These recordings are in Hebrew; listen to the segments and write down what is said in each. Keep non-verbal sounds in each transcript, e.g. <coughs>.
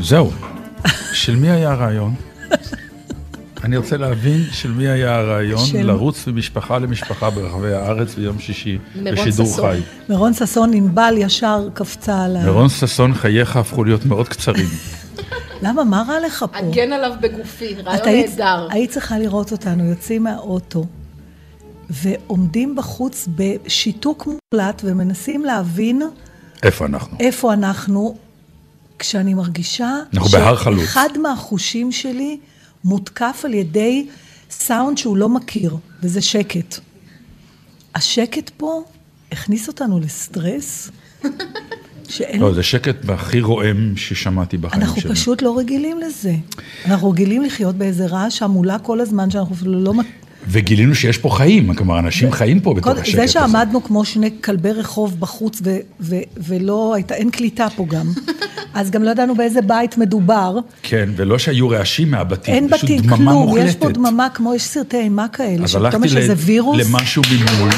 זהו. של מי היה הרעיון? אני רוצה להבין של מי היה הרעיון של- לרוץ ממשפחה למשפחה ברחבי הארץ ביום שישי בשידור ששון. חי. מירון ששון ענבל ישר קפצה על ה... מירון ששון, חייך הפכו להיות מאוד קצרים. <laughs> למה, מה רע לך פה? הגן עליו בגופי, רעיון היית, נהדר. היית צריכה לראות אותנו יוצאים מהאוטו ועומדים בחוץ בשיתוק מוחלט ומנסים להבין איפה אנחנו? איפה אנחנו, כשאני מרגישה... אנחנו בהר חלוץ. שאחד מהחושים שלי מותקף על ידי סאונד שהוא לא מכיר, וזה שקט. השקט פה הכניס אותנו לסטרס, שאין... לא, זה שקט הכי רועם ששמעתי בחיים אנחנו שלי. פשוט לא רגילים לזה. אנחנו רגילים לחיות באיזה רעש המולה כל הזמן, שאנחנו אפילו לא... וגילינו שיש פה חיים, כלומר, אנשים חיים פה בתוך השקט זה הזה. שעמדנו כמו שני כלבי רחוב בחוץ ו- ו- ולא הייתה, אין קליטה פה גם, <laughs> אז גם לא ידענו באיזה בית מדובר. כן, ולא שהיו רעשים מהבתים, אין בתים, כלום, מוחלטת. יש פה דממה כמו, יש סרטי אימה כאלה, אז שפתאום הלכתי יש איזה וירוס. למשהו ממול.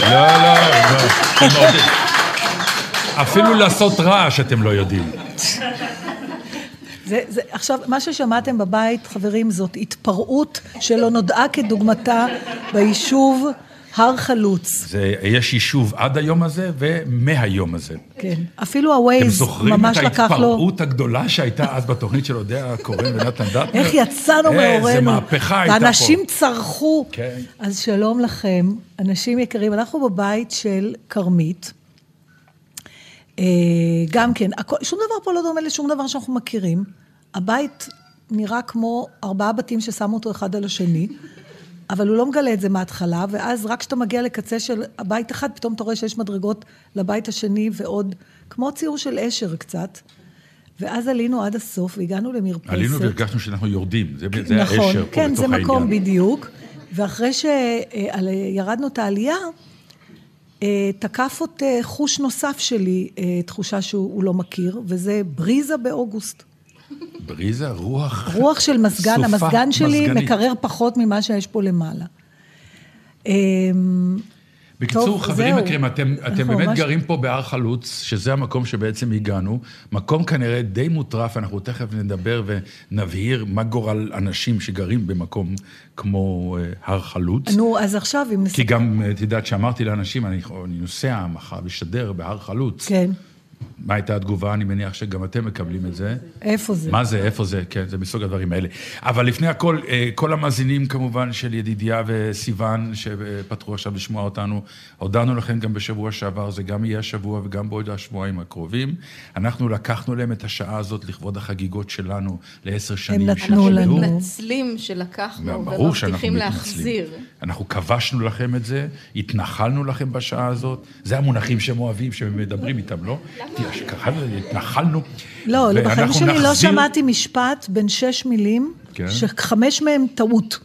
לא, לא, לא. עוד- <laughs> אפילו לעשות רעש אתם לא יודעים. <laughs> זה, זה, עכשיו, מה ששמעתם בבית, חברים, זאת התפרעות שלא נודעה כדוגמתה ביישוב הר חלוץ. זה, יש יישוב עד היום הזה ומהיום הזה. כן. אפילו אתם הווייז זוכרים ממש את לקח לו... ההתפרעות הגדולה שהייתה אז בתוכנית של אודיה קורן ונתן דטנר? איך יצאנו מאורנו. איזה מהפכה הייתה פה. ואנשים צרחו. כן. אז שלום לכם, אנשים יקרים. אנחנו בבית של כרמית. אה, גם כן, הכל, שום דבר פה לא דומה לשום דבר שאנחנו מכירים. הבית נראה כמו ארבעה בתים ששמו אותו אחד על השני, אבל הוא לא מגלה את זה מההתחלה, ואז רק כשאתה מגיע לקצה של הבית אחד, פתאום אתה רואה שיש מדרגות לבית השני ועוד, כמו ציור של אשר קצת. ואז עלינו עד הסוף והגענו למרפסת. עלינו והרגשנו שאנחנו יורדים, זה, זה נכון, האשר פה כן, בתוך זה העניין. מקום בדיוק. ואחרי שירדנו את העלייה, אה, תקף אותי חוש נוסף שלי, אה, תחושה שהוא הוא לא מכיר, וזה בריזה באוגוסט. בריזה, רוח... רוח של מזגן, סופה, המזגן שלי מזגנית. מקרר פחות ממה שיש פה למעלה. אה, בקיצור, טוב, חברים זהו. יקרים, אתם, אתם באמת ממש- גרים פה בהר חלוץ, שזה המקום שבעצם הגענו. מקום כנראה די מוטרף, אנחנו תכף נדבר ונבהיר מה גורל אנשים שגרים במקום כמו אה, הר חלוץ. נו, אז עכשיו, אם כי נסתכל... גם, אה, את יודעת, שאמרתי לאנשים, אני, אני נוסע מחר לשדר בהר חלוץ. כן, מה הייתה התגובה? אני מניח שגם אתם מקבלים את זה. איפה זה? מה זה, איפה זה, כן, זה מסוג הדברים האלה. אבל לפני הכל, אה, כל המאזינים כמובן של ידידיה וסיון, שפתחו עכשיו לשמוע אותנו, הודענו לכם גם בשבוע שעבר, זה גם יהיה השבוע וגם בעוד השבועיים הקרובים. אנחנו לקחנו להם את השעה הזאת לכבוד החגיגות שלנו לעשר שנים של נתנו. לנו. מתנצלים שלקחנו ברור שאנחנו ומבטיחים מתנצלים. להחזיר. אנחנו כבשנו לכם את זה, התנחלנו לכם בשעה הזאת, זה המונחים שהם אוהבים, שהם מדברים איתם, לא? שככה התנחלנו. לא, לא, בחיים שלי לא נחזיר- שמעתי משפט בין שש מילים, כן. שחמש מהם טעות.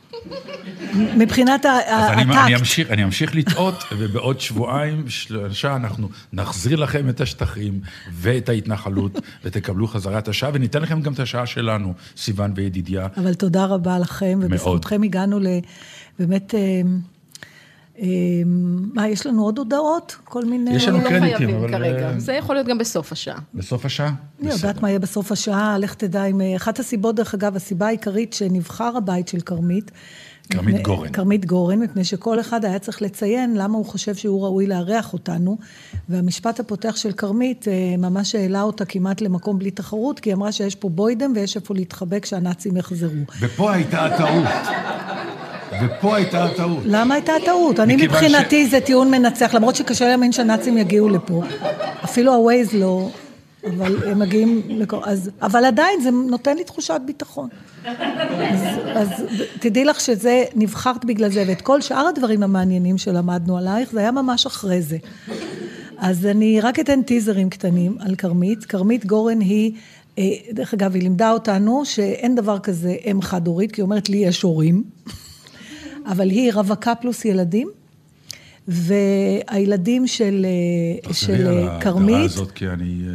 מבחינת ה- אז אני, אני, הטקט. אמשיך, אני אמשיך לטעות, ובעוד שבועיים, שלושה, אנחנו נחזיר לכם את השטחים ואת ההתנחלות, ותקבלו חזרה את השעה, וניתן לכם גם את השעה שלנו, סיון וידידיה. אבל תודה רבה לכם. ובזכותכם הגענו ל... באמת... אה, מה, יש לנו עוד הודעות? כל מיני... יש לנו לא קרדיטים, חייבים אבל, כרגע. אה, זה יכול להיות גם בסוף השעה. בסוף השעה? אני. יודעת מה יהיה בסוף השעה, לך תדע אם... אה, אחת הסיבות, דרך אגב, הסיבה העיקרית שנבחר הבית של כרמית... כרמית גורן. כרמית גורן, מפני שכל אחד היה צריך לציין למה הוא חושב שהוא ראוי לארח אותנו. והמשפט הפותח של כרמית אה, ממש העלה אותה כמעט למקום בלי תחרות, כי היא אמרה שיש פה בוידם ויש איפה להתחבק כשהנאצים יחזרו. ופה הייתה הטעות. ופה הייתה הטעות. למה הייתה הטעות? אני מבחינתי זה טיעון מנצח, למרות שקשה להאמין שהנאצים יגיעו לפה. אפילו הווייז לא, אבל הם מגיעים לכל... אז, אבל עדיין זה נותן לי תחושת ביטחון. אז, אז תדעי לך שזה, נבחרת בגלל זה, ואת כל שאר הדברים המעניינים שלמדנו עלייך, זה היה ממש אחרי זה. אז אני רק אתן טיזרים קטנים על כרמית. כרמית גורן היא, אה, דרך אגב, היא לימדה אותנו שאין דבר כזה אם חד-הורית, כי היא אומרת לי יש הורים. אבל היא רווקה פלוס ילדים, והילדים של, אה, תחזרי של על אה, ההגדרה כרמית, הזאת, כי אני אה,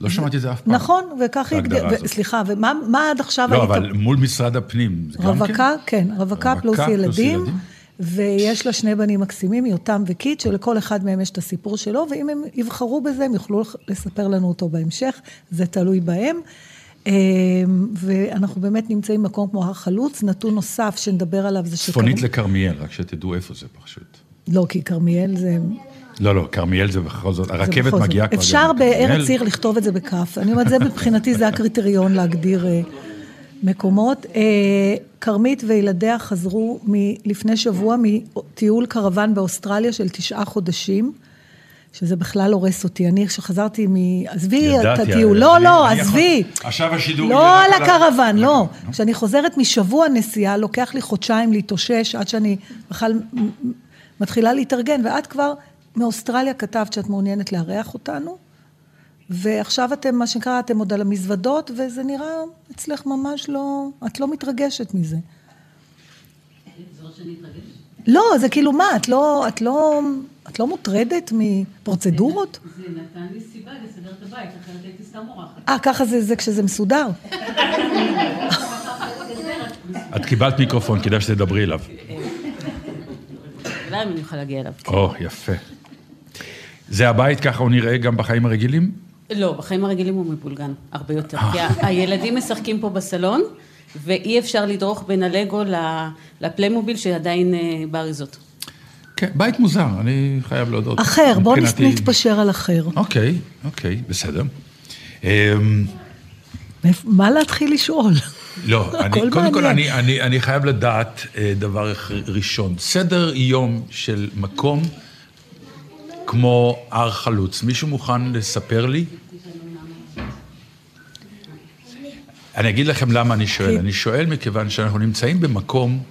לא שמעתי את זה אף פעם. נכון, וכך היא. סליחה, ומה מה עד עכשיו לא? אבל מול משרד הפנים, זה גם כן? רווקה, כן, רווקה פלוס ילדים, ויש לה שני בנים מקסימים, יותם וקיט, שלכל אחד מהם יש את הסיפור שלו, ואם הם יבחרו בזה, הם יוכלו לספר לנו אותו בהמשך, זה תלוי בהם. אה, ואנחנו באמת נמצאים במקום כמו הר חלוץ. נתון נוסף שנדבר עליו זה שכרמיאל... צפונית לכרמיאל, רק שתדעו איפה זה פשוט. לא, כי כרמיאל זה... לא, לא, כרמיאל זה בכל זאת, הרכבת מגיעה כבר... אפשר בארץ עיר לכתוב את זה בכף. אני אומרת, זה מבחינתי, זה הקריטריון להגדיר אה, מקומות. אה, כרמית וילדיה חזרו לפני שבוע מטיול קרוון באוסטרליה של תשעה חודשים. שזה בכלל הורס אותי. אני, כשחזרתי מ... עזבי הטיול. לא, לא, עזבי. עכשיו השידור... לא על הקרוון, לא. כשאני חוזרת משבוע נסיעה, לוקח לי חודשיים להתאושש עד שאני בכלל מתחילה להתארגן, ואת כבר מאוסטרליה כתבת שאת מעוניינת לארח אותנו, ועכשיו אתם, מה שנקרא, אתם עוד על המזוודות, וזה נראה אצלך ממש לא... את לא מתרגשת מזה. לא, זה כאילו מה, את לא, את לא, את לא מוטרדת מפרוצדורות? זה נתן לי סיבה לסדר את הבית, אחרת הייתי סתם אורחת. אה, ככה זה, זה כשזה מסודר. את קיבלת מיקרופון, כדאי שתדברי אליו. אולי אני יכולה להגיע אליו. או, יפה. זה הבית, ככה הוא נראה גם בחיים הרגילים? לא, בחיים הרגילים הוא מבולגן, הרבה יותר. כי הילדים משחקים פה בסלון, ואי אפשר לדרוך בין הלגו לפליימוביל שעדיין אה, באריזות. כן, בית מוזר, אני חייב להודות. אחר, בוא נתפשר על אחר. אוקיי, אוקיי, בסדר. אמ, מה להתחיל לשאול? לא, <laughs> אני, קודם כל אני, אני, אני חייב לדעת אה, דבר ראשון. סדר יום של מקום כמו הר חלוץ, מישהו מוכן לספר לי? אני אגיד לכם למה אני שואל. אני שואל מכיוון שאנחנו נמצאים במקום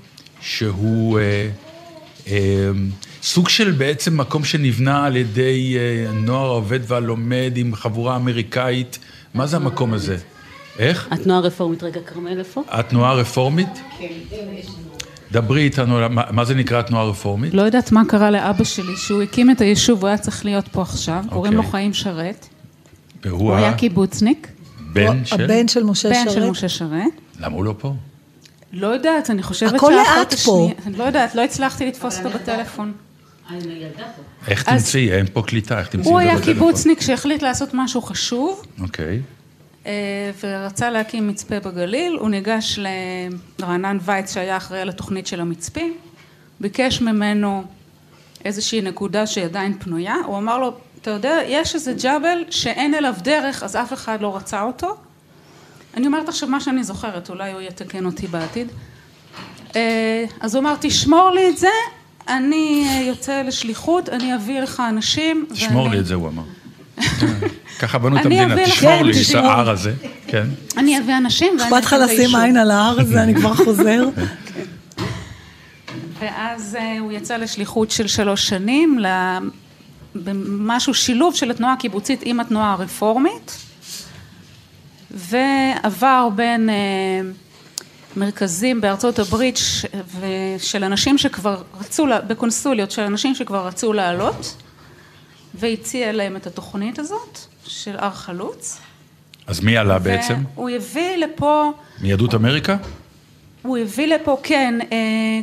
שהוא אה, סוג של בעצם מקום שנבנה על ידי אה, נוער העובד והלומד עם חבורה אמריקאית. מה זה המקום הזה? איך? התנועה הרפורמית, רגע, כרמל איפה? התנועה הרפורמית? כן. דברי איתנו, מה, מה זה נקרא התנועה הרפורמית? לא יודעת מה קרה לאבא שלי, שהוא הקים את היישוב, הוא היה צריך להיות פה עכשיו, okay. קוראים לו אוקיי. חיים שרת. והוא הוא היה קיבוצניק. בן של? הבן של משה שרת. בן של משה שרת. למה הוא לא פה? לא יודעת, אני חושבת הכל לאט פה. אני לא יודעת, לא הצלחתי לתפוס אותו בטלפון. איך תמצאי? אין פה קליטה, איך תמצאי? הוא היה קיבוצניק שהחליט לעשות משהו חשוב. אוקיי. אה, ורצה להקים מצפה בגליל, הוא ניגש לרענן וייץ שהיה אחראי על התוכנית של המצפים, ביקש ממנו איזושהי נקודה שהיא עדיין פנויה, הוא אמר לו, אתה יודע, יש איזה ג'אבל שאין אליו דרך, אז אף אחד לא רצה אותו. אני אומרת עכשיו מה שאני זוכרת, אולי הוא יתקן אותי בעתיד. אה, אז הוא אמר, תשמור לי את זה, אני יוצא לשליחות, אני אביא לך אנשים. תשמור ואני... לי את זה, הוא אמר. <laughs> ככה בנו את המדינה, תשמור לי את ההר הזה, כן. אני אביא אנשים ואני אכפת לך לשים עין על ההר הזה, אני כבר חוזר. <laughs> ואז אה, הוא יצא לשליחות של שלוש שנים, במשהו שילוב של התנועה הקיבוצית עם התנועה הרפורמית, ועבר בין אה, מרכזים בארצות הברית של אנשים שכבר רצו, בקונסוליות של אנשים שכבר רצו לעלות, והציע להם את התוכנית הזאת של הר חלוץ. אז מי עלה בעצם? הוא הביא לפה... מיהדות אמריקה? הוא הביא לפה, כן, אה,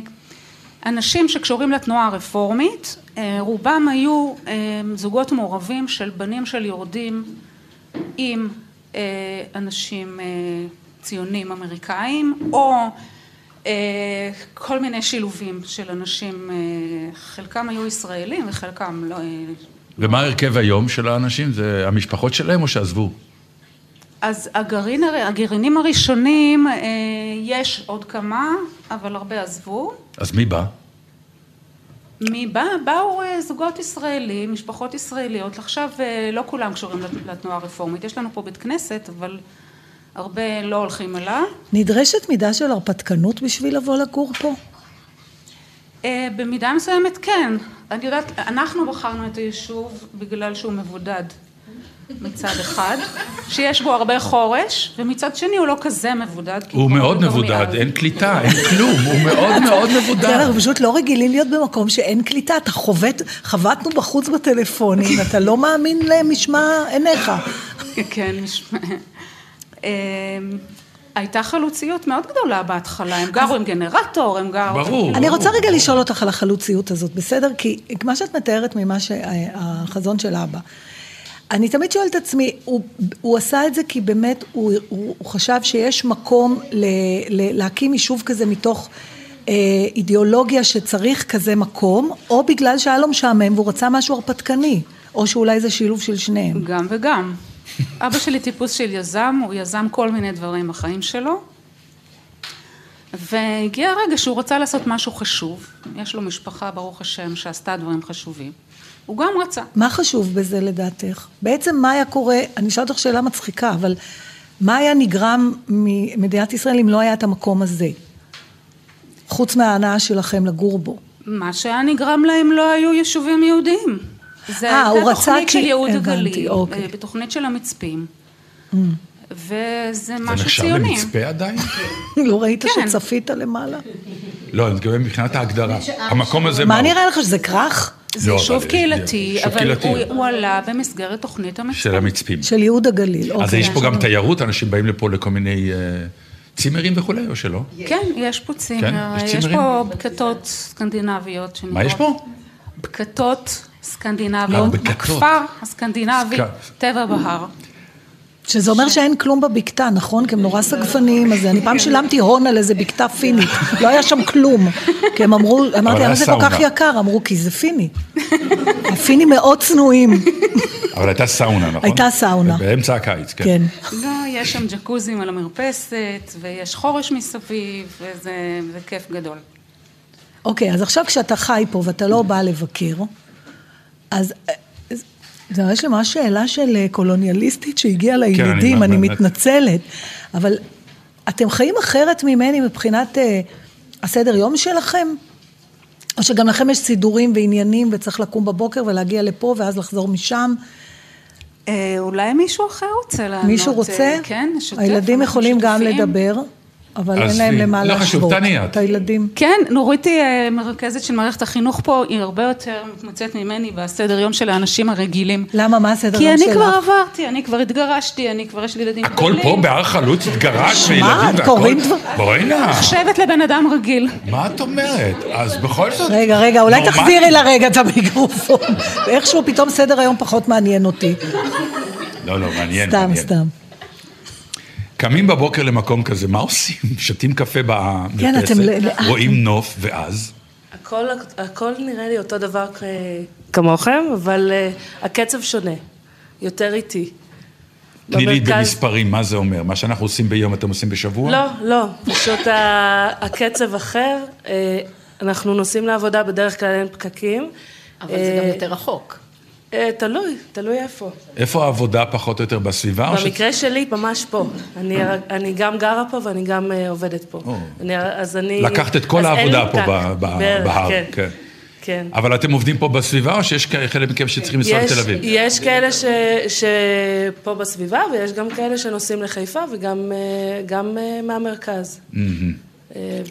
אנשים שקשורים לתנועה הרפורמית, אה, רובם היו אה, זוגות מעורבים של בנים של יורדים עם אנשים ציונים אמריקאים, או כל מיני שילובים של אנשים, חלקם היו ישראלים וחלקם לא... ומה הרכב היום של האנשים? זה המשפחות שלהם או שעזבו? אז הגרעין, הגרעינים הראשונים, אה, יש עוד כמה, אבל הרבה עזבו. אז מי בא? באו אה, זוגות ישראלים, משפחות ישראליות. עכשיו אה, לא כולם קשורים לתנועה הרפורמית. יש לנו פה בית כנסת, אבל הרבה לא הולכים אליו. נדרשת מידה של הרפתקנות בשביל לבוא לגור פה? במידה מסוימת כן. אני יודעת, אנחנו בחרנו את היישוב בגלל שהוא מבודד. מצד אחד, שיש בו הרבה חורש, ומצד שני הוא לא כזה מבודד. הוא מאוד מבודד, אין קליטה, אין כלום, הוא מאוד מאוד מבודד. כן, אנחנו פשוט לא רגילים להיות במקום שאין קליטה, אתה חובט, חבטנו בחוץ בטלפונים, אתה לא מאמין למשמע עיניך. כן, משמע... אמ, הייתה חלוציות מאוד גדולה בהתחלה, הם גרו עם גנרטור, הם גרו... ברור. אני רוצה רגע לשאול אותך על החלוציות הזאת, בסדר? כי מה שאת מתארת ממה שהחזון של אבא, אני תמיד שואלת את עצמי, הוא, הוא עשה את זה כי באמת הוא, הוא, הוא חשב שיש מקום ל, ל, להקים יישוב כזה מתוך אה, אידיאולוגיה שצריך כזה מקום, או בגלל שהיה לו משעמם והוא רצה משהו הרפתקני, או שאולי זה שילוב של שניהם. גם וגם. אבא שלי טיפוס של יזם, הוא יזם כל מיני דברים בחיים שלו, והגיע הרגע שהוא רצה לעשות משהו חשוב, יש לו משפחה, ברוך השם, שעשתה דברים חשובים. הוא גם רצה. מה חשוב בזה לדעתך? בעצם מה היה קורה, אני אשאל אותך שאלה מצחיקה, אבל מה היה נגרם ממדינת ישראל אם לא היה את המקום הזה? חוץ מההנאה שלכם לגור בו. מה שהיה נגרם להם לא היו יישובים יהודיים. זה אה, הוא הייתה רצה תוכנית כי- של ייעוד הבנתי, הגליל, אוקיי. אה, בתוכנית של המצפים. וזה זה משהו נחשב ציוני. למצפה עדיין? <laughs> לא ראית כן. שצפית למעלה? לא, אני מתכוון מבחינת ההגדרה. המקום הזה... מה? נראה לך, שזה כרך? זה לא, יישוב אבל- קהילתי, אבל קהילתי. הוא- הוא עלה במסגרת תוכנית המצפים. של המצפים. של ייהוד הגליל. אז אוקיי. יש פה גם תיירות, אנשים באים לפה לכל מיני אה, צימרים וכולי, או שלא? כן, יש פה צימר, יש יש צימרים? פה בקתות סקנדינביות. מה יש פה? בקתות סקנדינביות. אה, בקתות. הכפר הסקנדינבי, סק- טבע בהר. שזה אומר שאין כלום בבקתה, נכון? כי הם נורא סגפניים, אז אני פעם שילמתי הון על איזה בקתה <laughs> פינית, לא היה שם כלום. כי הם אמרו, אמרתי, למה זה כל כך. יקר? אמרו, כי זה פיני. הפינים מאוד צנועים. אבל הייתה סאונה, נכון? הייתה סאונה. באמצע הקיץ, כן. כן. לא, יש שם ג'קוזים על המרפסת, ויש חורש מסביב, וזה זה כיף גדול. אוקיי, אז עכשיו כשאתה חי פה ואתה לא בא לבקר, אז... אה, זה לי ממש שאלה של אה, קולוניאליסטית שהגיעה לילדים, אני- אני באמת. מתנצלת, אבל אתם חיים אחרת ממני מבחינת אה, הסדר יום שלכם? או שגם לכם יש סידורים ועניינים וצריך לקום בבוקר ולהגיע לפה ואז לחזור משם? אה, אולי מישהו אחר רוצה לענות. מישהו אה, רוצה? כן, נשתף. הילדים יכולים גם שותפים. לדבר, אבל אין להם למה לא להשוות. את. את הילדים. כן, נורית היא אה, מרכזת של מערכת החינוך פה, היא הרבה יותר מתמצאת ממני בסדר יום של האנשים הרגילים. למה? מה הסדר כי יום אני שלך? כבר עברתי, אני כבר התגרשתי, אני כבר יש לי ילדים הכל פה בהר חלוץ התגרש וילדים והכל? קורים דבר- בואי נא, נחשבת לבן אדם רגיל. מה את אומרת? אז בכל זאת... רגע, רגע, אולי. תחזירי לה רגע את המיקרופון. ואיכשהו פתאום סדר היום פחות מעניין אותי. לא, לא, מעניין, סתם, מעניין. סתם. קמים בבוקר למקום כזה, מה עושים? <laughs> שותים קפה במרפסת, כן, לאט. רואים נוף, ואז? הכל, הכל נראה לי אותו דבר כמוכם, אבל uh, הקצב שונה, יותר איטי. תני לי במרכז- במספרים, מה זה אומר? מה שאנחנו עושים ביום אתם עושים בשבוע? לא, לא, פשוט הקצב אחר, אה, אנחנו נוסעים לעבודה, בדרך כלל אין פקקים. אבל זה גם אה, יותר רחוק. אה, תלוי, תלוי איפה. איפה העבודה פחות או יותר בסביבה? או ש- במקרה שלי, ממש פה. אני, אני גם גרה פה ואני גם אה, עובדת פה. אני, אז אני... לקחת את כל העבודה פה. ב- ב- בהר, כן. כן. כן. אבל אתם עובדים פה בסביבה, או שיש כאלה- חלק מכם שצריכים לנסוע לתל אביב? יש כאלה ש, שפה בסביבה, ויש גם כאלה שנוסעים לחיפה, וגם אה, גם מהמרכז.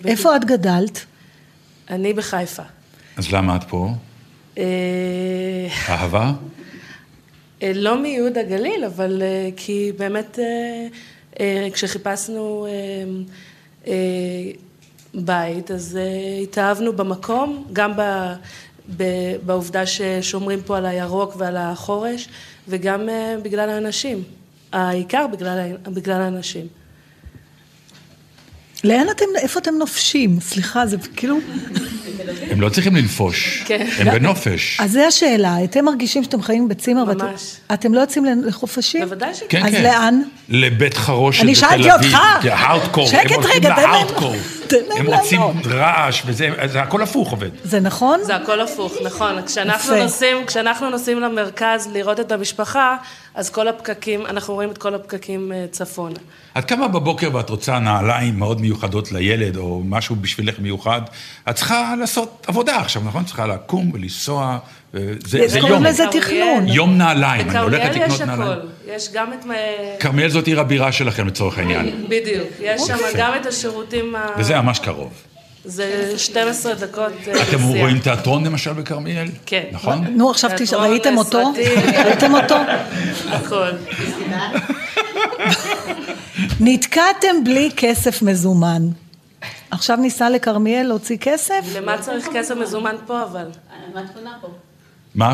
איפה את גדלת? אני בחיפה. אז למה את פה? אה, אהבה? אה, לא מיהוד הגליל, אבל אה, כי באמת אה, כשחיפשנו בית, אז אה, התאהבנו במקום, גם ב, בעובדה ששומרים פה על הירוק ועל החורש, וגם בגלל האנשים. העיקר בגלל, בגלל האנשים. לאן אתם, איפה אתם נופשים? סליחה, זה כאילו... הם לא צריכים לנפוש, כן. הם בנופש. אז זו השאלה, אתם מרגישים שאתם חיים בצימר ואתם... ממש. אתם לא יוצאים לחופשים? בוודאי שכן. כן, אז כן. לאן? לבית חרושת אני בתל שאלתי אביב. אותך. כן, הארדקור. שקט הם הולכים רגע, תן להם- להארדקור. תן להם הם רוצים לענות. רעש וזה, זה הכל הפוך עובד. זה נכון? זה הכל הפוך, נכון. כשאנחנו. נוסעים, כשאנחנו נוסעים למרכז לראות את המשפחה, אז כל הפקקים, אנחנו רואים את כל הפקקים אה, צפונה. את קמה בבוקר ואת רוצה נעליים מאוד מיוחדות לילד, או משהו בשבילך מיוחד, את צריכה לעשות עבודה עכשיו, נכון? צריכה לקום ולנסוע, אה, זה זה קוראים יום. לזה בכרמיאל. תכנון. יום נעליים, אני הולכת בכרמיאל לקנות יש נעליים. הכל. יש גם את... אה, כרמיאל זאת עיר הבירה שלכם לצורך העניין, בדיוק. יש שם. גם את השירותים ה... וזה ממש קרוב. זה 12 דקות אה, נסיעה. אתם רואים תיאטרון למשל בכרמיאל? כן. נכון? נו, עכשיו ראיתם אותו? ראיתם אותו? הכל. נתקעתם בלי כסף מזומן. עכשיו ניסע לכרמיאל להוציא כסף? למה צריך כסף מזומן פה אבל? מה את קונה פה? מה?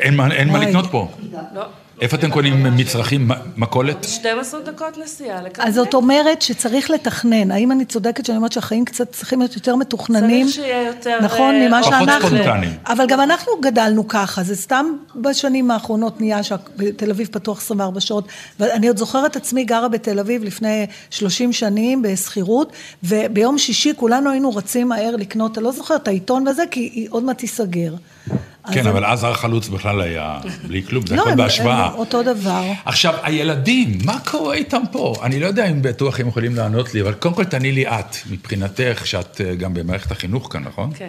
אין מה אין מה. לקנות פה. לא. איפה אתם קונים מצרכים? מכולת? 12 דקות נסיעה לכרמיאל. אז זאת אומרת שצריך לתכנן. האם אני צודקת שאני אומרת שהחיים קצת צריכים להיות יותר מתוכננים? צריך שיהיה יותר... נכון, אה, ממה פחות שאנחנו. ספונטניים. אבל גם אנחנו גדלנו ככה, זה סתם בשנים האחרונות נהיה שבתל אביב פתוח 24 שעות. ואני עוד זוכרת עצמי גרה בתל אביב לפני 30 שנים בשכירות, וביום שישי כולנו היינו רצים מהר לקנות, אני לא זוכרת, את העיתון וזה, כי היא עוד מעט תיסגר. כן, אבל אז הר חלוץ בכלל היה בלי כלום, זה לא, הכל בהשוואה. הם אותו דבר. עכשיו, הילדים, מה קורה איתם פה? אני לא יודע אם בטוח הם יכולים לענות לי, אבל קודם כל תעני לי את, מבחינתך, שאת אה, גם במערכת החינוך כאן, נכון? כן.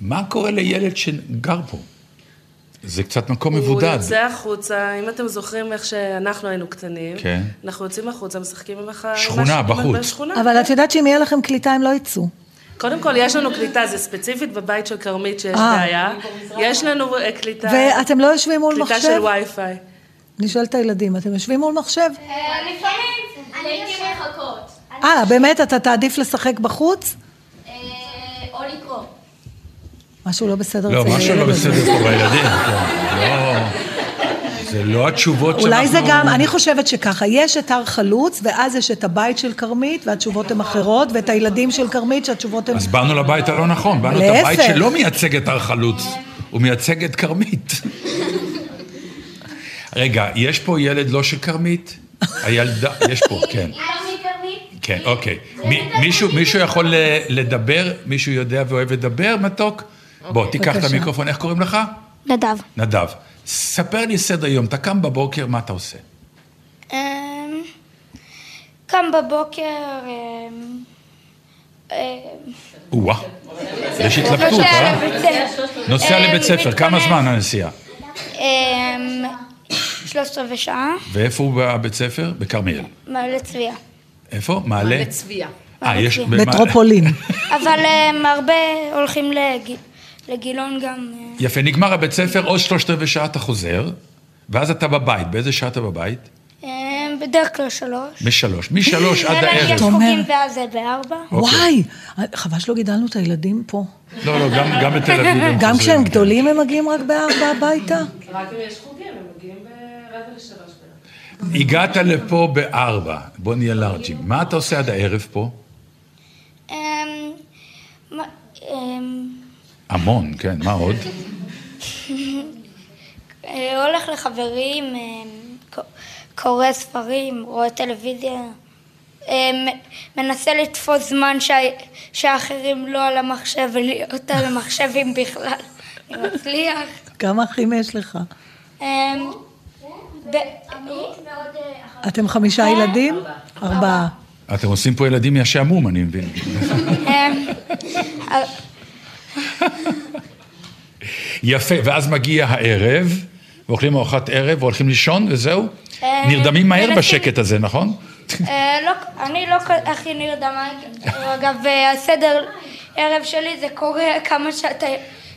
מה קורה לילד שגר פה? זה קצת מקום מבודד. הוא יוצא החוצה, אם אתם זוכרים איך שאנחנו היינו קטנים, כן. אנחנו יוצאים החוצה, משחקים עם הח... שכונה, בחוץ. בשכונה. אבל את יודעת שאם יהיה לכם קליטה הם לא יצאו. קודם כל, יש לנו קליטה, זה ספציפית בבית של כרמית שיש אה. בעיה. יש לנו אה, קליטה... ואתם לא יושבים מול קליטה מחשב? של וי-פיי. אני שואלת את הילדים, אתם יושבים מול מחשב? לפעמים, לעיתים רחוקות. אה, באמת? אתה תעדיף לשחק בחוץ? אה, או לקרוא. משהו לא בסדר לא, משהו לא. בסדר פה בילדים. זה לא התשובות שאנחנו... אולי זה גם, אני חושבת שככה, יש את הר חלוץ, ואז יש את הבית של כרמית, והתשובות הן אחרות, ואת הילדים של כרמית, שהתשובות הן... אז באנו לבית הלא נכון, באנו את. הבית שלא מייצג את הר חלוץ, הוא מייצג את כרמית. רגע, יש פה ילד לא של כרמית? הילדה, יש פה, כן. <laughs> כן, אוקיי. מי- מישהו, מישהו יכול לדבר? מישהו יודע ואוהב לדבר, מתוק? בוא, תיקח את. המיקרופון, איך קוראים לך? נדב. נדב. ספר לי סדר יום, אתה קם בבוקר, מה אתה עושה? אמ, קם בבוקר, אמ, אמ, או-אה, יש התלבטות, אה? נוסע לבית ספר, כמה. זמן הנסיעה? אמ, 13 ושעה, ואיפה הוא בבית ספר? בכרמיאל. מעלה צביה. איפה? מעלה? לצביה. אה, יש... מעלה מטרופולין. אבל הרבה הולכים לג- לגילון גם. אה, יפה, נגמר הבית ספר, עוד שלושת רבעי שעה אתה חוזר, ואז אתה בבית. באיזה שעה אתה בבית? אמ, בדרך כלל שלוש. משלוש. משלוש עד יש הערב. תומר. חוגים ואז זה בארבע. אוקיי. וואי, חבל שלא גידלנו את הילדים פה. לא, לא, גם- גם בתל אביב הם גם חוזרים. כשהם גדולים הם מגיעים רק בארבע הביתה? רק אם יש חוגים, הם מגיעים ברבע לשלוש. הגעת לפה בארבע, בוא נהיה לארג'ים. מה אתה עושה עד הערב פה? המון, כן, מה עוד? אה, הולך לחברים, ק- קורא ספרים, רואה טלוויזיה. אמ, מנסה לתפוס זמן שה- שאחרים לא על המחשב ולהיות על המחשבים <laughs> בכלל. אני מצליח. כמה אחים יש לך? אתם חמישה ילדים? ארבעה. אתם עושים פה ילדים מהשעמום, אני מבין. יפה, ואז מגיע הערב, ואוכלים ארוחת ערב, והולכים לישון, וזהו? אה, נרדמים מהר בשקט הזה, נכון? אה, לא, אני לא הכי נרדמה, אגב, אה, הסדר ערב שלי זה קורה כמה שאתה...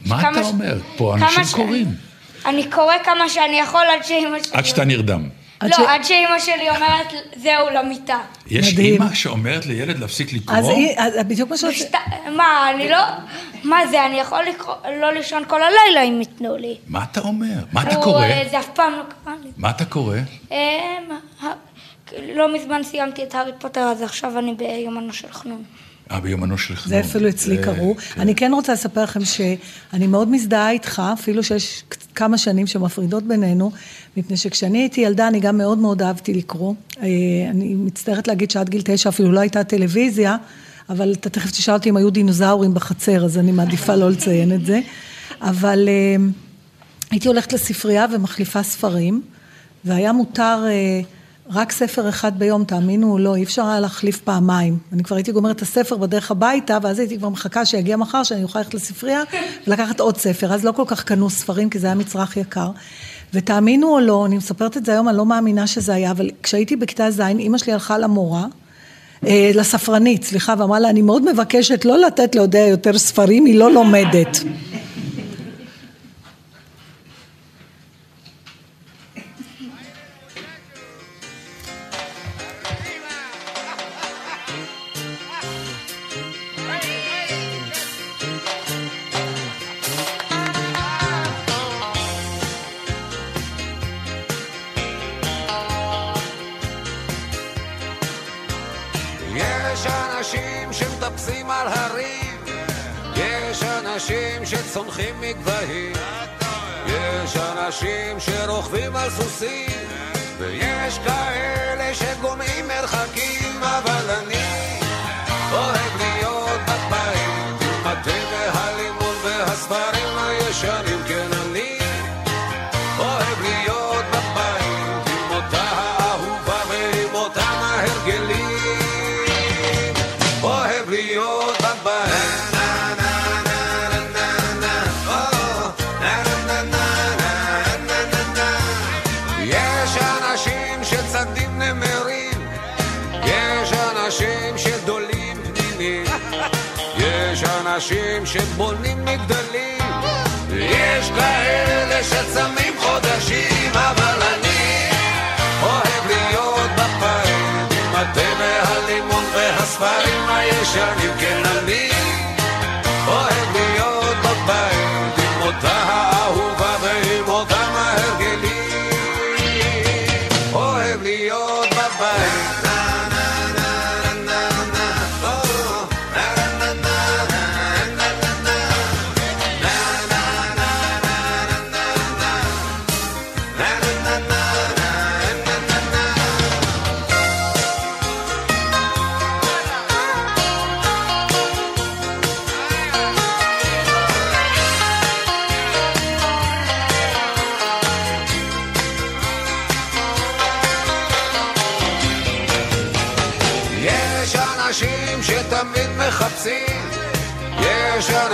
מה אתה אומר? פה אנשים קוראים. אני קורא כמה שאני יכול עד שאימא שלי... עד שאתה נרדם. לא, ש- עד שאימא שלי אומרת, זהו, למיטה. יש מדהים. אימא שאומרת לילד להפסיק לקרוא? אז היא- אז בדיוק מה שרציתי... משת- מה, אני לא... מה זה, אני יכול לקרוא, לא לישון כל הלילה אם ייתנו לי. מה אתה אומר? מה אתה הוא, קורא? אה, זה אף פעם לא קרה לי. מה אתה קורא? אה, לא מזמן סיימתי את הארי פוטר, אז עכשיו אני ביומנו של חנון. אה, ביומנו של חנון. זה אפילו אצלי זה- קראו. כן. אני כן רוצה לספר לכם שאני מאוד מזדהה איתך, אפילו שיש כמה שנים שמפרידות בינינו, מפני שכשאני הייתי ילדה, אני גם מאוד מאוד אהבתי לקרוא. אה, אני מצטערת להגיד שעד גיל תשע אפילו לא הייתה טלוויזיה, אבל אתה תכף תשאל אותי אם היו דינוזאורים בחצר, אז אני מעדיפה לא לציין את זה. אבל אה, הייתי הולכת לספרייה ומחליפה ספרים, והיה מותר אה, רק ספר אחד ביום, תאמינו או לא, אי אפשר היה להחליף פעמיים. אני כבר הייתי גומרת את הספר בדרך הביתה, ואז הייתי כבר מחכה שיגיע מחר, שאני אוכל ללכת לספרייה <laughs> ולקחת עוד ספר. אז לא כל כך קנו ספרים, כי זה היה מצרך יקר. ותאמינו או לא, אני מספרת את זה היום, אני לא מאמינה שזה היה, אבל כשהייתי בכיתה ז', אימא שלי הלכה למורה, אה, לספרנית, סליחה, ואמרה לה, אני מאוד מבקשת לא לתת לאודיה יותר ספרים, היא לא לומדת. <laughs> אנשים שצונחים מגבהים, יש אנשים שרוכבים על סוסים, ויש כאלה שגומעים מרחקים, שבונים מגדלים, יש כאלה שצמים חודשים, אבל אני אוהב להיות בבית, עם התה והלימון והספרים הישנים, כן אני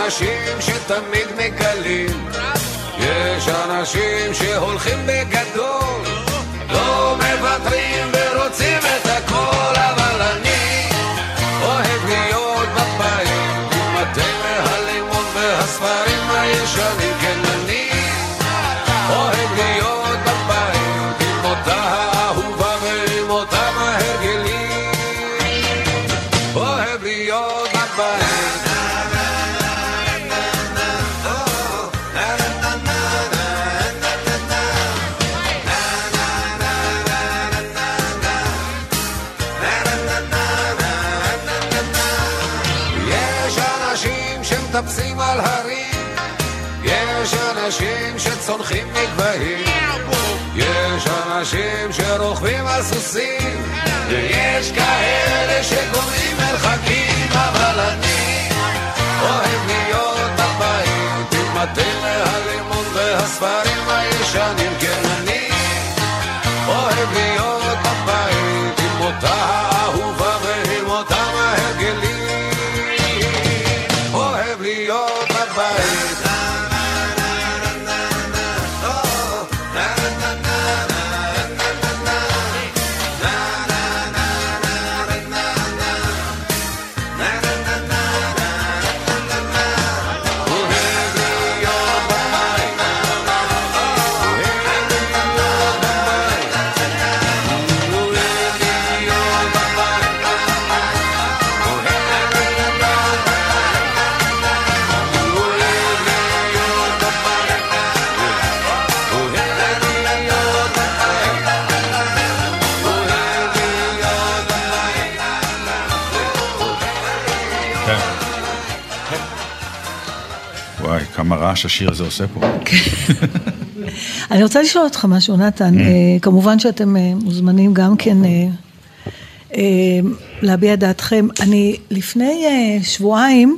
אנשים שתמיד מגלים, יש אנשים שהולכים בגדול, לא מוותרים שרוכבים על סוסים, ויש כאלה שגומעים מרחקים, אבל אני אוהב להיות בבית, עם התה והלימון והספרים הישנים, כמה רעש השיר הזה עושה פה. אני רוצה לשאול אותך משהו, נתן. אה, כמובן שאתם אה, מוזמנים גם כן אה, להביע דעתכם. אני לפני שבועיים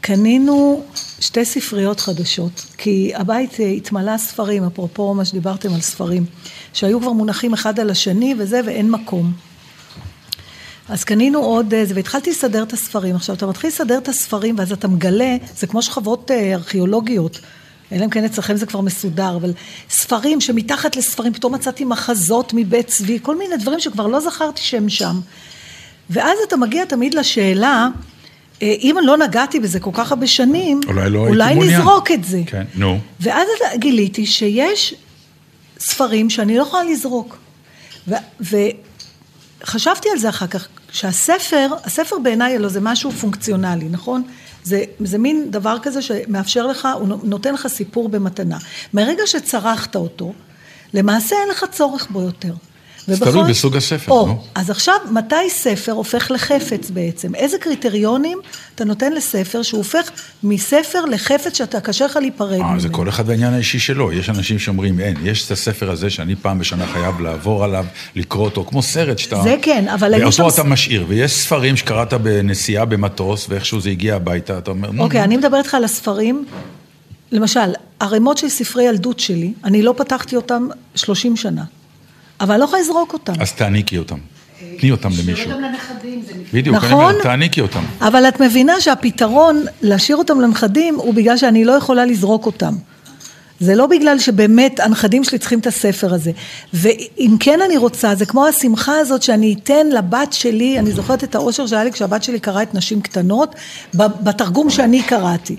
קנינו שתי ספריות חדשות, כי הבית התמלא ספרים, אפרופו מה שדיברתם על ספרים, שהיו כבר מונחים אחד על השני וזה, ואין מקום. אז קנינו עוד איזה, והתחלתי לסדר את הספרים. עכשיו, אתה מתחיל לסדר את הספרים, ואז אתה מגלה, זה כמו שכבות אה, ארכיאולוגיות. אלא אם כן אצלכם זה כבר מסודר, אבל ספרים שמתחת לספרים, פתאום מצאתי מחזות מבית צבי, כל מיני דברים שכבר לא זכרתי שהם שם. ואז אתה מגיע תמיד לשאלה, אה, אם לא נגעתי בזה כל כך הרבה שנים, אולי לא אולי. נזרוק את זה. כן, נו. ואז גיליתי שיש ספרים שאני לא יכולה לזרוק. ו- וחשבתי על זה אחר כך, שהספר, הספר בעיניי הלוא זה משהו פונקציונלי, נכון? זה, זה מין דבר כזה שמאפשר לך, הוא נותן לך סיפור במתנה. מרגע שצרכת אותו, למעשה אין לך צורך בו יותר. ובכל- תלוי בסוג הספר, או, נו. אז עכשיו, מתי ספר הופך לחפץ בעצם? איזה קריטריונים אתה נותן לספר שהוא הופך מספר לחפץ שאתה קשה לך להיפרד אה, ממנו? זה כל אחד והעניין האישי שלו. יש אנשים שאומרים, אין, יש את הספר הזה שאני פעם בשנה חייב לעבור עליו, לקרוא אותו, כמו סרט שאתה... זה כן, אבל היו שם- ואותו אתה משאיר, ויש ספרים שקראת בנסיעה במטוס, ואיכשהו זה הגיע הביתה, אתה אומר, אוקיי, נו. אני מדברת איתך על הספרים, למשל, ערימות של ספרי ילדות שלי, אני לא פתחתי אותם 30 שנה, אבל אני לא יכולה לזרוק אותם. אז תעניקי אותם. תני אותם למישהו. גם לנכדים, זה נפלא. בדיוק, אני נכון? אומר, תעניקי אותם. אבל את מבינה שהפתרון להשאיר אותם לנכדים הוא בגלל שאני לא יכולה לזרוק אותם. זה לא בגלל שבאמת הנכדים שלי צריכים את הספר הזה. ואם כן אני רוצה, זה כמו השמחה הזאת שאני אתן לבת שלי, אני זוכרת את האושר שהיה לי כשהבת שלי קראה את נשים קטנות, בתרגום שאני קראתי.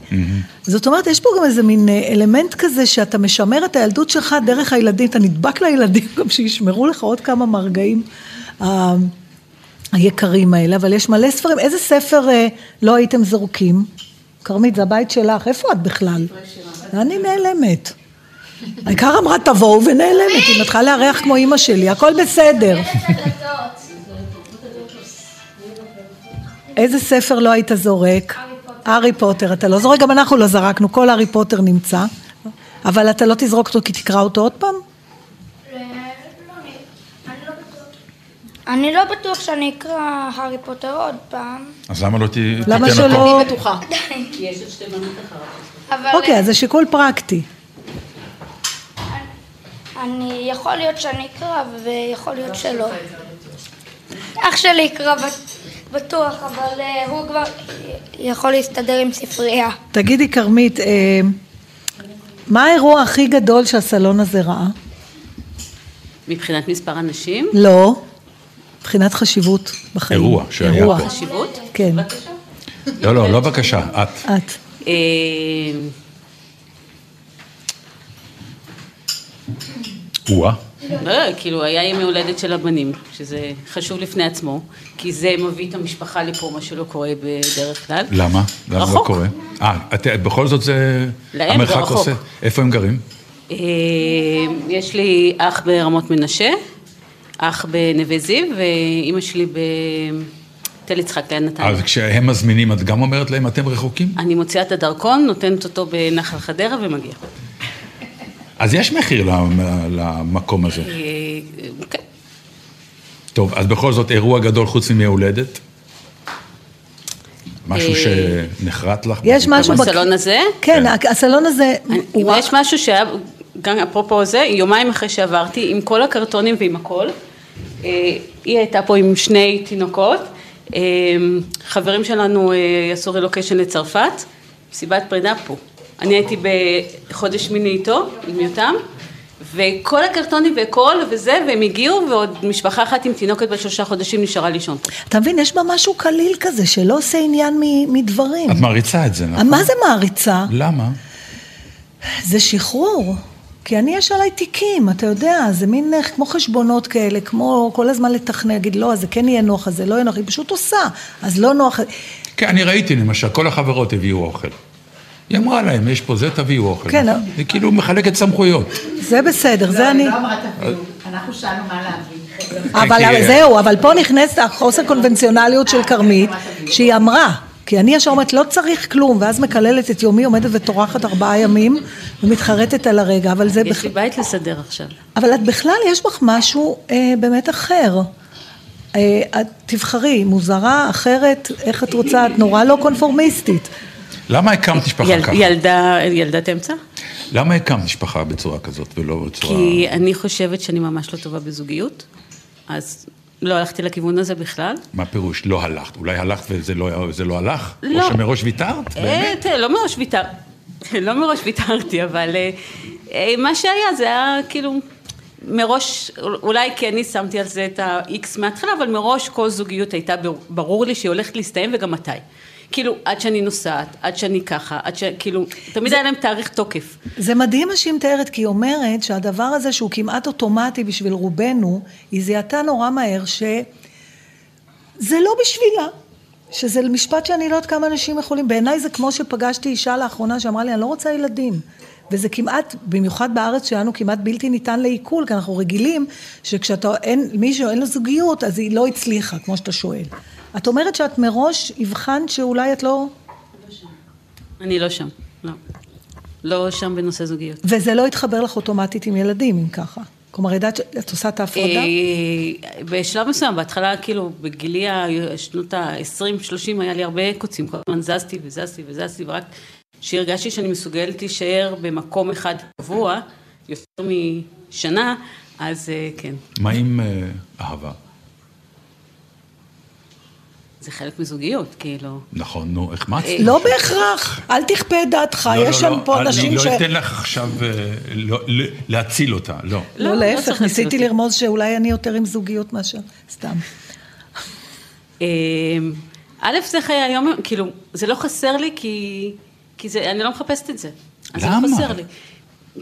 זאת אומרת, יש פה גם איזה מין אה, אלמנט כזה שאתה משמר את הילדות שלך דרך הילדים, אתה נדבק לילדים גם שישמרו לך עוד כמה מהרגעים. אה, היקרים האלה, אבל יש מלא ספרים. איזה ספר אה, לא הייתם זורקים? כרמית, זה הבית שלך, איפה את בכלל? אני נעלמת. העיקר אמרה תבואו ונעלמת, היא מתחילה לארח כמו אימא שלי, הכל בסדר. איזה ספר לא היית זורק? הארי פוטר. אתה לא זורק, גם אנחנו לא זרקנו, כל הארי פוטר נמצא. אבל אתה לא תזרוק אותו כי תקרא אותו עוד פעם? אני לא בטוח שאני אקרא הארי פוטר עוד פעם, אז למה לא ת- תיתן למה אותו? שלא... אני בטוחה. <laughs> כי יש עוד שתי בנות אחריו. אבל אוקיי, אז זה שיקול פרקטי. אני, יכול להיות שאני אקרא ויכול להיות שלא. אח שלי יקרא בט- בטוח, אבל אה, הוא כבר יכול להסתדר עם ספרייה. תגידי, כרמית, אה, מה האירוע הכי גדול שהסלון הזה ראה? מבחינת מספר אנשים, לא, מבחינת חשיבות בחיים. אירוע שהיה אירוע. פה. חשיבות, כן, לא, לא, לא בבקשה, את. את. אה, או-אה. לא, כאילו היה ימי הולדת של הבנים, שזה חשוב לפני עצמו, כי זה מביא את המשפחה לפה, מה שלא קורה בדרך כלל. למה? למה לא רחוק. קורה? אה, את- בכל זאת זה... להם זה רחוק. איפה הם גרים? אה, יש לי אח ברמות מנשה, אח בנווה זיו, ואימא שלי בתל יצחק ליד נתניה. אז כשהם מזמינים, את גם אומרת להם, אתם רחוקים? אני מוציאה את הדרכון, נותנת אותו בנחל חדרה ומגיעה. אז יש מחיר למ- למקום הזה. אה, כן. טוב, אז בכל זאת, אירוע גדול חוץ מימי הולדת? משהו אה, שנחרט לך? יש משהו... בסלון הזה? כן, הסלון הזה... ויש משהו שהיה, גם אפרופו זה, יומיים אחרי שעברתי, עם כל הקרטונים ועם הכל, אה, היא הייתה פה עם שני תינוקות, חברים שלנו אה, עשו רילוקיישן לצרפת, מסיבת פרידה פה. אני הייתי בחודש מיני איתו, עם יותם, וכל הקרטונים והכל וזה, והם הגיעו, ועוד משפחה אחת עם תינוקת בת שלושה חודשים נשארה לישון. אתה מבין, יש בה משהו קליל כזה, שלא עושה עניין מ- מדברים. את מעריצה את זה, נכון? מה זה מעריצה? למה? זה שחרור. כי אני, יש עליי תיקים, אתה יודע, זה מין אה, כמו חשבונות כאלה, כמו כל הזמן לתכנן, להגיד, לא, אז זה כן יהיה נוח, אז זה לא יהיה נוח, היא פשוט עושה, אז לא נוח. כן, אני ראיתי למשל, כל החברות הביאו אוכל. היא אמרה להם, יש פה זה, תביאו אוכל. כן, נכון? היא כאילו מחלקת סמכויות. זה בסדר, זה לא, אני... היא לא אמרה תביאו, אנחנו שאלנו מה להביא. אבל כי- זהו, אבל פה נכנסת החוסר קונבנציונליות של כרמית, שהיא אמרה, כי אני ישר אומרת, לא צריך כלום, ואז מקללת את יומי, עומדת וטורחת ארבעה ימים, ומתחרטת על הרגע, אבל זה... יש בכ- לי בית לסדר עכשיו. אבל את בכלל, יש בך משהו אה, באמת אחר. אה, את תבחרי, מוזרה, אחרת, איך את רוצה, את נורא לא קונפורמיסטית. למה הקמת משפחה יל- ככה? ילדה, ילדת אמצע? למה הקמת משפחה בצורה כזאת ולא בצורה... כי אני חושבת שאני ממש לא טובה בזוגיות, אז לא הלכתי לכיוון הזה בכלל. מה פירוש? לא הלכת. אולי הלכת וזה לא, לא הלך? לא. או שמראש ויתרת? אה, באמת? תראה, לא מראש ויתרתי, <laughs> לא מראש ויתרתי, אבל אה, אה, מה שהיה זה היה כאילו, מראש, אולי כי אני שמתי על זה את ה-X מההתחלה, אבל מראש כל זוגיות הייתה בר- ברור לי שהיא הולכת להסתיים וגם מתי. כאילו, עד שאני נוסעת, עד שאני ככה, עד ש... כאילו, תמיד היה להם תאריך תוקף. זה מדהים מה שהיא מתארת, כי היא אומרת שהדבר הזה שהוא כמעט אוטומטי בשביל רובנו, היא זיהתה נורא מהר שזה לא בשבילה. שזה משפט שאני לא יודעת כמה אנשים יכולים, בעיניי זה כמו שפגשתי אישה לאחרונה שאמרה לי, אני לא רוצה ילדים. וזה כמעט, במיוחד בארץ שלנו, כמעט בלתי ניתן לעיכול, כי אנחנו רגילים שכשאתה, אין, מישהו אין לו זוגיות, אז היא לא הצליחה, כמו שאתה שואל. את אומרת שאת מראש הבחנת שאולי את לא... אני לא שם, לא. לא שם בנושא זוגיות. וזה לא התחבר לך אוטומטית עם ילדים, אם ככה. כלומר, ידעת שאת עושה את ההפרדה? אה, בשלב מסוים, בהתחלה, כאילו, בגילי השנות ה-20-30 היה לי הרבה קוצים, כל הזמן זזתי וזזתי וזזתי, ורק כשהרגשתי שאני מסוגלת להישאר במקום אחד קבוע, יותר משנה, אז אה, כן, מה עם אה, אהבה? זה חלק מזוגיות, כאילו. נכון, נו, החמצתי. לא בהכרח, אל תכפה את דעתך, לא, יש לא, שם לא, פה אנשים ש... אני לא אתן לך עכשיו אה, להציל אותה, לא. לא, לא להפך, ניסיתי. לרמוז שאולי אני יותר עם זוגיות מאשר סתם. אה, א', זה חיי היום, כאילו, זה לא חסר לי כי, כי זה, אני לא מחפשת את זה. אז למה? זה לא חסר לי.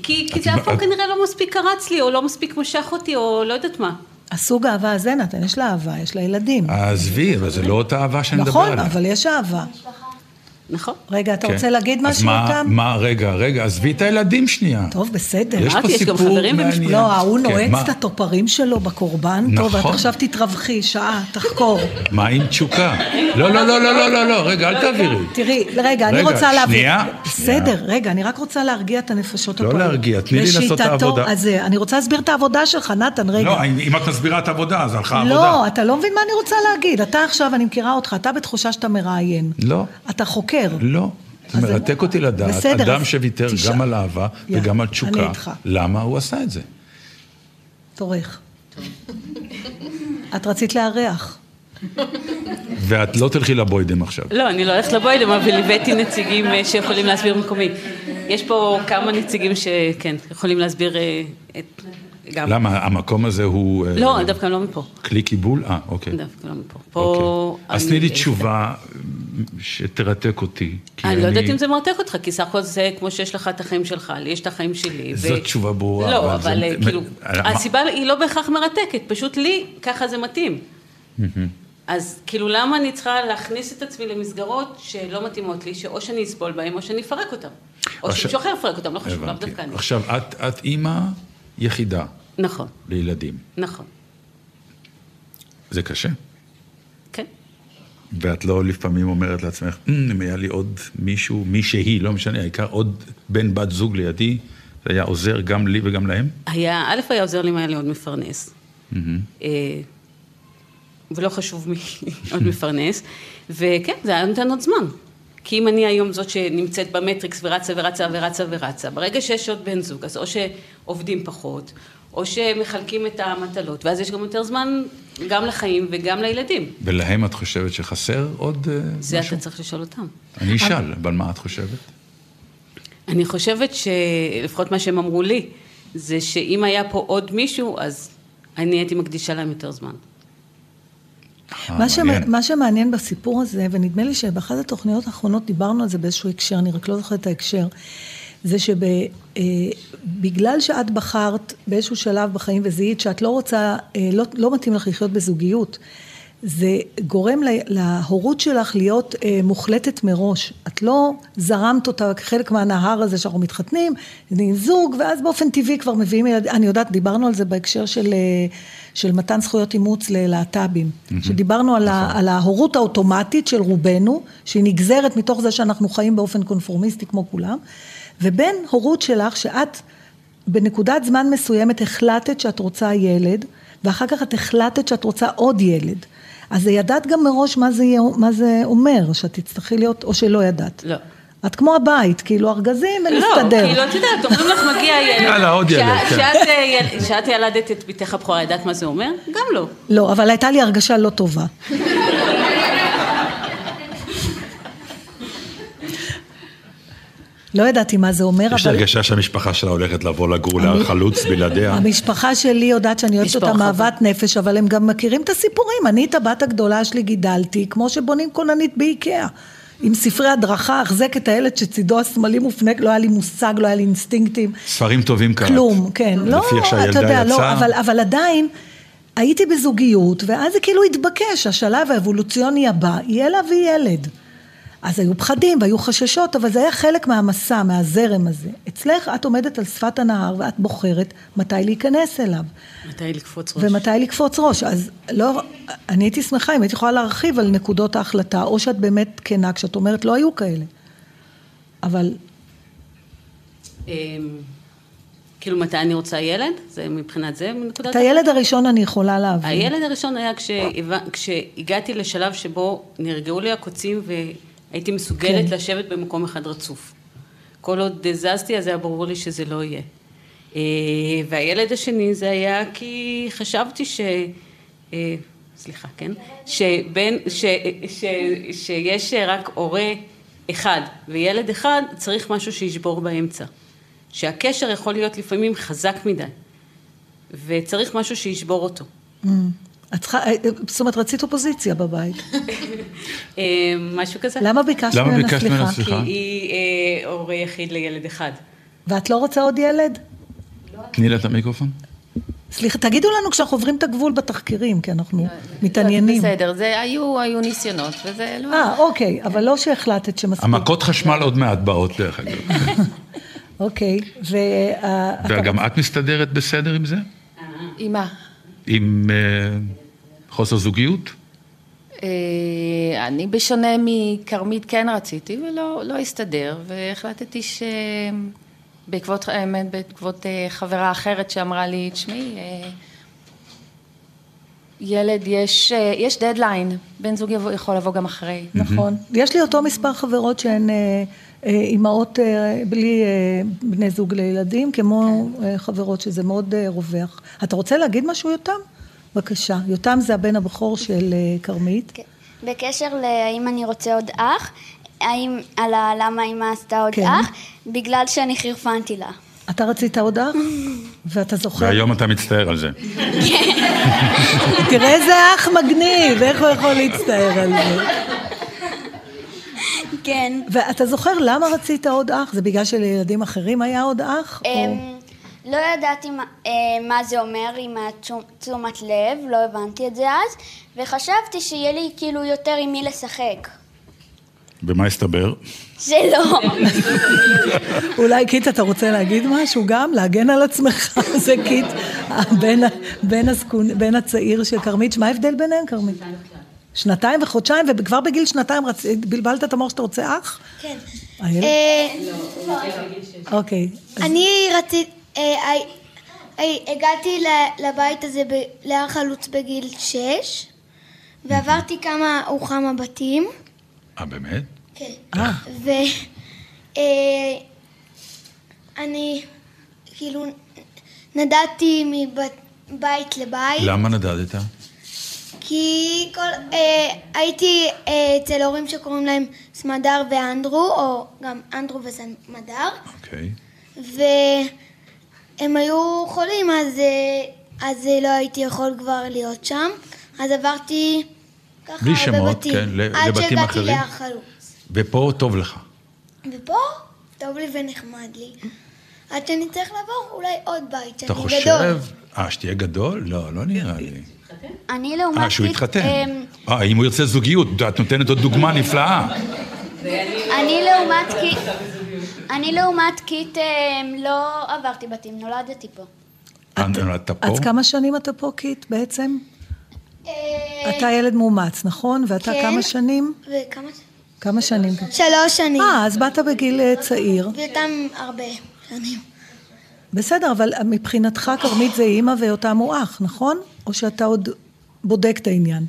כי, זה אף פעם כנראה לא מספיק קרץ לי, או לא מספיק משך אותי, או לא יודעת מה. הסוג האהבה הזה, נתן, יש לה אהבה, יש לה ילדים. עזבי, אבל זה לא אותה אהבה שאני מדבר נכון, עליה. אבל יש אהבה. נכון? רגע, אתה כן. רוצה להגיד אז משהו מה- אותם? מה, רגע, רגע, עזבי את הילדים שנייה. טוב, בסדר. יש פה יש גם סיפור חברים במשפחה. מעניין. לא, ההוא כן, נועץ מה- את הטופרים שלו בקורבן, טוב, את נכון. עכשיו תתרווחי, שעה, תחקור. מה עם תשוקה? לא, לא, לא, לא, לא, לא, לא, רגע, אל תעבירי. תראי, רגע, אני רגע, רוצה להבין. שנייה, בסדר. רגע, אני רק רוצה להרגיע את הנפשות לא הפועלות. להרגיע, תני לי לעשות את העבודה. אז אני רוצה להסביר את העבודה שלך, נתן, רגע. לא, אם את מסבירה את העבודה, אז הלכה העבודה. לא, אתה לא מבין מה אני רוצה להגיד. אתה עכשיו, אני מכירה אותך, אתה בתחושה שאתה מראיין. לא. אתה חוקר. לא. זה מרתק אותי לדעת, בסדר, אדם שוויתר. גם על אהבה יא, וגם על תשוקה. למה הוא עשה את זה? תורך. את רצית לארח. ואת לא תלכי לבוידם עכשיו. לא, אני לא הולכת לבוידם, אבל הבאתי נציגים אה, שיכולים להסביר במקומי. יש פה כמה נציגים שכן, יכולים להסביר אה, את... גם. למה, המקום הזה הוא... אה, לא, דווקא לא מפה. כלי קיבול? אה, אוקיי. דווקא לא מפה. פה... אוקיי. אז תני לי אני- תשובה שתרתק אותי. כי אני לא יודעת אם זה מרתק אותך, כי סך הכל זה כמו שיש לך את החיים שלך, לי יש את החיים שלי. ו- זאת תשובה ברורה, לא, אבל אבל זה- אה, כאילו, אה, מה- הסיבה היא לא בהכרח מרתקת, פשוט לי ככה זה מתאים. אז כאילו למה אני צריכה להכניס את עצמי למסגרות שלא מתאימות לי, שאו שאני אסבול בהן או שאני אפרק אותן. או שמישהו אחר יפרק אותן, לא חשוב, לאו. דווקא אני. עכשיו, את- את אימא יחידה נכון, לילדים. נכון, זה קשה. כן. ואת לא לפעמים אומרת לעצמך, "אמ, אם היה לי עוד מישהו, מישהי, לא משנה, העיקר עוד בן בת זוג לידי, זה היה עוזר גם לי וגם להם? היה, א' היה עוזר לי אם היה לי עוד מפרנס. אה, ולא חשוב מי <laughs> עוד מפרנס. וכן, זה היה נותן עוד זמן. כי אם אני היום זאת שנמצאת במטריקס ורצה ורצה ורצה ורצה, ברגע שיש עוד בן זוג, אז או שעובדים פחות, או שמחלקים את המטלות, ואז יש גם יותר זמן גם לחיים וגם לילדים. ולהם את חושבת שחסר עוד אה, זה משהו? אתה צריך לשאול אותם. אני אשאל, אבל מה את חושבת? אני חושבת שלפחות מה שהם אמרו לי, זה שאם היה פה עוד מישהו, אז אני הייתי מקדישה להם יותר זמן. אה, מה, שמ... מעניין. מה שמעניין בסיפור הזה, ונדמה לי שבאחת התוכניות האחרונות דיברנו על זה באיזשהו הקשר, אני רק לא זוכרת את ההקשר, זה שבגלל שאת בחרת באיזשהו שלב בחיים וזיהית שאת לא רוצה, אה, לא, לא מתאים לך לחיות בזוגיות, זה גורם לה- להורות שלך להיות אה, מוחלטת מראש. את לא זרמת אותה כחלק מהנהר הזה שאנחנו מתחתנים, נהיים זוג, ואז באופן טבעי כבר מביאים ילדים. אני יודעת, דיברנו על זה בהקשר של, אה, של מתן זכויות אימוץ ללהט"בים. שדיברנו על, ה, על ההורות האוטומטית של רובנו, שהיא נגזרת מתוך זה שאנחנו חיים באופן קונפורמיסטי כמו כולם, ובין הורות שלך שאת בנקודת זמן מסוימת החלטת שאת רוצה ילד, ואחר כך את החלטת שאת רוצה עוד ילד. אז ידעת גם מראש מה זה, מה זה אומר, שאת תצטרכי להיות, או שלא ידעת. לא. את כמו הבית, כאילו ארגזים לא, ונסתדר. כאילו, את יודעת, אומרים לך מגיע <laughs> ילד. יאללה, עוד ילד, כן. אה, כשאת ילדת את בתך הבכורה, ידעת מה זה אומר? גם לא. לא, אבל הייתה לי הרגשה לא טובה. <laughs> לא ידעתי מה זה אומר, יש אבל הרגשה שהמשפחה שלה הולכת לבוא לגור להר חלוץ בלעדיה. המשפחה שלי יודעת שאני אוהבת אותה. מאהבת נפש, אבל הם גם מכירים את הסיפורים. אני את הבת הגדולה שלי גידלתי, כמו שבונים כוננית באיקאה. עם ספרי הדרכה, החזק את הילד שצידו השמאלי מופנה, לא היה לי מושג, לא היה לי אינסטינקטים. ספרים טובים קראת. כלום, כן. לא, לפי איך שהילדה אתה יודע, לא. אבל, אבל עדיין, הייתי בזוגיות, ואז זה כאילו התבקש, השלב האבולוציוני הבא, יהיה להביא ילד. אז היו פחדים והיו חששות, אבל זה היה חלק מהמסע, מהזרם הזה. אצלך את עומדת על שפת הנהר ואת בוחרת מתי להיכנס אליו. מתי לקפוץ ראש? ומתי לקפוץ ראש. אז לא, אני הייתי שמחה אם הייתי יכולה להרחיב על נקודות ההחלטה, או שאת באמת כנה כשאת אומרת לא היו כאלה. אבל אמ, כאילו מתי אני רוצה ילד? זה מבחינת זה נקודת... את הילד הראשון אני יכולה להבין. הילד הראשון היה כשהגעתי לשלב שבו נרגעו לי הקוצים והייתי מסוגלת כן. לשבת במקום אחד רצוף. כל עוד זזתי, אז היה ברור לי שזה לא יהיה. אה, והילד השני זה היה כי חשבתי ש... אה, סליחה, כן? שבין, ש, ש, שיש רק הורה אחד וילד אחד, צריך משהו שישבור באמצע. שהקשר יכול להיות לפעמים חזק מדי, וצריך משהו שישבור אותו. את צריכה, אה, זאת אומרת, רצית אופוזיציה בבית. <laughs> אה, משהו כזה. למה ביקשת למה ממנה ביקשת ממנה סליחה? סליחה? כי היא אה, הורה יחיד לילד אחד. ואת לא רוצה עוד ילד? תני לה את המיקרופון. סליחה, תגידו לנו כשאנחנו עוברים את הגבול בתחקירים, כי אנחנו מתעניינים. בסדר, זה היו, היו ניסיונות, וזה לא... אה, אוקיי, אבל לא שהחלטת שמספיק. המכות חשמל עוד מעט באות, דרך אגב. <laughs> אוקיי, וה... וגם את מסתדרת בסדר עם זה? עם מה? עם אה, חוסר זוגיות? אה, אני בשונה מכרמית כן רציתי ולא לא הסתדר, והחלטתי שבעקבות, האמת, בעקבות אה, חברה אחרת שאמרה לי, תשמעי, ילד, יש, יש דדליין, בן זוג יכול לבוא גם אחרי. נכון. יש לי אותו מספר חברות שהן אימהות אה, בלי אה, בני זוג לילדים, כמו אה, חברות שזה מאוד אה, רווח. אתה רוצה להגיד משהו, יותם? בבקשה. יותם זה הבן הבכור של אה, כרמית. כן. בקשר להאם אני רוצה עוד אח, האם, על ה- למה אמא עשתה עוד כן. אח, בגלל שאני חירפנתי לה. אתה רצית עוד אח? <laughs> ואתה זוכר? והיום אתה מצטער על זה. תראה איזה אח מגניב, איך הוא יכול להצטער על זה? כן. ואתה זוכר למה רצית עוד אח? זה בגלל שלילדים אחרים היה עוד אח? אמ, לא ידעתי מה, אה, מה זה אומר עם התשומת לב, לא הבנתי את זה אז, וחשבתי שיהיה לי כאילו יותר עם מי לשחק. ומה הסתבר? שלא. <laughs> אולי קיט, אתה רוצה להגיד משהו גם? להגן על עצמך? <laughs> זה קיט, הבן, בן הצעיר של כרמית. מה ההבדל ביניהם, כרמית? שנתיים וחודשיים, וכבר בגיל שנתיים רצ... בלבלת את המוח שאתה רוצה אח? כן. הילד? אוקיי. אני רציתי, הגעתי לבית הזה להר חלוץ בגיל שש, ועברתי כמה וכמה בתים. אה, באמת? כן. אה, ואני כאילו נדדתי מבית לבית, למה נדדת? כי כל, אה, הייתי אה, אצל הורים שקוראים להם סמדר ואנדרו, או גם אנדרו וסמדר, אוקיי. והם היו חולים, אז, אה, אז אה, לא הייתי יכול כבר להיות שם, אז עברתי ככה בלי שמות, בתים, כן, עד לבתים שהגעתי אחרים? להר חלוץ. ופה טוב לך. ופה טוב לי ונחמד לי. עד שאני צריך לעבור אולי עוד בית, שאני אתה גדול. חושב... אה, שתהיה גדול? לא, לא נראה לי. אני לעומת... אה, שהוא יתחתן. אמ, אה, אם הוא ירצה זוגיות, את נותנת עוד דוגמה נפלאה. אני לעומת קיט... אני לעומת קיט אמ, לא עברתי בתים, נולדתי פה. אה, נולדת פה? אז כמה שנים אתה פה, קיט, בעצם? אה, אתה ילד מאומץ, נכון? ואתה כן. כמה שנים? וכמה... כמה שנים? שלוש שנים. אה, אז באת בגיל אה, צעיר. ויותם הרבה שנים. בסדר, אבל מבחינתך כרמית זה אימא ויותם הוא אח, נכון? או שאתה עוד בודק את העניין?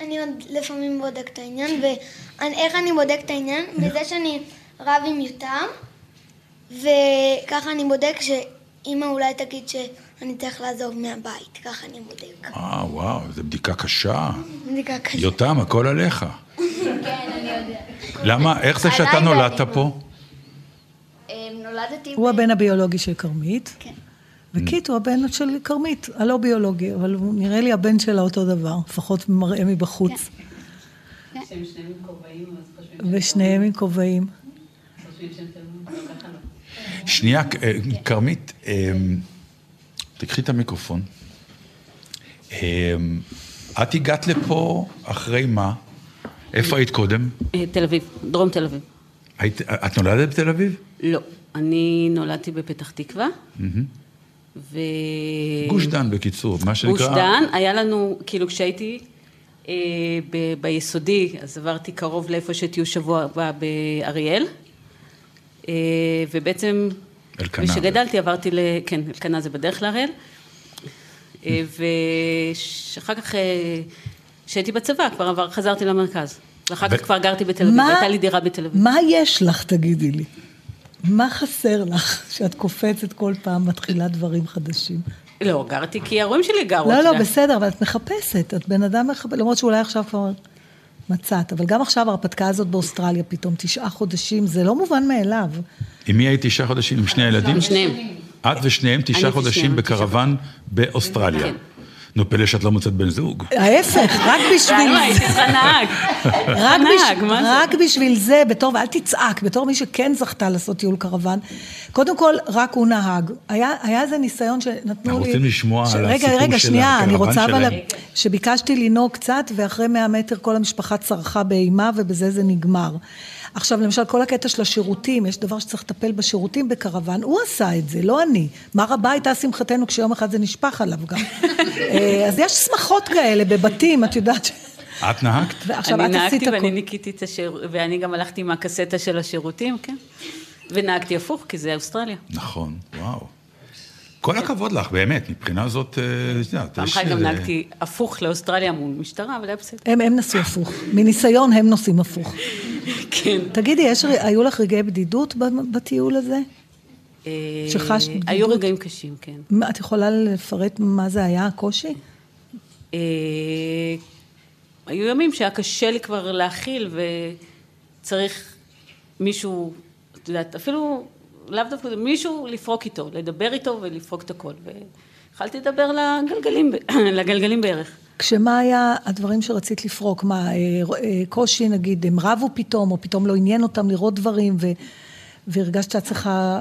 אני עוד לפעמים בודק את העניין, ואיך אני בודק את העניין? בזה שאני רב עם יותם, וככה אני בודק שאמא אולי תגיד שאני צריך לעזוב מהבית, ככה אני בודק. אה, וואו, זו בדיקה קשה. בדיקה כזאת. יותם, הכל עליך. <laughs> כן, אני יודע. למה, איך זה שאתה נולדת פה? נולדתי... הוא הבן הביולוגי של כרמית. כן. וקיט הוא הבן של כרמית, הלא ביולוגי, אבל הוא נראה לי הבן שלה אותו דבר, לפחות מראה מבחוץ. כן. שהם שניהם עם כובעים, אז חושבים ושניהם עם כובעים. לא. שנייה, אה, כרמית, אה, תקחי את המיקרופון. אה, את הגעת לפה אחרי מה? איפה היית קודם? תל אביב, דרום תל אביב. היית, את נולדת בתל אביב? לא, אני נולדתי בפתח תקווה, ו... גוש דן בקיצור, מה שנקרא... גוש דן, היה לנו, כאילו כשהייתי אה, ב- ביסודי, אז עברתי קרוב לאיפה שתהיו שבוע הבא באריאל, אה, ובעצם, אלקנה. כשגדלתי עברתי ל... כן, אלקנה זה בדרך לאריאל, אה, ואחר כך, אה, כשהייתי בצבא, כבר עבר, חזרתי למרכז. ואחר ו- כך כבר גרתי בתל אביב, מה- הייתה לי דירה בתל אביב. מה יש לך, תגידי לי? מה חסר לך שאת קופצת כל פעם, מתחילה דברים חדשים? לא, גרתי כי ההורים שלי גרו. לא, לא. בסדר, אבל את מחפשת, את בן אדם מחפש, למרות שאולי עכשיו כבר מצאת, אבל גם עכשיו ההרפתקה הזאת באוסטרליה פתאום, תשעה חודשים, זה לא מובן מאליו. עם מי היית תשעה חודשים? עם שני הילדים? עם שניהם. את ושניהם תשעה חודשים בקרוון באוסטרליה. נו, פלא שאת לא מוצאת בן זוג. ההפך, רק בשביל די, זה. רק, בשביל זה, בתור, ואל תצעק, בתור מי שכן זכתה לעשות טיול קרוון, קודם כל, רק הוא נהג. היה, איזה ניסיון שנתנו אנחנו לי... רוצים לשמוע על רגע, הסיפור רגע, של שנייה, אני הקרוון רוצה אבל... שלהם. שביקשתי לנהוג קצת, ואחרי 100 מטר כל המשפחה צרחה באימה, ובזה זה נגמר. עכשיו, למשל, כל הקטע של השירותים, יש דבר שצריך לטפל בשירותים בקרוון, הוא עשה את זה, לא אני. מה רבה הייתה שמחתנו כשיום אחד זה נשפך עליו גם. <laughs> אה, אז יש שמחות כאלה בבתים, את יודעת ש... את נהגת? <laughs> ועכשיו אני את עשית נהגתי ואני הכול. ניקיתי את השירות, ואני גם הלכתי עם הקסטה של השירותים, כן. ונהגתי הפוך, כי זה אוסטרליה. נכון, וואו. כל הכבוד לך, באמת, מבחינה זאת, אה, את יודעת, פעם יש, אחת גם אה, נהגתי הפוך לאוסטרליה מול משטרה, אבל היה בסדר. הם, הם נסעו הפוך. מניסיון הם נוסעים הפוך. <laughs> כן. תגידי, היו לך רגעי בדידות בטיול הזה? אה, שחשת בדידות? היו רגעים קשים, כן. את יכולה לפרט מה זה היה, הקושי? היו ימים שהיה קשה לי כבר להכיל, וצריך מישהו, את יודעת, אפילו לאו דווקא, מישהו לפרוק איתו, לדבר איתו ולפרוק את הכל. והתחלתי לדבר לגלגלים, <coughs> לגלגלים בערך. כשמה היה הדברים שרצית לפרוק? מה, אה, אה, קושי, נגיד, הם רבו פתאום, או פתאום לא עניין אותם לראות דברים, ו, והרגשת שאת צריכה,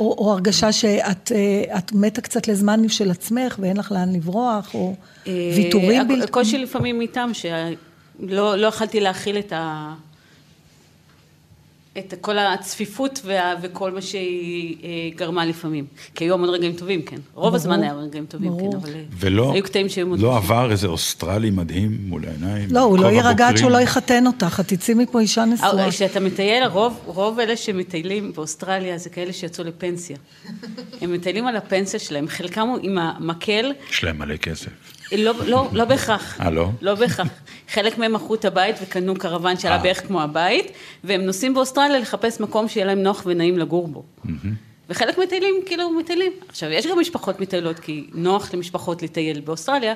או, או הרגשה שאת אה, את מתה קצת לזמן של עצמך, ואין לך לאן לברוח, או ויתורים בלתי... הקושי לפעמים איתם, שלא לא יכלתי להכיל את ה... את כל הצפיפות וה, וכל מה שהיא אה, גרמה לפעמים. כי היו המון רגעים טובים, כן. רוב ברור, הזמן היה רגעים טובים, ברור. כן, אבל אה, ולא היו קטעים שהיו מאוד לא. עבר איזה אוסטרלי מדהים מול העיניים? לא, הוא לא יירגע עד? שהוא לא יחתן אותך, את תצאי מפה אישה נשואה. אה, כשאתה מטייל, רוב, רוב אלה שמטיילים באוסטרליה זה כאלה שיצאו לפנסיה. הם מטיילים על הפנסיה שלהם, חלקם עם המקל, יש להם מלא כסף. לא, לא, לא בהכרח. אה, לא? לא בהכרח. חלק מהם מכרו את הבית וקנו קרוון שעלה אה. בערך כמו הבית, והם נוסעים באוסטרליה לחפש מקום שיהיה להם נוח ונעים לגור בו. וחלק מטיילים, כאילו, מטיילים. עכשיו, יש גם משפחות מטיילות, כי נוח למשפחות לטייל באוסטרליה,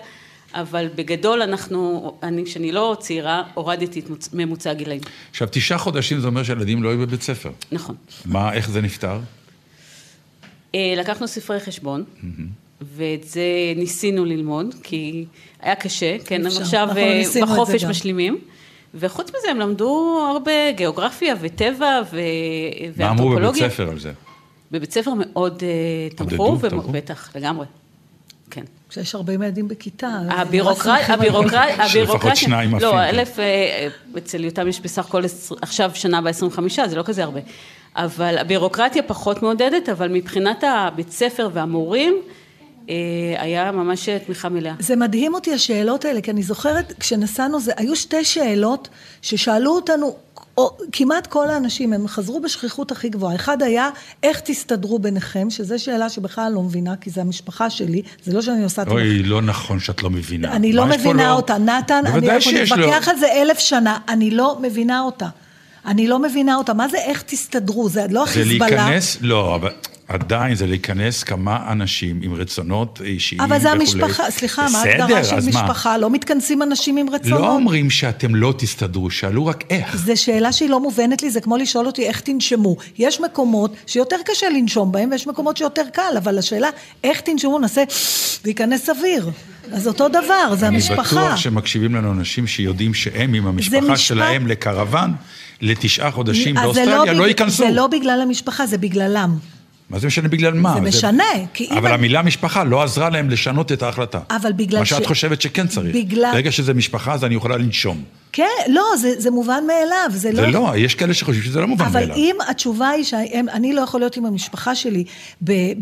אבל בגדול אנחנו, אני, כשאני לא צעירה, הורדתי את מוצ- ממוצע הגילאים. עכשיו, תשעה חודשים זה אומר שהילדים לא היו בבית ספר. נכון. מה, איך זה נפתר? אה, לקחנו ספרי חשבון, ואת זה ניסינו ללמוד, כי היה קשה, כן, אפשר. הם עכשיו אנחנו אה, בחופש. משלימים. וחוץ מזה, הם למדו הרבה גיאוגרפיה וטבע ו... מה אמרו בבית ואנתרופולוגיה. ספר על זה? בבית ספר מאוד אה, תמכו? בטח, לגמרי. כן. כשיש 40 ילדים בכיתה. אז הבירוקרט- נורא שמחים על זה. הבירוקרט- <laughs> הבירוקרטיה, שניים עפים, לא. אלף, אה, אצל יותם יש בסך הכל עכשיו שנה ב-25, זה לא כזה הרבה. אבל הבירוקרטיה פחות מעודדת, אבל מבחינת הבית ספר והמורים, היה ממש תמיכה מלאה. זה מדהים אותי השאלות האלה, כי אני זוכרת, כשנסענו, זה, היו שתי שאלות ששאלו אותנו, או, כמעט כל האנשים, הם חזרו בשכיחות הכי גבוהה. אחד היה, איך תסתדרו ביניכם, שזו שאלה שבכלל אני לא מבינה, כי זו המשפחה שלי, זה לא שאני עושה... אוי, לא נכון שאת לא מבינה. אני לא מבינה לא- אותה. נתן, אני, לו. נתווכח על זה אלף שנה, אני לא מבינה אותה. אני לא מבינה אותה. מה זה איך תסתדרו? זה לא זה חיזבאללה. להיכנס, לא, אבל עדיין זה להיכנס כמה אנשים עם רצונות אישיים אבל זה וכולי. המשפחה, סליחה, מה ההגדרה של אז מה? משפחה? לא מתכנסים אנשים עם רצונות? לא אומרים שאתם לא תסתדרו, שאלו רק איך. זו שאלה שהיא לא מובנת לי, זה כמו לשאול אותי איך תנשמו. יש מקומות שיותר קשה לנשום בהם, ויש מקומות שיותר קל, אבל השאלה, איך תנשמו, נעשה, זה ייכנס אוויר. אז אותו דבר, זה אני המשפחה. בטוח שמקשיבים לנו אנשים שיודעים שהם עם המשפחה משפט- שלהם לקרוון לתשעה חודשים זה באוסטרליה, לא ייכנסו. זה לא בגלל המשפחה, זה בגללם. מה זה משנה בגלל מה? זה משנה, כי אם אבל אני- המילה משפחה לא עזרה להם לשנות את ההחלטה. אבל בגלל מה שאת ש- חושבת שכן צריך. בגלל- ברגע שזה משפחה, אז אני יכולה לנשום. כן, לא, זה, זה מובן מאליו, זה לא... זה לא, יש כאלה שחושבים שזה לא מובן אבל מאליו. אם התשובה היא שאני לא יכול להיות עם המשפחה שלי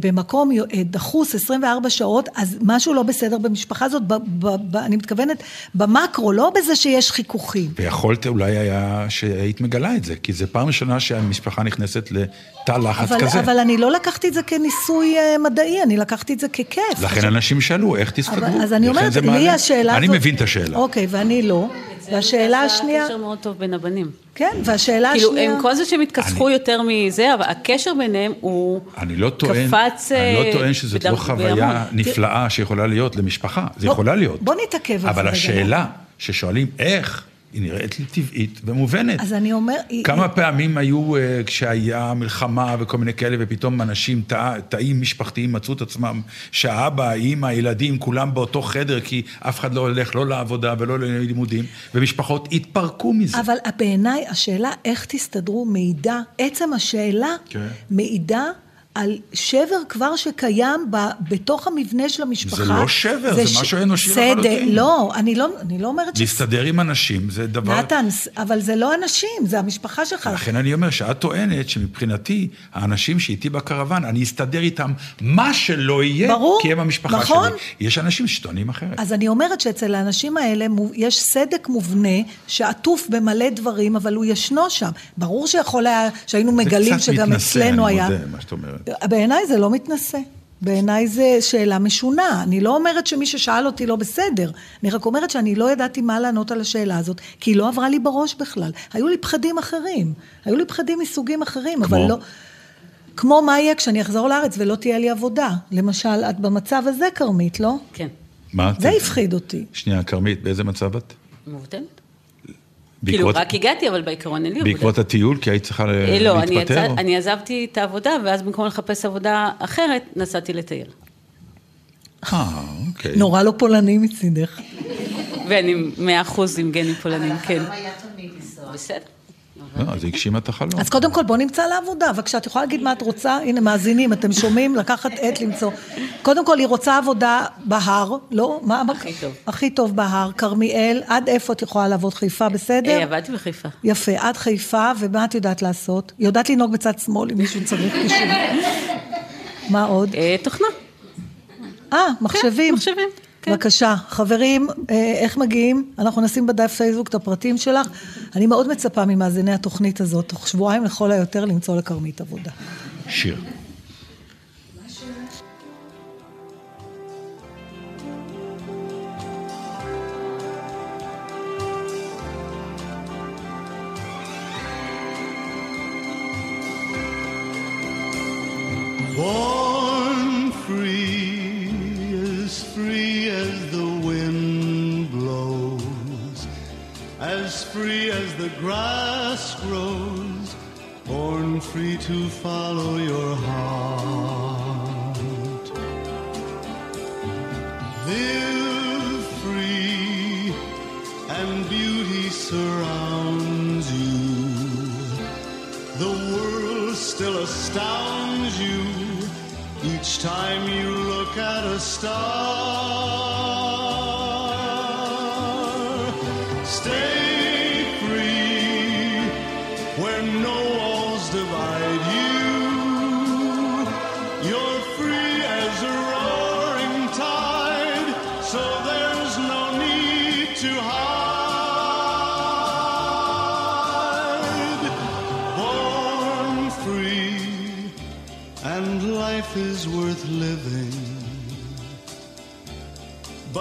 במקום אה, דחוס 24 שעות, אז משהו לא בסדר במשפחה הזאת, ב, ב, ב, אני מתכוונת במקרו, לא בזה שיש חיכוכים. ויכולת אולי היה שהיית מגלה את זה, כי זו פעם ראשונה שהמשפחה נכנסת לתא לחץ אבל, כזה. אבל אני לא לקחתי את זה כניסוי אה, מדעי, אני לקחתי את זה ככיף. לכן אנשים שאלו, איך תסתדרו? אבל, אז אני אומרת, לי. השאלה אני הזאת... מבין את השאלה. אוקיי, ואני לא. והשאלה השנייה... קשר מאוד טוב בין הבנים. כן, והשאלה כאילו, השנייה... הם כל זה שהם התכסחו יותר מזה, אבל הקשר ביניהם הוא אני לא טוען, קפץ... אני אה, לא טוען שזאת לא חוויה. נפלאה שיכולה להיות למשפחה, זה בוא- יכולה להיות. בוא נתעכב על זה אבל. השאלה ששואלים איך, היא נראית לי טבעית ומובנת. אז אני אומר... כמה פעמים היו אה, כשהיה מלחמה וכל מיני כאלה, ופתאום אנשים, תא- תאים משפחתיים מצאו את עצמם, שהאבא, האמא, הילדים, כולם באותו חדר, כי אף אחד לא הולך לא לעבודה ולא ללימודים, ומשפחות התפרקו מזה. אבל בעיניי השאלה איך תסתדרו מעידה, עצם השאלה כן. מעידה על שבר כבר שקיים ב, בתוך המבנה של המשפחה. זה לא שבר, זה משהו אנושי לחלוטין. לא, אני לא, אני לא אומרת ש... להסתדר עם אנשים זה דבר... נתן, אבל זה לא אנשים, זה המשפחה שלך. לכן אני אומר שאת טוענת שמבחינתי, האנשים שאיתי בקרוון, אני אסתדר איתם מה שלא יהיה, ברור, כי הם המשפחה נכון. שלי. יש אנשים שטוענים אחרת. אז אני אומרת שאצל האנשים האלה יש סדק מובנה שעטוף במלא דברים, אבל הוא ישנו שם. ברור שיכול היה, שהיינו מגלים זה קצת שגם מתנשא, אצלנו אני היה... מודה, מה שאת אומרת. בעיניי זה לא מתנשא. בעיניי זה שאלה משונה. אני לא אומרת שמי ששאל אותי לא בסדר. אני רק אומרת שאני לא ידעתי מה לענות על השאלה הזאת, כי היא לא עברה לי בראש בכלל. היו לי פחדים אחרים. היו לי פחדים מסוגים אחרים, אבל כמו? לא... כמו מה יהיה כשאני אחזור לארץ ולא תהיה לי עבודה. למשל, את במצב הזה, כרמית, לא? כן, מה את... זה הפחיד אותי. שנייה, כרמית, באיזה מצב את? מובטלת. כאילו, רק הגעתי, אבל בעיקרון אין לי עבודה. בעקבות הטיול, כי היית צריכה ל- אה, לא, אני, להתפטר? יצא, אני עזבתי את העבודה, ואז במקום לחפש עבודה אחרת, נסעתי לטייל. אה, אוקיי. נורא לא פולני מצידך. ואני מאה אחוז עם גנים פולנים, כן. החלום היה תמיד לנסוע. בסדר. לא, אז היא הגשימה את החלום. אז קודם כל בוא נמצא לעבודה, בבקשה, את יכולה להגיד מה את רוצה? הנה, מאזינים, אתם שומעים? לקחת עט למצוא. קודם כל, היא רוצה עבודה בהר, לא? מה? הכי טוב. הכי טוב בהר, כרמיאל, עד איפה את יכולה לעבוד? חיפה, בסדר? אה, עבדתי בחיפה. יפה, עד חיפה, ומה את יודעת לעשות? היא יודעת לנהוג בצד שמאל, אם מישהו צריך קישור. <laughs> מה עוד? אה, תוכנה. אה, מחשבים. מחשבים, כן. בבקשה, חברים, אה, איך מגיעים? אנחנו נשים בדף פייסבוק את הפרטים שלך. אני מאוד מצפה ממאזיני התוכנית הזאת, תוך שבועיים לכל היותר למצוא לכרמית עבודה. שיר. Born free as the grass grows, born free to follow your heart. Live free, and beauty surrounds you. The world still astounds you each time you look at a star.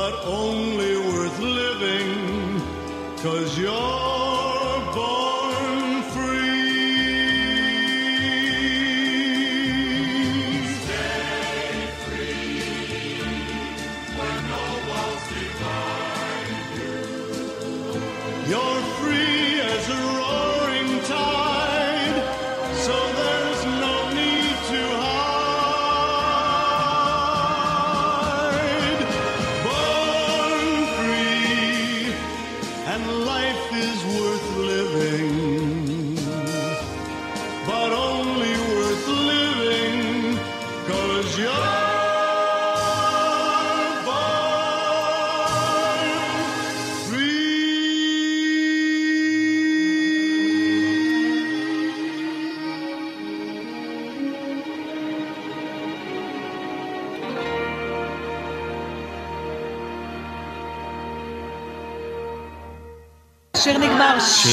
But only worth living cause you're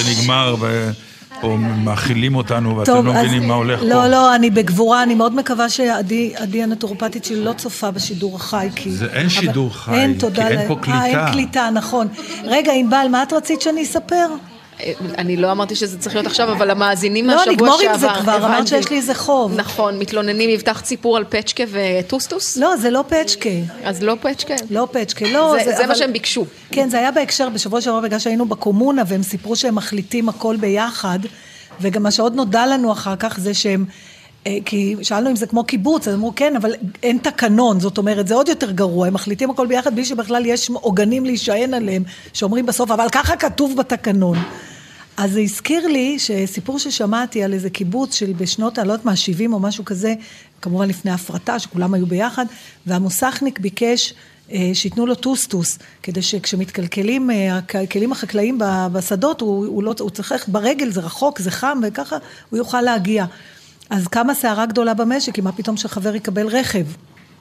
נגמר. שיר נגמר, ופה מאכילים אותנו, ואתם טוב, לא אז- מבינים מה הולך פה. לא, לא, אני בגבורה, אני מאוד מקווה שעדי עדי הנטורופטית שלי לא צופה בשידור החי, כי... זה- אין אבל- שידור חי, אין, כי אין. פה אה, קליטה. אין קליטה, נכון. רגע, ענבל, מה את רצית שאני אספר? אני לא אמרתי שזה צריך להיות עכשיו, אבל המאזינים לא, מהשבוע נגמור שעבר, עם זה כבר, אמרת. שיש לי איזה חוב. נכון, מתלוננים, הבטחת סיפור על פצ'קה וטוסטוס? לא, זה לא פצ'קה. אז לא פצ'קה? לא פצ'קה, לא. זה- מה שהם ביקשו. כן, זה היה בהקשר, בשבוע שעבר בגלל שהיינו בקומונה, והם סיפרו שהם מחליטים הכל ביחד, וגם מה שעוד נודע לנו אחר כך זה שהם... אה, כי שאלנו אם זה כמו קיבוץ, אז אמרו כן, אבל אין תקנון, זאת אומרת, זה עוד יותר גרוע, הם מחליטים הכל ביחד בלי שבכלל יש עוגנים להישען עליהם, שאומרים בסוף, אבל ככה כתוב בתקנון. אז זה הזכיר לי שסיפור ששמעתי על איזה קיבוץ של בשנות, אני לא יודעת מה, 70 או משהו כזה, כמובן לפני הפרטה, שכולם היו ביחד, והמוסכניק ביקש אה, שייתנו לו טוסטוס, כדי שכשמתקלקלים אה, הכלים החקלאיים ב- בשדות, הוא, הוא, לא, הוא צריך ללכת ברגל, זה רחוק, זה חם, וככה הוא יוכל להגיע. אז קמה סערה גדולה במשק, כי מה פתאום שחבר יקבל רכב?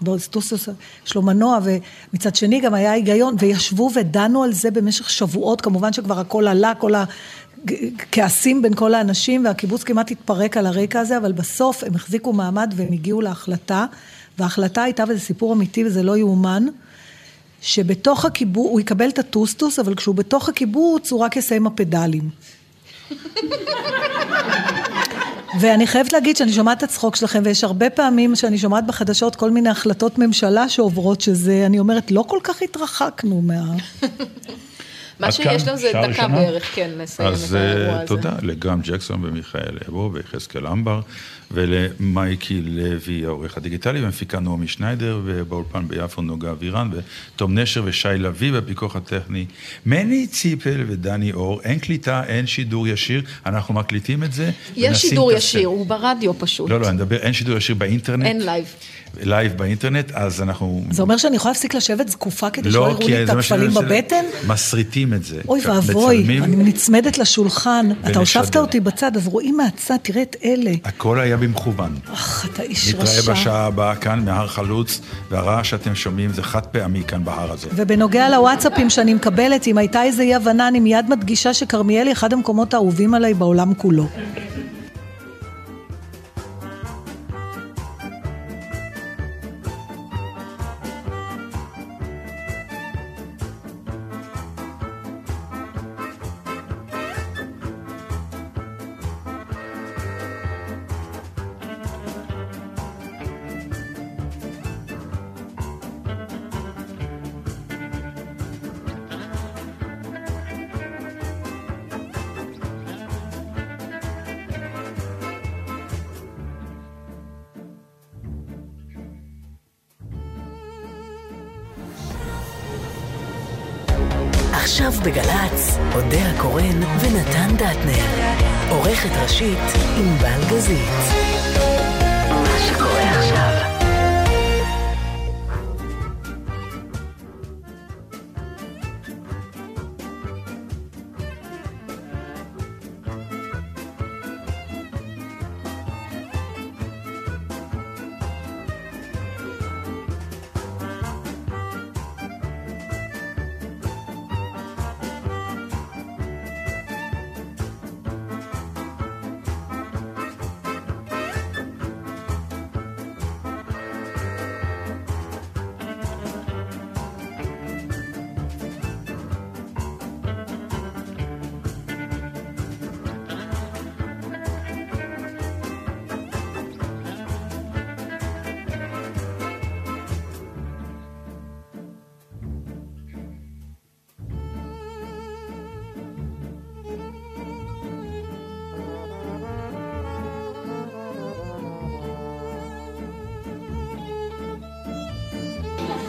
טוסטוס יש לו מנוע, ומצד שני גם היה היגיון, וישבו ודנו על זה במשך שבועות, כמובן שכבר הכל עלה, כל הכעסים בין כל האנשים, והקיבוץ כמעט התפרק על הרקע הזה, אבל בסוף הם החזיקו מעמד והם הגיעו להחלטה, וההחלטה הייתה, וזה סיפור אמיתי וזה לא יאומן, שבתוך הקיבוץ, הוא יקבל את הטוסטוס, אבל כשהוא בתוך הקיבוץ, הוא רק ישים פדלים. ואני חייבת להגיד שאני שומעת את הצחוק שלכם, ויש הרבה פעמים שאני שומעת בחדשות כל מיני החלטות ממשלה שעוברות, שזה, אני אומרת, לא כל כך התרחקנו מה... <laughs> מה שיש לנו זה דקה? בערך, כן, לסיים את אז האירוע אה, הזה. תודה לגרם ג'קסון ומיכאל אבו ויחזקאל אמבר, ולמייקי לוי, העורך הדיגיטלי, והמפיקה נעמי שניידר, ובאולפן ביפו נוגה אבירן, ותום נשר ושי לביא, בפיקוח הטכני מני ציפל ודני אור. אין קליטה, אין שידור ישיר, אנחנו מקליטים את זה. יש שידור. ישיר, הוא ברדיו פשוט. לא, לא, אני מדבר, אין שידור ישיר באינטרנט. אין live. live באינטרנט, אז אנחנו... זה אומר שאני יכולה להפסיק לשבת זקופה כדי שלא לא, יראו כי לי את הקפלים בבטן? מסריטים את זה. אוי ואבוי. אני נצמדת לשולחן. אתה. הושבת אותי בצד, אז רואים מהצד, תראה את אלה. הכל היה במכוון. אך, אתה איש נתראה רשע. בשעה הבאה כאן מהר חלוץ, והרעש שאתם שומעים זה חד פעמי כאן בהר הזה. ובנוגע לוואטסאפים שאני מקבלת, אם הייתה איזה אי הבנה, אני מיד מדגישה שכרמיאל היא אחד המקומות האהובים עליי בעולם כולו.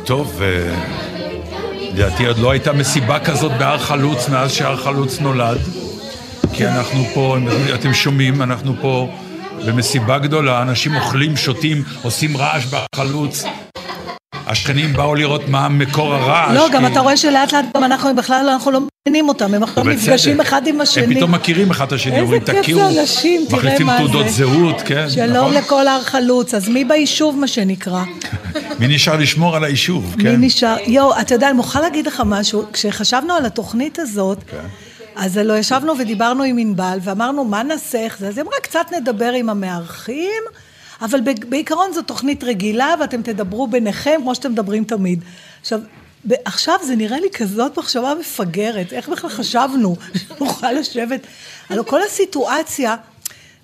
טוב, אה, לדעתי עוד לא הייתה מסיבה כזאת בהר חלוץ מאז שהר חלוץ נולד. כי אנחנו פה, אתם שומעים, אנחנו פה במסיבה גדולה, אנשים אוכלים, שותים, עושים רעש בהר חלוץ. השכנים באו לראות מה מקור הרעש. לא, גם אתה רואה שלאט לאט גם אנחנו בכלל, אנחנו לא מבינים אותם, הם עכשיו. נפגשים אחד עם השני. הם פתאום מכירים אחד את השני, אומרים תכירו, מחליפים תעודות זה. זהות, כן, שלום נכון? לכל הר חלוץ, אז מי ביישוב מה שנקרא? מי נשאר לשמור על היישוב, מי כן? נשאר? יואו, אתה יודע, אני מוכרחה להגיד לך משהו, כשחשבנו על התוכנית הזאת, כן. אז לא ישבנו ודיברנו עם ענבל, ואמרנו, מה נעשה, איך זה? אז היא אמרה, קצת נדבר עם המארחים, אבל בעיקרון זו תוכנית רגילה, ואתם תדברו ביניכם, כמו שאתם מדברים תמיד. עכשיו, עכשיו זה נראה לי כזאת מחשבה מפגרת, איך בכלל חשבנו שנוכל לשבת? הלוא כל הסיטואציה,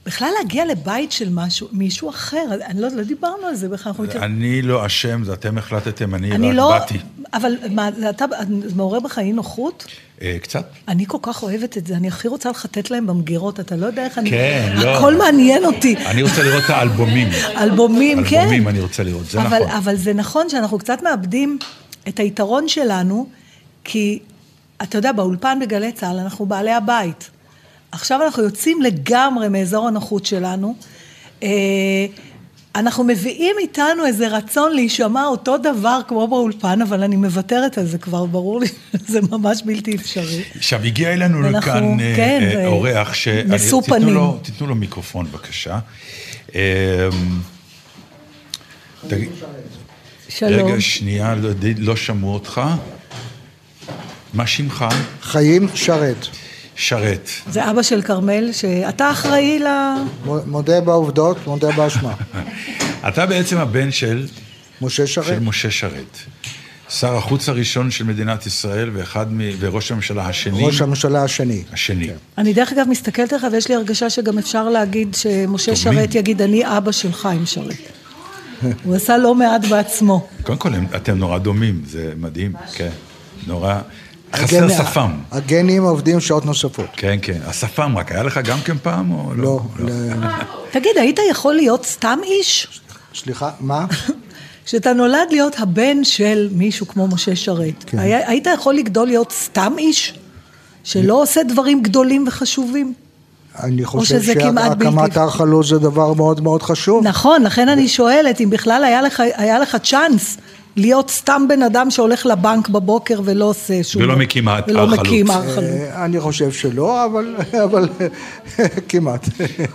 בכלל להגיע לבית של משהו, מישהו אחר, אני לא, לא דיברנו על זה בכלל. אני לא אשם, זה אתם החלטתם, אני אני רק לא, באתי. אבל מה, אתה, זה מעורר בך אי נוחות? אה, קצת? אני כל כך אוהבת את זה, אני הכי רוצה לחטט להם במגירות, אתה לא יודע איך אני... כן, לא. הכל מעניין אותי. אני רוצה לראות את האלבומים. אלבומים, כן. אלבומים אני רוצה לראות, זה אבל, נכון. אבל זה נכון שאנחנו קצת מאבדים את היתרון שלנו, כי אתה יודע, באולפן בגלי צה"ל אנחנו בעלי הבית. עכשיו אנחנו יוצאים לגמרי מאזור הנוחות שלנו. אה, אנחנו מביאים איתנו איזה רצון להישמע אותו דבר כמו באולפן, אבל אני מוותרת על זה כבר, ברור לי <laughs> שזה ממש בלתי אפשרי. עכשיו, הגיע אלינו ואנחנו- לכאן אה, כן, אה, אורח, ש... נשוא תיתנו פנים. לו- תיתנו לו מיקרופון, בבקשה. תגיד- שלום. רגע, שנייה, לא, לא שמעו אותך. מה שמך? חיים שרת. שרת. זה אבא של כרמל, שאתה אחראי ל... מודה בעובדות, מודה באשמה. <laughs> אתה בעצם הבן של... משה שרת. של משה שרת. שר החוץ הראשון של מדינת ישראל ואחד מ... וראש הממשלה השני. ראש הממשלה השני. השני. אני דרך אגב מסתכלת עליך ויש לי הרגשה שגם אפשר להגיד שמשה דומים. שרת יגיד, אני אבא של חיים שרת. הוא עשה לא מעט בעצמו. קודם כל, אתם נורא דומים, זה מדהים, כן. נורא... חסר שפם. הגנים עובדים שעות נוספות. כן, כן. השפם רק, היה לך גם כן פעם או לא? לא. תגיד, היית יכול להיות סתם איש? סליחה, מה? <laughs> שאתה נולד להיות הבן של מישהו כמו משה שרת. כן. היה- היית יכול לגדול להיות סתם איש? שלא עושה דברים גדולים וחשובים? אני חושב שהקמת הר חלוץ זה דבר מאוד מאוד חשוב. נכון, לכן אני שואלת, אם בכלל היה לך, היה לך צ'אנס להיות סתם בן אדם שהולך לבנק בבוקר ולא עושה שום... ולא מקים הר ולא חלוץ. מקים הר חלוץ. אה, אני חושב שלא, אבל, אבל כמעט.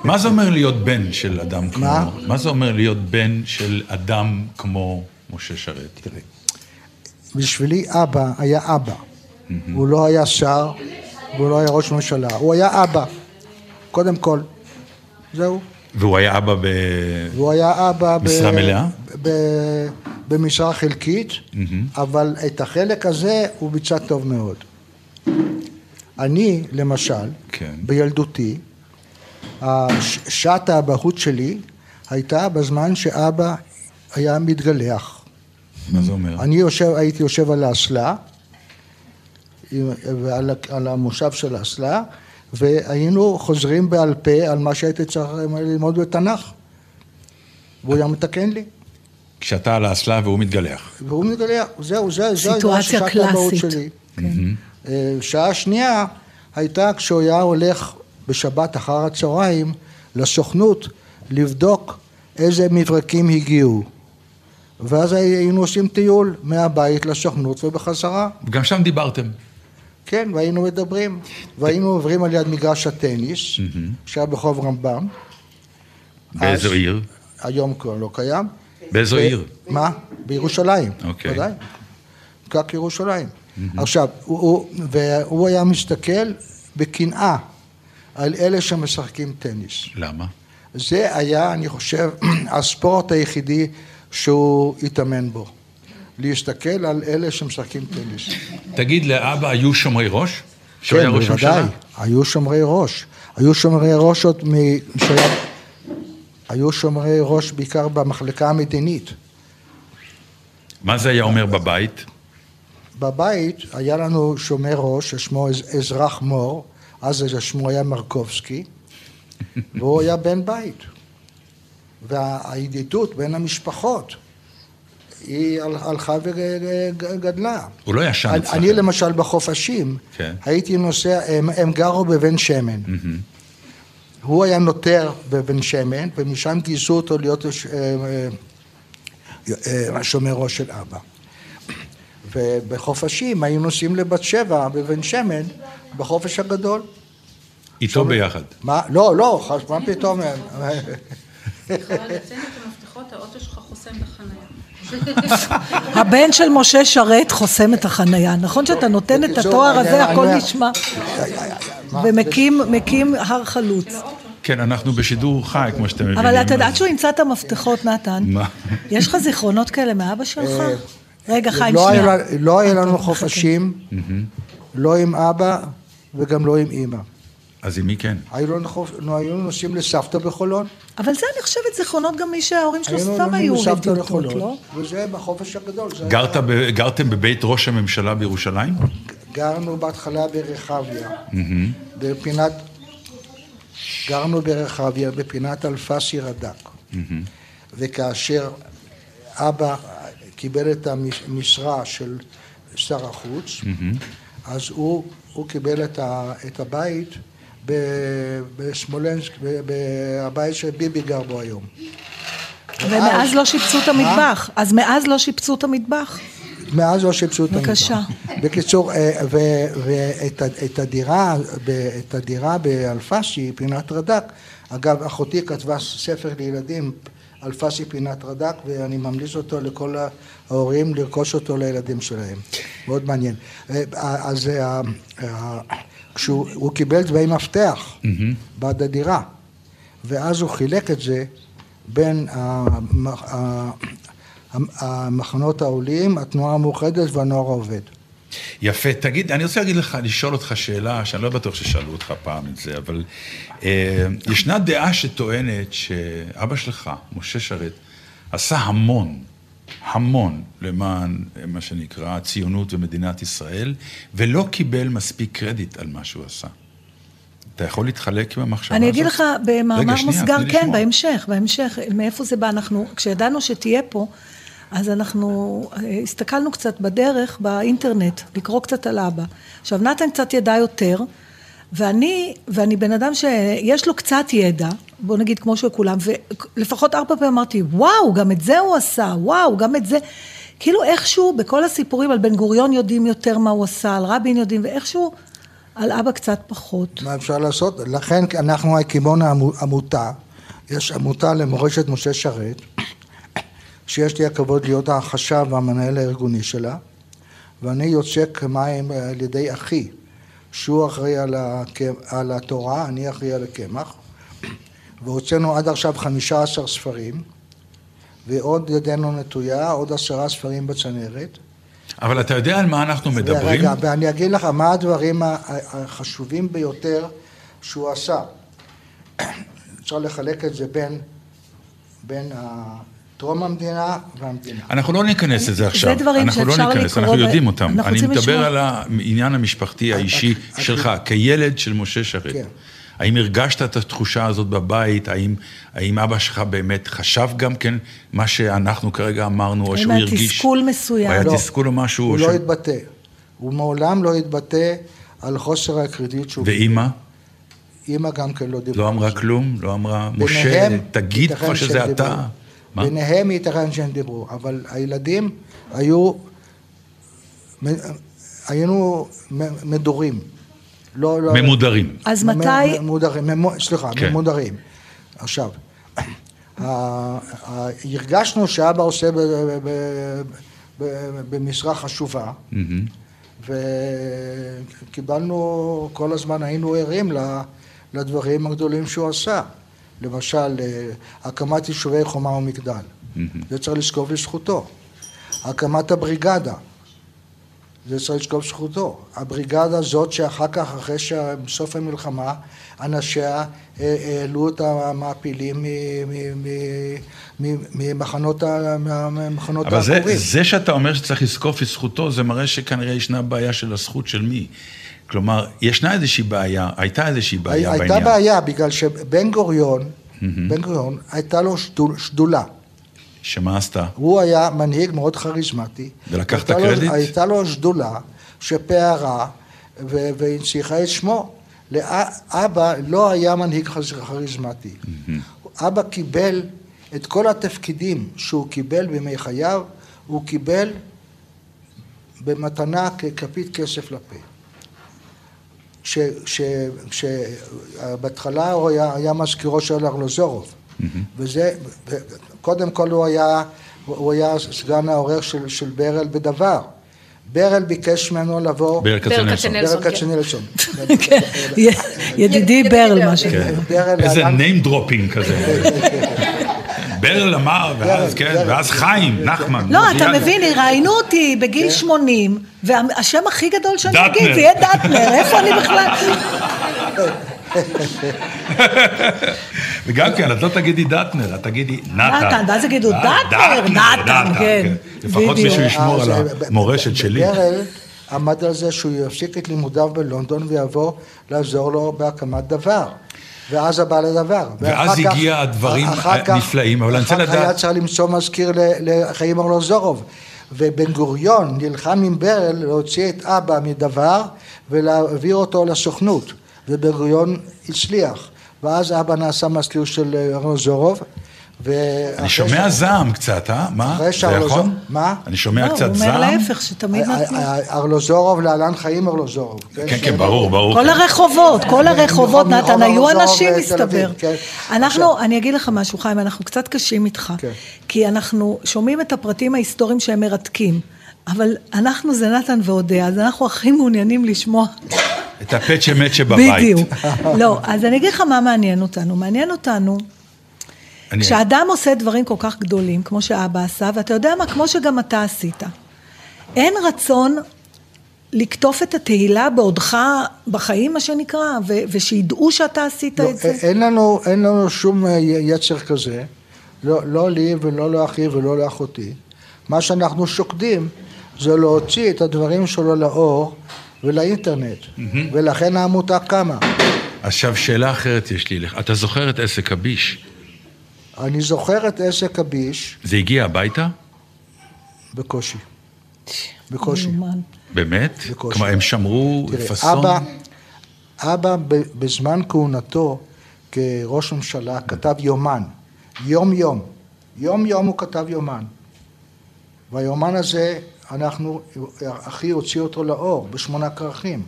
מה זה אומר להיות בן של אדם כמו... מה? מה זה אומר להיות בן של אדם כמו משה שרת? תראה. בשבילי אבא היה אבא. הוא לא היה שר, והוא לא היה ראש ממשלה, הוא היה אבא. קודם כל. זהו. והוא היה אבא ב... והוא היה אבא... ב- משרה מלאה? ב- במשרה חלקית, אבל את החלק הזה הוא ביצע טוב מאוד. אני, למשל, כן. בילדותי, שעת האבהות שלי הייתה בזמן שאבא היה מתגלח. מה זה אומר? אני יושב, הייתי יושב על האסלה, ועל על המושב של האסלה, והיינו חוזרים בעל פה על מה שהייתי צריך ללמוד בתנ"ך. והוא היה מתקן לי. כשאתה על האסלה והוא מתגלח. והוא מתגלח, זהו, זה, זה סיטואציה שעת האבהות קלאסית. שלי. אה, שעה שנייה הייתה כשהוא היה הולך בשבת אחר הצהריים לסוכנות לבדוק איזה מברקים הגיעו. ואז היינו עושים טיול מהבית לסוכנות ובחזרה. וגם שם דיברתם. כן, והיינו מדברים. והיינו עוברים על יד מגרש הטניס, שהיה ברחוב רמב"ם. באיזו עיר? היום כבר לא קיים. באיזו עיר? מה? בירושלים. אוקיי. ודאי. פקק ירושלים. עכשיו, הוא, והוא היה מסתכל בקנאה על אלה שמשחקים טניס. למה? זה היה, אני חושב, <clears throat> הספורט היחידי שהוא התאמן בו. להסתכל על אלה שמשחקים טניס. תגיד, לאבא היו שומרי ראש? כן, בוודאי. היו שומרי ראש. היו שומרי ראש עוד מ... שהיה... היו שומרי ראש בעיקר במחלקה המדינית. מה זה היה אומר בבית? בבית היה לנו שומר ראש ששמו אז- אזרח מור, אז שמו היה מרקובסקי, <laughs> והוא היה בן בית. והידידות בין המשפחות היא הל- הלכה וגדלה. הוא לא ישן אצלכם. אני למשל בחופשים, כן. הייתי נוסע, הם, הם גרו בבן שמן. הוא היה נוטר בבן שמן, ומשם גייסו אותו להיות הש- אה, אה, אה, שומר ראש של אבא. ובחופשים היינו נוסעים לבת שבע בבן שמן, בחופש הגדול. איתו ביחד. מה? לא, לא, חס- מה פתאום? חייל, תציין <laughs> את המפתחות, האוטו שלך חוסם בחניה. <laughs> הבן של משה שרת חוסם את החנייה. נכון שאתה נותן את התואר הזה, הכל נשמע. ומקים מקים הר חלוץ. כן, אנחנו בשידור חי, כמו שאתם מבינים. אבל אתה יודע, אז- עד שהוא ימצא את המפתחות, נתן, מה? יש לך זיכרונות כאלה מאבא שלך? אה, רגע, חיים, לא שנייה. היה- לא היה לנו חופשים, לא עם אבא וגם לא עם אימא. אז עם מי כן? היינו נוסעים לסבתא בחולון. אבל זה, אני חושבת, זיכרונות גם מי שההורים שלו סתם היו לחולון, לא? וזה בחופש הגדול. גרתם בבית ראש הממשלה בירושלים? גרנו בהתחלה ברחביה. בפינת... גרנו ברחביה בפינת אלפסי רד"ק. מהמם. וכאשר אבא קיבל את המשרה של שר החוץ, מהמם. אז הוא, הוא קיבל את, ה, את הבית ב- בסמולנסק, ב- בבית שביבי גר בו היום. ומאז לא שיפצו את המטבח. אז מאז לא שיפצו את המטבח. מאז לא שיפצו את המטבח. בבקשה. בקיצור, אה, ו- ואת הדירה, ב- את הדירה באלפסי, פינת רד"ק, אגב, אחותי כתבה ספר לילדים, אלפסי פינת רד"ק, ואני ממליץ אותו לכל ההורים לרכוש אותו לילדים שלהם. מאוד מעניין. אה, אז אה, כשהוא הוא קיבל דמי מפתח בעד הדירה, ואז הוא חילק את זה בין המחנות העולים, התנועה המאוחדת והנוער העובד. יפה. תגיד, אני רוצה להגיד לך, לשאול אותך שאלה, שאני לא בטוח ששאלו אותך פעם את זה, אבל אה, ישנה דעה שטוענת שאבא שלך, משה שרת, עשה המון, המון למען מה שנקרא הציונות ומדינת ישראל, ולא קיבל מספיק קרדיט על מה שהוא עשה. אתה יכול להתחלק עם המחשבה הזאת? אני אגיד לך במאמר רגע, שנייה, מוסגר, כן, לשמוע. בהמשך, בהמשך, מאיפה זה בא, אנחנו, כשידענו שתהיה פה, אז אנחנו אה, הסתכלנו קצת בדרך, באינטרנט, לקרוא קצת על אבא. עכשיו, נתן קצת ידע יותר, ואני, ואני בן אדם שיש לו קצת ידע, בוא נגיד כמו של כולם, ולפחות ארבע פעמים אמרתי, וואו, גם את זה הוא עשה, וואו, גם את זה. כאילו איכשהו, בכל הסיפורים על בן גוריון יודעים יותר מה הוא עשה, על רבין יודעים, ואיכשהו על אבא קצת פחות. מה אפשר לעשות? לכן אנחנו הקימון העמותה, יש עמותה למורשת משה שרת, שיש לי הכבוד להיות החשב והמנהל הארגוני שלה, ואני יוצק מים על ידי אחי, שהוא אחראי על, הק... על התורה, אני אחראי על הקמח, והוצאנו עד עכשיו 15 ספרים, ועוד ידנו נטויה, עוד עשרה ספרים בצנרת. אבל אתה יודע על מה אנחנו מדברים? רגע, ואני אגיד לך מה הדברים החשובים ביותר שהוא עשה. <clears throat> אפשר לחלק את זה בין, בין טרום המדינה והמדינה. אנחנו לא ניכנס לזה עכשיו. דברים אנחנו לא שאפשר ניכנס, לקרוא אנחנו ב- יודעים אותם. אנחנו אני מדבר על העניין המשפחתי האישי שלך, כילד של משה שרת. כן. האם הרגשת את התחושה הזאת בבית? האם, האם אבא שלך באמת חשב גם כן מה שאנחנו כרגע אמרנו, או האם שהוא היה הרגיש? תסכול מסוים? או היה לא. תסכול או משהו? הוא ש- לא התבטא. הוא מעולם לא התבטא על חוסר הקרדיט שהוא... ואימא? אימא גם כן לא דיברה. לא אמרה כלום? לא אמרה, משה, תגיד כבר שזה. אתה. מה? ביניהם ייתכן שהם דיברו, אבל הילדים היו, היינו מדורים. לא, לא, ממודרים. אז מ- מתי- ממודרים, ממו- סליחה, כן. ממודרים. עכשיו, <clears throat> הרגשנו שאבא עושה ב- ב- ב- ב- במשרה חשובה. וקיבלנו, כל הזמן היינו ערים לדברים הגדולים שהוא עשה. למשל, אה, הקמת יישובי חומה ומגדל. זה צריך לזקוף לזכותו. הקמת הבריגדה. זה צריך לזקוף לזכותו. הבריגדה זאת שאחר כך, אחרי שבסוף המלחמה, אנשיה אה, העלו את המעפילים ממחנות ה- מהמחנות אבל זה, העקורים. זה שאתה אומר שצריך לזקוף לזכותו, זה מראה שכנראה ישנה בעיה של הזכות של מי. כלומר, ישנה איזושהי בעיה, הייתה איזושהי בעיה הי- בעניין. הייתה בעיה, בגלל שבן גוריון, בן גוריון, הייתה לו שדול, שדולה. שמה עשתה? הוא היה מנהיג מאוד כריזמטי. ולקח את הייתה לו- הקרדיט? הייתה לו שדולה שפארה ו- והנציחה את שמו. לאבא לא היה מנהיג כריזמטי. אבא קיבל את כל התפקידים שהוא קיבל בימי חייו, הוא קיבל במתנה ככפית כסף לפה. ש- ש- שבהתחלה הוא היה, היה מזכירו של ארלוזורוב, וזה, ו- קודם כל הוא היה, הוא היה סגן העורך של, של ברל בדבר. ברל ביקש ממנו לבוא... ברל כצנלסון. כן, <laughs> ידידי ברל, מה שנקרא. כן. איזה name dropping כזה. <laughs> ברל אמר, ואז כן, ואז חיים, נחמן. לא, אתה. מבין, ראיינו אותי בגיל 80, והשם הכי גדול שאני. אגיד, זה יהיה דטנר, איפה אני בכלל? וגם כן, את לא תגידי דטנר, את תגידי נתן. נתן, ואז יגידו, אה, דטנר, נתן, כן. לפחות. מישהו ישמור על אז, המורשת שלי. ברל עמד על זה שהוא יפסיק את לימודיו בלונדון ויבוא לעזור לו בהקמת דבר. ואז הבא לדבר. ואז הגיע הדברים הנפלאים, אבל אני רוצה אחר כך היה לדעת... צריך למצוא מזכיר לחיים ארלוזורוב. ובן גוריון נלחם עם ברל להוציא את אבא מדבר ולהעביר אותו לסוכנות. ובן גוריון הצליח. ואז אבא נעשה מזכיר של ארלוזורוב. אני שומע זעם קצת, אה? מה? אחרי זה שארלוזורוב, נכון? מה? אני שומע לא, קצת הוא זעם? אומר להפך, שתמיד נתנו. ארלוזורוב להלן חיים ארלוזורוב. כן, כן, ברור, ברור. כל הרחובות, כל הרחובות, נתן, היו אנשים, מסתבר. כן. אנחנו, אני אגיד לך משהו, חיים, אנחנו קצת קשים איתך. כן. כי אנחנו שומעים את הפרטים ההיסטוריים שהם מרתקים. אבל אנחנו זה נתן ואודיה, אז אנחנו הכי מעוניינים לשמוע. את הפצ'ה מצ'ה בבית. בדיוק. לא, אז אני אגיד לך מה מעניין אותנו. מעניין אותנו, כשאדם עושה דברים כל כך גדולים, כמו שאבא עשה, ואתה יודע מה, כמו שגם אתה עשית, אין רצון לקטוף את התהילה בעודך בחיים, מה שנקרא, ו- ושידעו שאתה עשית לא, את זה. אין לנו, אין לנו שום אה, יצר כזה, לא, לא לי ולא לאחי ולא לאחותי. מה שאנחנו שוקדים זה להוציא את הדברים שלו לאור ולאינטרנט, ולכן העמותה קמה. עכשיו, שאלה אחרת יש לי לך. אתה זוכר את עסק הביש? אני זוכר את עסק הביש זה הגיע הביתה? בקושי. בקושי. באמת? בקושי. כלומר, הם שמרו תראה, פאסון? אבא, אבא בזמן כהונתו כראש ממשלה כתב יומן, יום יום, יום יום הוא כתב יומן. והיומן הזה, אנחנו, אחי הוציא אותו לאור בשמונה כרכים,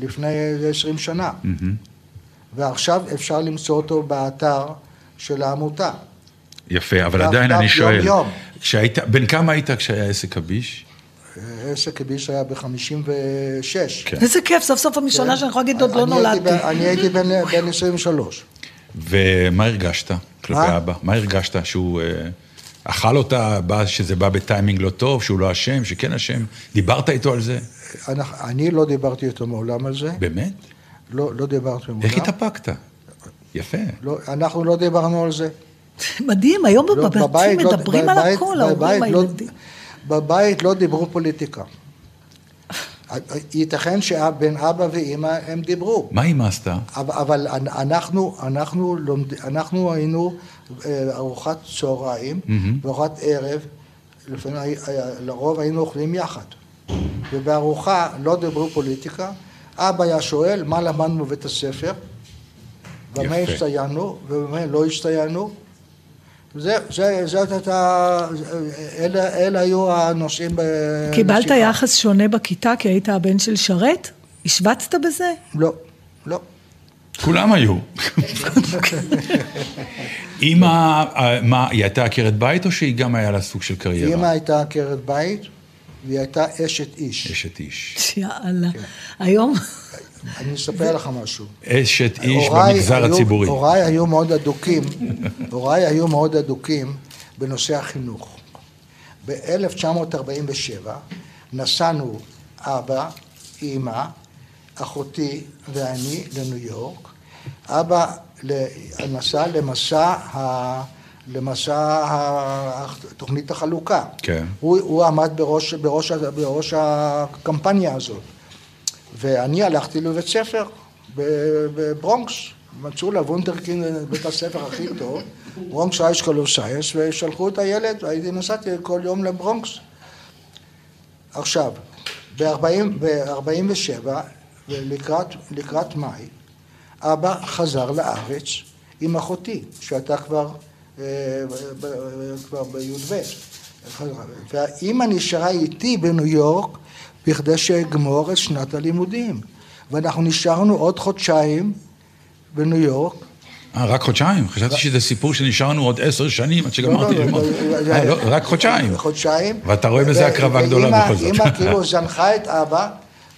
לפני עשרים שנה. מהמם. ועכשיו אפשר למצוא אותו באתר של העמותה. יפה, אבל עדיין אני שואל, יום-יום. כשהיית, בן כמה היית כשהיה עסק הביש? עסק הביש היה ב-56. כן. איזה כיף, סוף סוף הראשונה שאני יכולה להגיד, עוד לא אני הייתי נולדתי. בן- אני הייתי בן בן 23. ומה הרגשת כלפי? אבא? מה הרגשת? שהוא אה, אכל אותה, בא- שזה בא בטיימינג לא טוב, שהוא לא אשם, שכן אשם? דיברת איתו על זה? אנחנו- אני לא דיברתי איתו מעולם על זה. באמת? לא, לא דיברתי מעולם. איך התאפקת? יפה. לא, אנחנו לא דיברנו על זה. <laughs> מדהים, היום לא, בבתים לא- מדברים על בבית- הכל, ההורים, בבית לא- הילדים. בבית לא דיברו פוליטיקה. ייתכן שבין אבא ואימא הם דיברו. מה אמא עשתה? אבל, אבל אנחנו, אנחנו, לומד, אנחנו היינו אה, ארוחת צהריים מהמם. וארוחת ערב, לפעמים, היה- לרוב היינו אוכלים יחד. ובארוחה לא דיברו פוליטיקה, אבא היה שואל מה למדנו בבית הספר, במה. הצטיינו ובמה לא הצטיינו. זה, זה, זאת הייתה, אלה, אלה היו הנושאים. קיבלת בשיחה. יחס שונה בכיתה כי היית הבן של שרת? השווצת בזה? לא, לא. כולם היו. <laughs> אמא, אה, מה, היא הייתה עקרת בית או שהיא גם היה לה סוג של קריירה? אמא הייתה עקרת בית והיא הייתה אשת איש. אשת איש. יאללה. היום, אני אספר לך משהו. אשת איש במגזר היו- הציבורי. הוריי היו מאוד אדוקים, הוריי היו מאוד אדוקים בנושא החינוך. ב-1947 נסענו אבא, אימא, אחותי ואני לניו יורק. אבא נסע למסע, ה... למסע ה... תוכנית החלוקה. כן. הוא, הוא עמד בראש, בראש, בראש הקמפניה הזאת. ואני הלכתי לבית ספר בברונקס, מצאו לה וונדרקינד בית הספר הכי טוב, Bronx High School of Science, ושלחו את הילד, והייתי נסעתי כל יום לברונקס. עכשיו, ב-47, לקראת, מאי, אבא חזר לארץ עם אחותי, שהייתה כבר, אה, כבר בי"ב. והאימא נשארה איתי בניו יורק בכדי שאגמור את שנת הלימודים. ואנחנו נשארנו עוד חודשיים בניו יורק. אה, רק חודשיים? חשבתי שזה סיפור שנשארנו עוד עשר שנים עד שגמרתי לא, לא, ללמוד. לא, אה, רק חודשיים. חודשיים. ואתה רואה בזה הקרבה גדולה בכל זאת. אימא כאילו <laughs> זנחה את אבא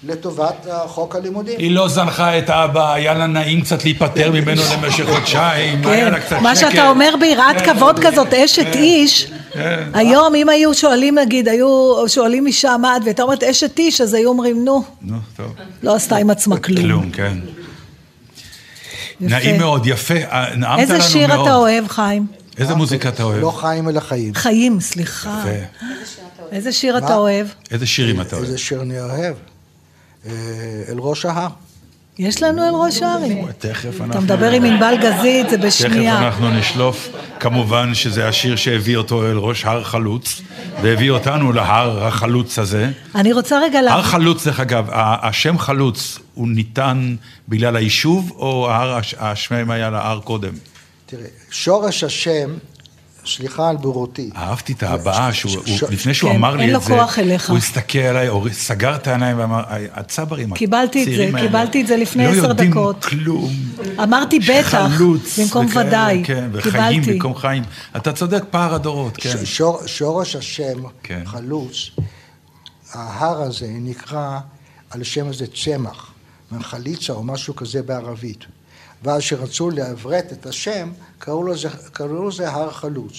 לטובת אה, חוק הלימודים. היא לא זנחה את האבא, היה לה נעים קצת להיפטר ממנו <laughs> למשך חודשיים, היה לה קצת כן, שקט. מה שאתה אומר ביראת כן, כבוד כזאת, אשת איש, כן. היום אם היו שואלים נגיד, היו שואלים אישה מה את, והייתה אומרת אשת איש, אז היו אומרים נו, נו, טוב. לא עשתה עם עצמה כלום. כלום, כן. יפה. נעים מאוד, יפה, אה, נעמת לנו מאוד. איזה שיר אתה אוהב, חיים? איזה מוזיקה אתה אוהב? לא חיים אלא חיים. חיים, סליחה. איזה שיר? אתה אוהב? איזה שירים אתה אוהב? איזה שיר אני אוהב? אה, אל ראש ההר. יש לנו אל ראש הערים. תכף אתה אנחנו... מדבר עם ענבל גזית, זה תכף בשנייה. אנחנו נשלוף, כמובן שזה השיר שהביא אותו אל ראש הר חלוץ, והביא אותנו להר החלוץ הזה. אני רוצה רגע הר להגיד, חלוץ, דרך אגב, השם חלוץ, הוא ניתן בגלל היישוב, או ההר, הש- השם היה להר קודם? תראה, שורש השם, סליחה על בורותי. אהבתי את ההבעה, הוא, ש- לפני שהוא כן, אמר לי את זה. הוא הסתכל עליי, סגר את העיניים ואמר, "היי, הצברים קיבלתי את זה, קיבלתי את זה לפני לא עשר יודעים דקות. כלום. אמרתי בטח. במקום ודאי. כן, וחיים קיבלתי. במקום חיים. אתה צודק, פער הדורות, כן. ש- שור, שורש השם, כן. חלוץ, ההר הזה נקרא על שם איזה צמח, חליצה או משהו כזה בערבית. ואז כשרצו לעברת את השם, קראו לזה, קראו לזה הר חלוץ.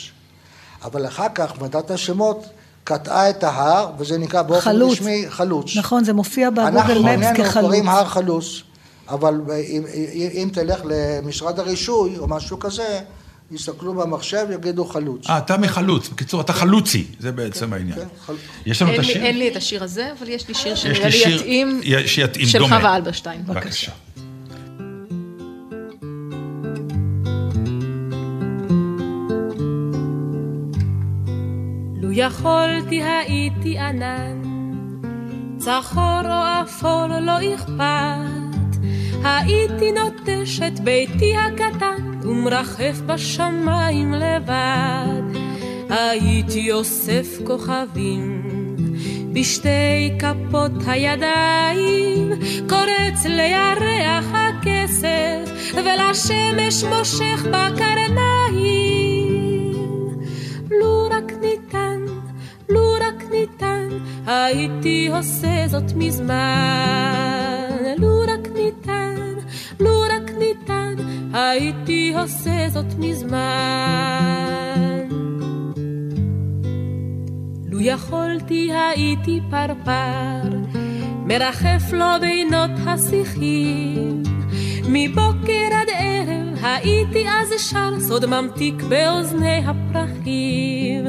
אבל אחר כך ועדת השמות קטעה את ההר, וזה נקרא באופן חלוץ. רשמי חלוץ. נכון, זה מופיע בגוגל אנחנו מפס כחלוץ. קוראים הר חלוץ, אבל אם, אם, אם תלך למשרד הרישוי או משהו כזה, יסתכלו במחשב, יגידו חלוץ. אה, אתה מחלוץ. בקיצור, אתה חלוצי, זה בעצם העניין. יש לנו את השיר? אין לי את השיר הזה, אבל יש לי שיר יש שנראה לי יתאים, שיתאים, של דומה. חווה אלברשטיין. בבקשה. יכולתי הייתי ענן, צחור או אפור לא אכפת, הייתי נוטש את ביתי הקטן ומרחף בשמיים לבד. הייתי אוסף כוכבים בשתי כפות הידיים, קורץ לירח הכסף ולשמש מושך בקרניים. לו רק ניתן, רק ניתן, הייתי עושה זאת מזמן. לו רק ניתן, לו רק ניתן, הייתי עושה זאת מזמן. לו יכולתי הייתי פרפר, מרחף לו בינות השיחים. מבוקר עד ערב הייתי אז שר סוד ממתיק באוזני הפרחים.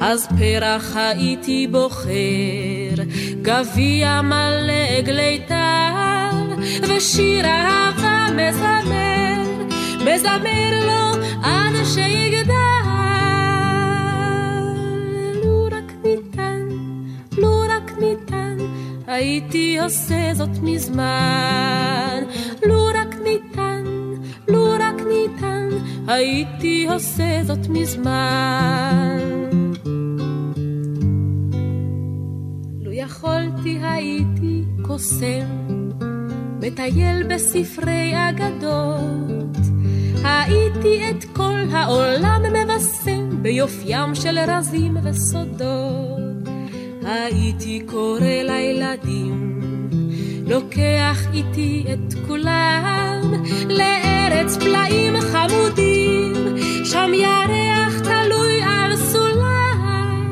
אז פרח הייתי בוחר, גביע מלא עגלי טל, ושיר אהבה מזמר, מזמר לו עד שיגדל. לו רק ניתן, לו רק ניתן, הייתי עושה זאת מזמן. לו רק ניתן, הייתי עושה זאת מזמן. לו יכולתי הייתי קוסם, מטייל בספרי אגדות, הייתי את כל העולם מבשם ביופיים של רזים וסודות. הייתי קורא לילדים, לוקח איתי את כולם לארץ פלאים חמודים, שם ירח תלוי על סולם.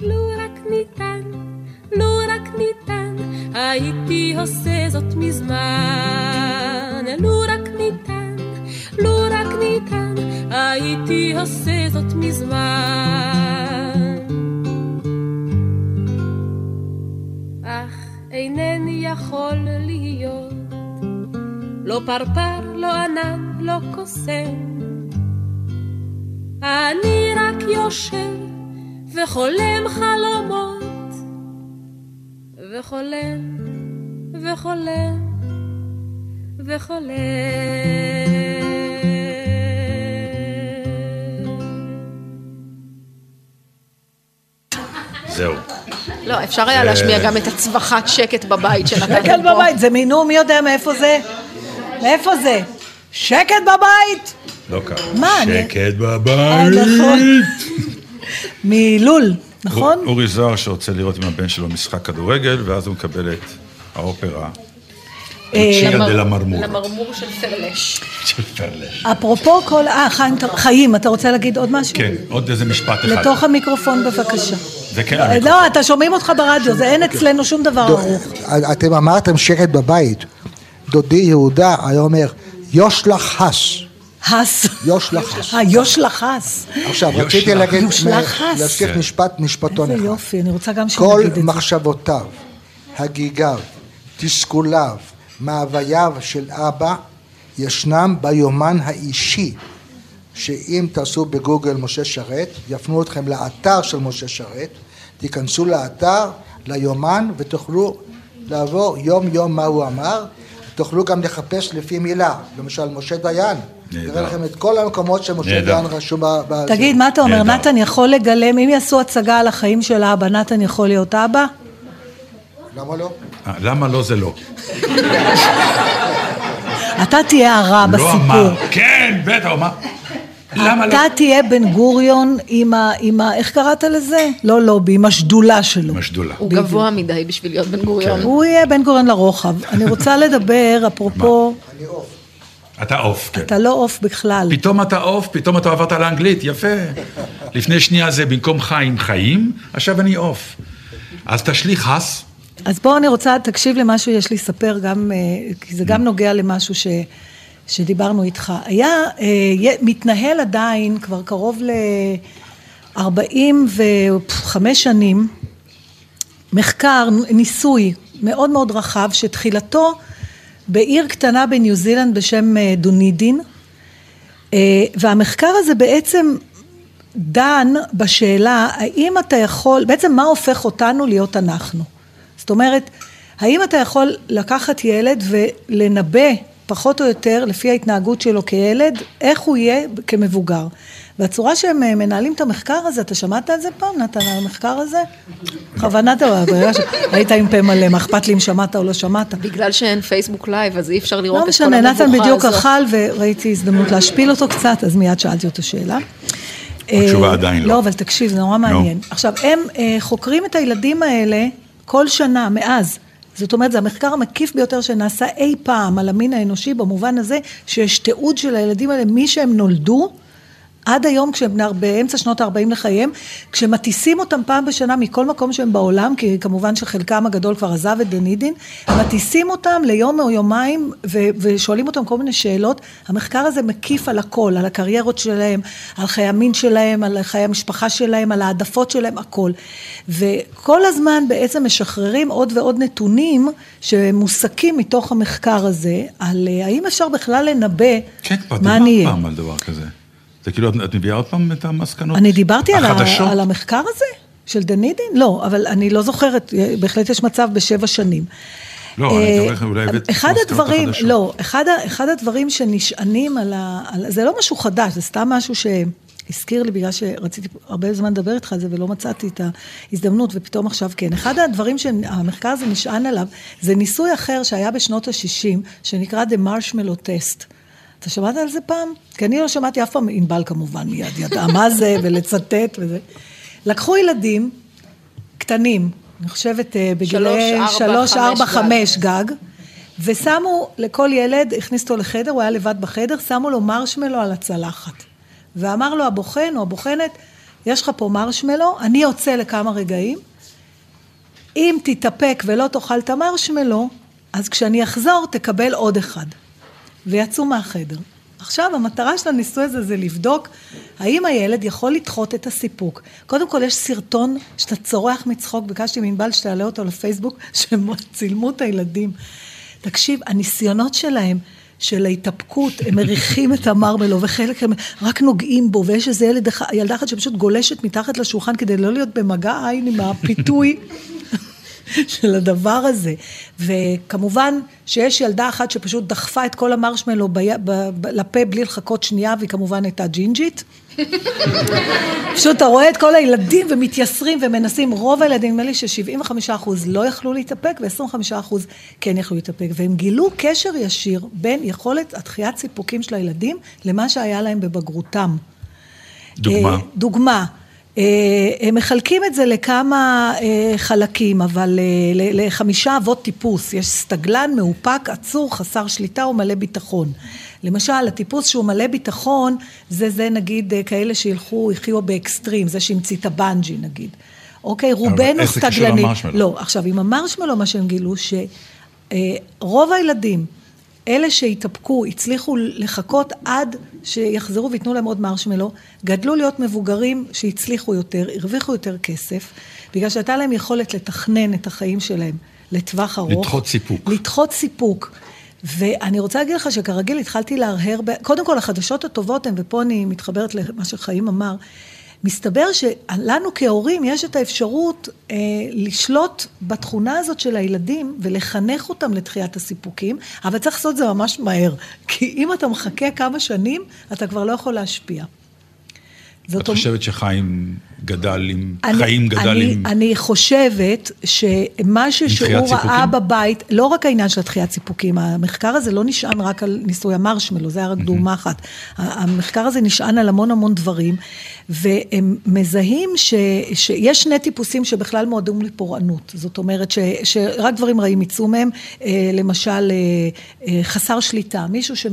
לו רק ניתן, לו רק ניתן, הייתי עושה זאת מזמן. לו רק ניתן, לו רק ניתן, הייתי עושה זאת מזמן. לא פרפר, לא ענן, לא קוסם. אני רק יושב וחולם חלומות, וחולם, וחולם, וחולם. זהו. לא, אפשר היה זה- להשמיע גם את הצווחת שקט בבית שנתתם שקט פה. בבית, זה מינו, מי יודע מאיפה זה? מאיפה זה? שקט בבית! לא קרה. מה, שקט אה, בבית. נכון. מלול, נכון? אור- אורי זוהר שרוצה לראות עם הבן שלו משחק כדורגל, ואז הוא מקבל את האופרה. אה. למרמור של פרלש. של פרלש. אפרופו כל... אה, חיים, אתה- חיים, אתה רוצה להגיד עוד משהו? כן, עוד איזה משפט אחד. לתוך המיקרופון בבקשה. זה כן המיקרופון. לא, אתה שומעים אותך ברדיו, זה אין אצלנו שום דבר ערוך. אתם אמרתם שקט בבית. דודי יהודה היה אומר, יוש לך הס. הס. יוש לך הס. אה, יוש לך הס. עכשיו, רציתי. להגיד, יוש לך הס. להזכיר כן. משפט, משפטון איזה אחד. יופי, אני רוצה גם כל שנגיד את זה. מחשבותיו, הגיגיו, תסכוליו, מאווייו של אבא, ישנם ביומן האישי, שאם תעשו בגוגל משה שרת, יפנו אתכם לאתר של משה שרת, תיכנסו לאתר, ליומן, ותוכלו לעבור יום-יום מה הוא אמר, תוכלו גם לחפש לפי מילה, למשל משה דיין, נהדר. יראה לכם את כל המקומות שמשה. דיין רשום ב... ב- תגיד, מה אתה אומר? נתן יכול לגלם, אם יעשו הצגה על החיים של אבא, נתן יכול להיות אבא? למה לא? אה, למה לא זה לא? אתה תהיה הרע לא בסיפור. אמר. כן, בטח, הוא אמר. למה לא? אתה תהיה בן גוריון עם ה... עם ה... איך קראת לזה? לא לובי, עם השדולה שלו. עם השדולה. הוא גבוה מדי בשביל להיות בן גוריון. הוא יהיה בן גוריון לרוחב. אני רוצה <laughs> לדבר, אפרופו, אתה עוף, כן. אתה לא עוף בכלל. פתאום אתה עוף, פתאום אתה עברת לאנגלית, יפה. לפני שנייה זה במקום חיים, חיים, עכשיו אני עוף. אז תשליך הס, אז בוא, אני רוצה, תקשיב למה שיש לי לספר גם, אה, כי זה גם נוגע למשהו ש, שדיברנו איתך. היה, אה, מתנהל עדיין כבר קרוב ל-45 שנים, מחקר, ניסוי מאוד מאוד רחב, שתחילתו בעיר קטנה בניו זילנד בשם אה, דונידין, אה, והמחקר הזה בעצם דן בשאלה האם אתה יכול, בעצם מה הופך אותנו להיות אנחנו. זאת אומרת, האם אתה יכול לקחת ילד ולנבא פחות או יותר לפי ההתנהגות שלו כילד, איך הוא יהיה כמבוגר. והצורה שהם אה, מנהלים את המחקר הזה, אתה שמעת על זה פעם, נתן, על המחקר הזה? בכוונה אתה, <laughs> היית עם פה מלא, מה אכפת לי אם שמעת או לא שמעת. בגלל שאין Facebook Live, אז אי אפשר לראות לא את כל משנה, המבוכה נתן בדיוק הזאת. אכל וראיתי הזדמנות להשפיל אותו קצת, אז מיד שאלתי אותו שאלה. התשובה אה, עדיין לא. לא, אבל תקשיב, זה נורא מעניין. עכשיו, הם אה, חוקרים את הילדים האלה כל שנה, מאז. זאת אומרת, זה המחקר המקיף ביותר שנעשה אי פעם על המין האנושי, במובן הזה שיש תיעוד של הילדים האלה משהם נולדו. עד היום כשהם בני- באמצע שנות ה-40 לחייהם, כשמטיסים אותם פעם בשנה מכל מקום שהם בעולם, כי כמובן שחלקם הגדול כבר עזב את דנידין, מטיסים אותם ליום או יומיים ו- ושואלים אותם כל מיני שאלות. המחקר הזה מקיף על הכל, על הקריירות שלהם, על חיי המין שלהם, על חיי המשפחה שלהם, על העדפות שלהם, הכל. וכל הזמן בעצם משחררים עוד ועוד נתונים שמוסקים מתוך המחקר הזה, על אה, האם אפשר בכלל לנבא כן, כבר מה אני דיברת אהיה. פעם על דבר כזה. זה כאילו, את- מביאה עוד פעם את המסקנות? אני דיברתי על, ה? על המחקר הזה של דנידין? לא, אבל אני לא זוכרת, בהחלט יש מצב בשבע שנים. לא, אני אה, זוכר, אולי הבאת את אחד הדברים, החדשות. לא, אחד, אחד הדברים שנשענים על ה... על, זה לא משהו חדש, זה סתם משהו שהזכיר לי בגלל שרציתי הרבה זמן לדבר איתך על זה ולא מצאתי את ההזדמנות ופתאום עכשיו כן. אחד הדברים שהמחקר הזה נשען עליו זה ניסוי אחר שהיה בשנות ה-60 שנקרא The Marshmallow Test. אתה שמעת על זה פעם? כי אני לא שמעתי אף פעם, ענבל כמובן מיד ידעה מה זה <laughs> ולצטט וזה. לקחו ילדים קטנים, אני חושבת חמש ארבע, גג. חמש גג, ושמו לכל ילד, הכניס אותו לחדר, הוא היה לבד בחדר, שמו לו מרשמלו על הצלחת. ואמר לו הבוחן או הבוחנת, יש לך פה מרשמלו, אני יוצא לכמה רגעים, אם תתאפק ולא תאכל את המרשמלו, אז כשאני אחזור תקבל עוד אחד. ויצאו מהחדר. עכשיו, המטרה של הניסוי הזה זה לבדוק האם הילד יכול לדחות את הסיפוק. קודם כל, יש סרטון שאתה צורח מצחוק, ביקשתי מענבל שתעלה אותו לפייסבוק, <laughs> שהם צילמו את הילדים. תקשיב, הניסיונות שלהם של ההתאפקות, הם מריחים את המרמלו, וחלק הם רק נוגעים בו, ויש איזה ילד, ילדה אחת שפשוט גולשת מתחת לשולחן כדי לא להיות במגע עין עם הפיתוי. של הדבר הזה. וכמובן שיש ילדה אחת שפשוט דחפה את כל המרשמלו בי, ב, ב, לפה בלי לחכות שנייה, והיא כמובן הייתה ג'ינג'ית. פשוט אתה רואה את כל הילדים ומתייסרים ומנסים, רוב הילדים, נדמה לי ש-75% לא יכלו להתאפק ו-25% כן יכלו להתאפק, והם גילו קשר ישיר בין יכולת התחיית סיפוקים של הילדים למה שהיה להם בבגרותם. דוגמה. אה, דוגמה. אה, הם מחלקים את זה לכמה אה, חלקים, אבל אה, לחמישה אבות טיפוס. יש סטגלן, מאופק, עצור, חסר שליטה ומלא ביטחון. למשל, הטיפוס שהוא מלא ביטחון, זה זה נגיד כאלה שילכו, יחיו באקסטרים, זה שהמציא את הבנג'י נגיד. אוקיי, רובנו סטגלנים. לא, עכשיו עם המרשמלו מה שהם גילו, שרוב הילדים, אלה שהתאפקו, הצליחו לחכות עד שיחזרו וייתנו להם עוד מרשמלו, גדלו להיות מבוגרים שהצליחו יותר, הרוויחו יותר כסף, בגלל שהייתה להם יכולת לתכנן את החיים שלהם לטווח ארוך. לדחות סיפוק. לדחות סיפוק. ואני רוצה להגיד לך שכרגיל התחלתי להרהר, ב... קודם כל החדשות הטובות הן, ופה אני מתחברת למה שחיים אמר, מסתבר שלנו כהורים יש את האפשרות אה, לשלוט בתכונה הזאת של הילדים ולחנך אותם לתחיית הסיפוקים, אבל צריך לעשות את זה ממש מהר, כי אם אתה מחכה כמה שנים, אתה כבר לא יכול להשפיע. את חושבת שחיים גדל עם, אני- חיים גדל אני, עם... אני חושבת שמשהו עם שהוא דחיית ראה? בבית, לא רק העניין של הדחיית סיפוקים, המחקר הזה לא נשען רק על ניסוי המרשמלו, זה היה רק דוגמה אחת. המחקר הזה נשען על המון המון דברים, והם מזהים ש, שיש שני טיפוסים שבכלל מועדים לפורענות. זאת אומרת ש, שרק דברים רעים יצאו מהם, אה, למשל אה, אה, חסר שליטה, מישהו ש...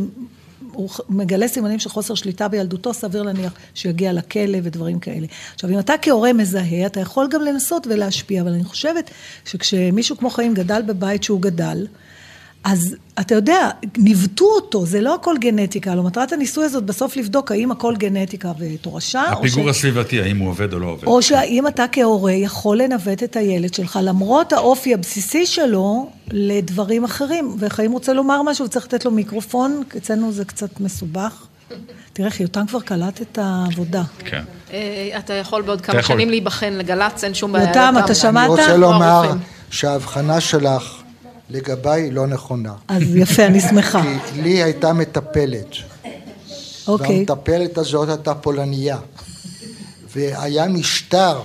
הוא מגלה סימנים של חוסר שליטה בילדותו, סביר להניח שיגיע לכלא ודברים כאלה. עכשיו, אם אתה כהורה מזהה, אתה יכול גם לנסות ולהשפיע, אבל אני חושבת שכשמישהו כמו חיים גדל בבית שהוא גדל, אז אתה יודע, ניווטו אותו, זה לא הכל גנטיקה, לא מטרת הניסוי הזאת בסוף לבדוק האם הכל גנטיקה ותורשה, או, ש... הפיגור הסביבתי, האם הוא עובד או לא עובד. או שהאם אתה כהורה יכול לנווט את הילד שלך, למרות האופי הבסיסי שלו, לדברים אחרים. וחיים רוצה לומר משהו, וצריך לתת לו מיקרופון, אצלנו זה קצת מסובך. תראה, יותם כבר קלט את העבודה. כן. אה, אתה יכול בעוד כמה. שנים להיבחן לגל"צ, אין שום בעיה. יותם, אתה שמעת? אני רוצה לומר הרופאים? שההבחנה שלך לגביי היא לא נכונה. אז יפה, אני שמחה. כי לי הייתה מטפלת. אוקיי. והמטפלת הזאת הייתה פולניה. והיה משטר,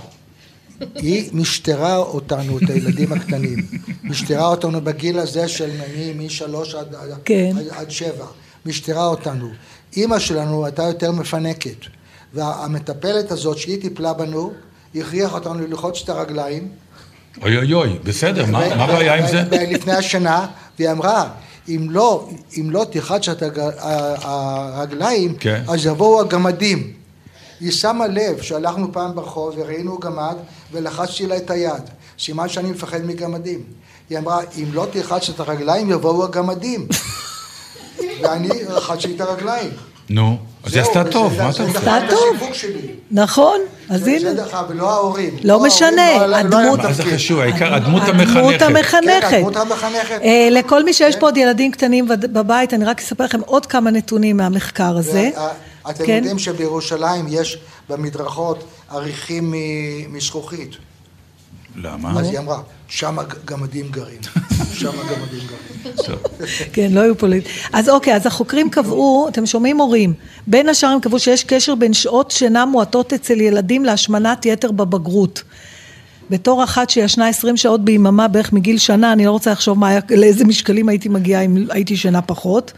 היא משטרה אותנו, את הילדים הקטנים. משטרה אותנו בגיל הזה של משלוש עד, עד- כן. עד, עד שבע. משטרה אותנו. אימא שלנו הייתה יותר מפנקת. והמטפלת הזאת, שהיא טיפלה בנו, הכריח אותנו ללחוץ את הרגליים. אוי אוי אוי, בסדר, מה הבעיה עם זה? לפני השינה, והיא אמרה, אם לא, אם לא תלחץ את הרגליים, כן. אז יבואו הגמדים. היא שמה לב שהלכנו פעם ברחוב וראינו גמד ולחצתי לה את היד. סימן שאני מפחד מגמדים. היא אמרה, אם לא תלחץ את הרגליים יבואו הגמדים. <laughs> ואני רחצתי את הרגליים. נו, אז היא עשתה טוב, מה אתה רוצה? את טוב. נכון, אז זה- הנה. ולא ההורים. לא ההורים משנה, לא לא הדמות- מה זה. חשוב, העיקר הדמות הדמות המחנכת. כן, הדמות המחנכת. אה, לכל מי שיש פה עוד ילדים קטנים בבית, אני רק אספר לכם עוד כמה נתונים מהמחקר הזה. וה- אתם כן. יודעים שבירושלים יש במדרכות עריכים מזכוכית. למה? אז היא אמרה, שם גמדים גרים. <laughs> שם גמדים גרים. כן, לא היו פוליט... אז אוקיי, אז החוקרים קבעו, אתם שומעים הורים, בין השאר הם קבעו שיש קשר בין שעות שינה מועטות אצל ילדים להשמנת יתר בבגרות. בתור אחת שישנה 20 שעות ביממה בערך מגיל שנה, אני לא רוצה לחשוב מה היה, לאיזה משקלים הייתי מגיעה אם הייתי ישנה פחות.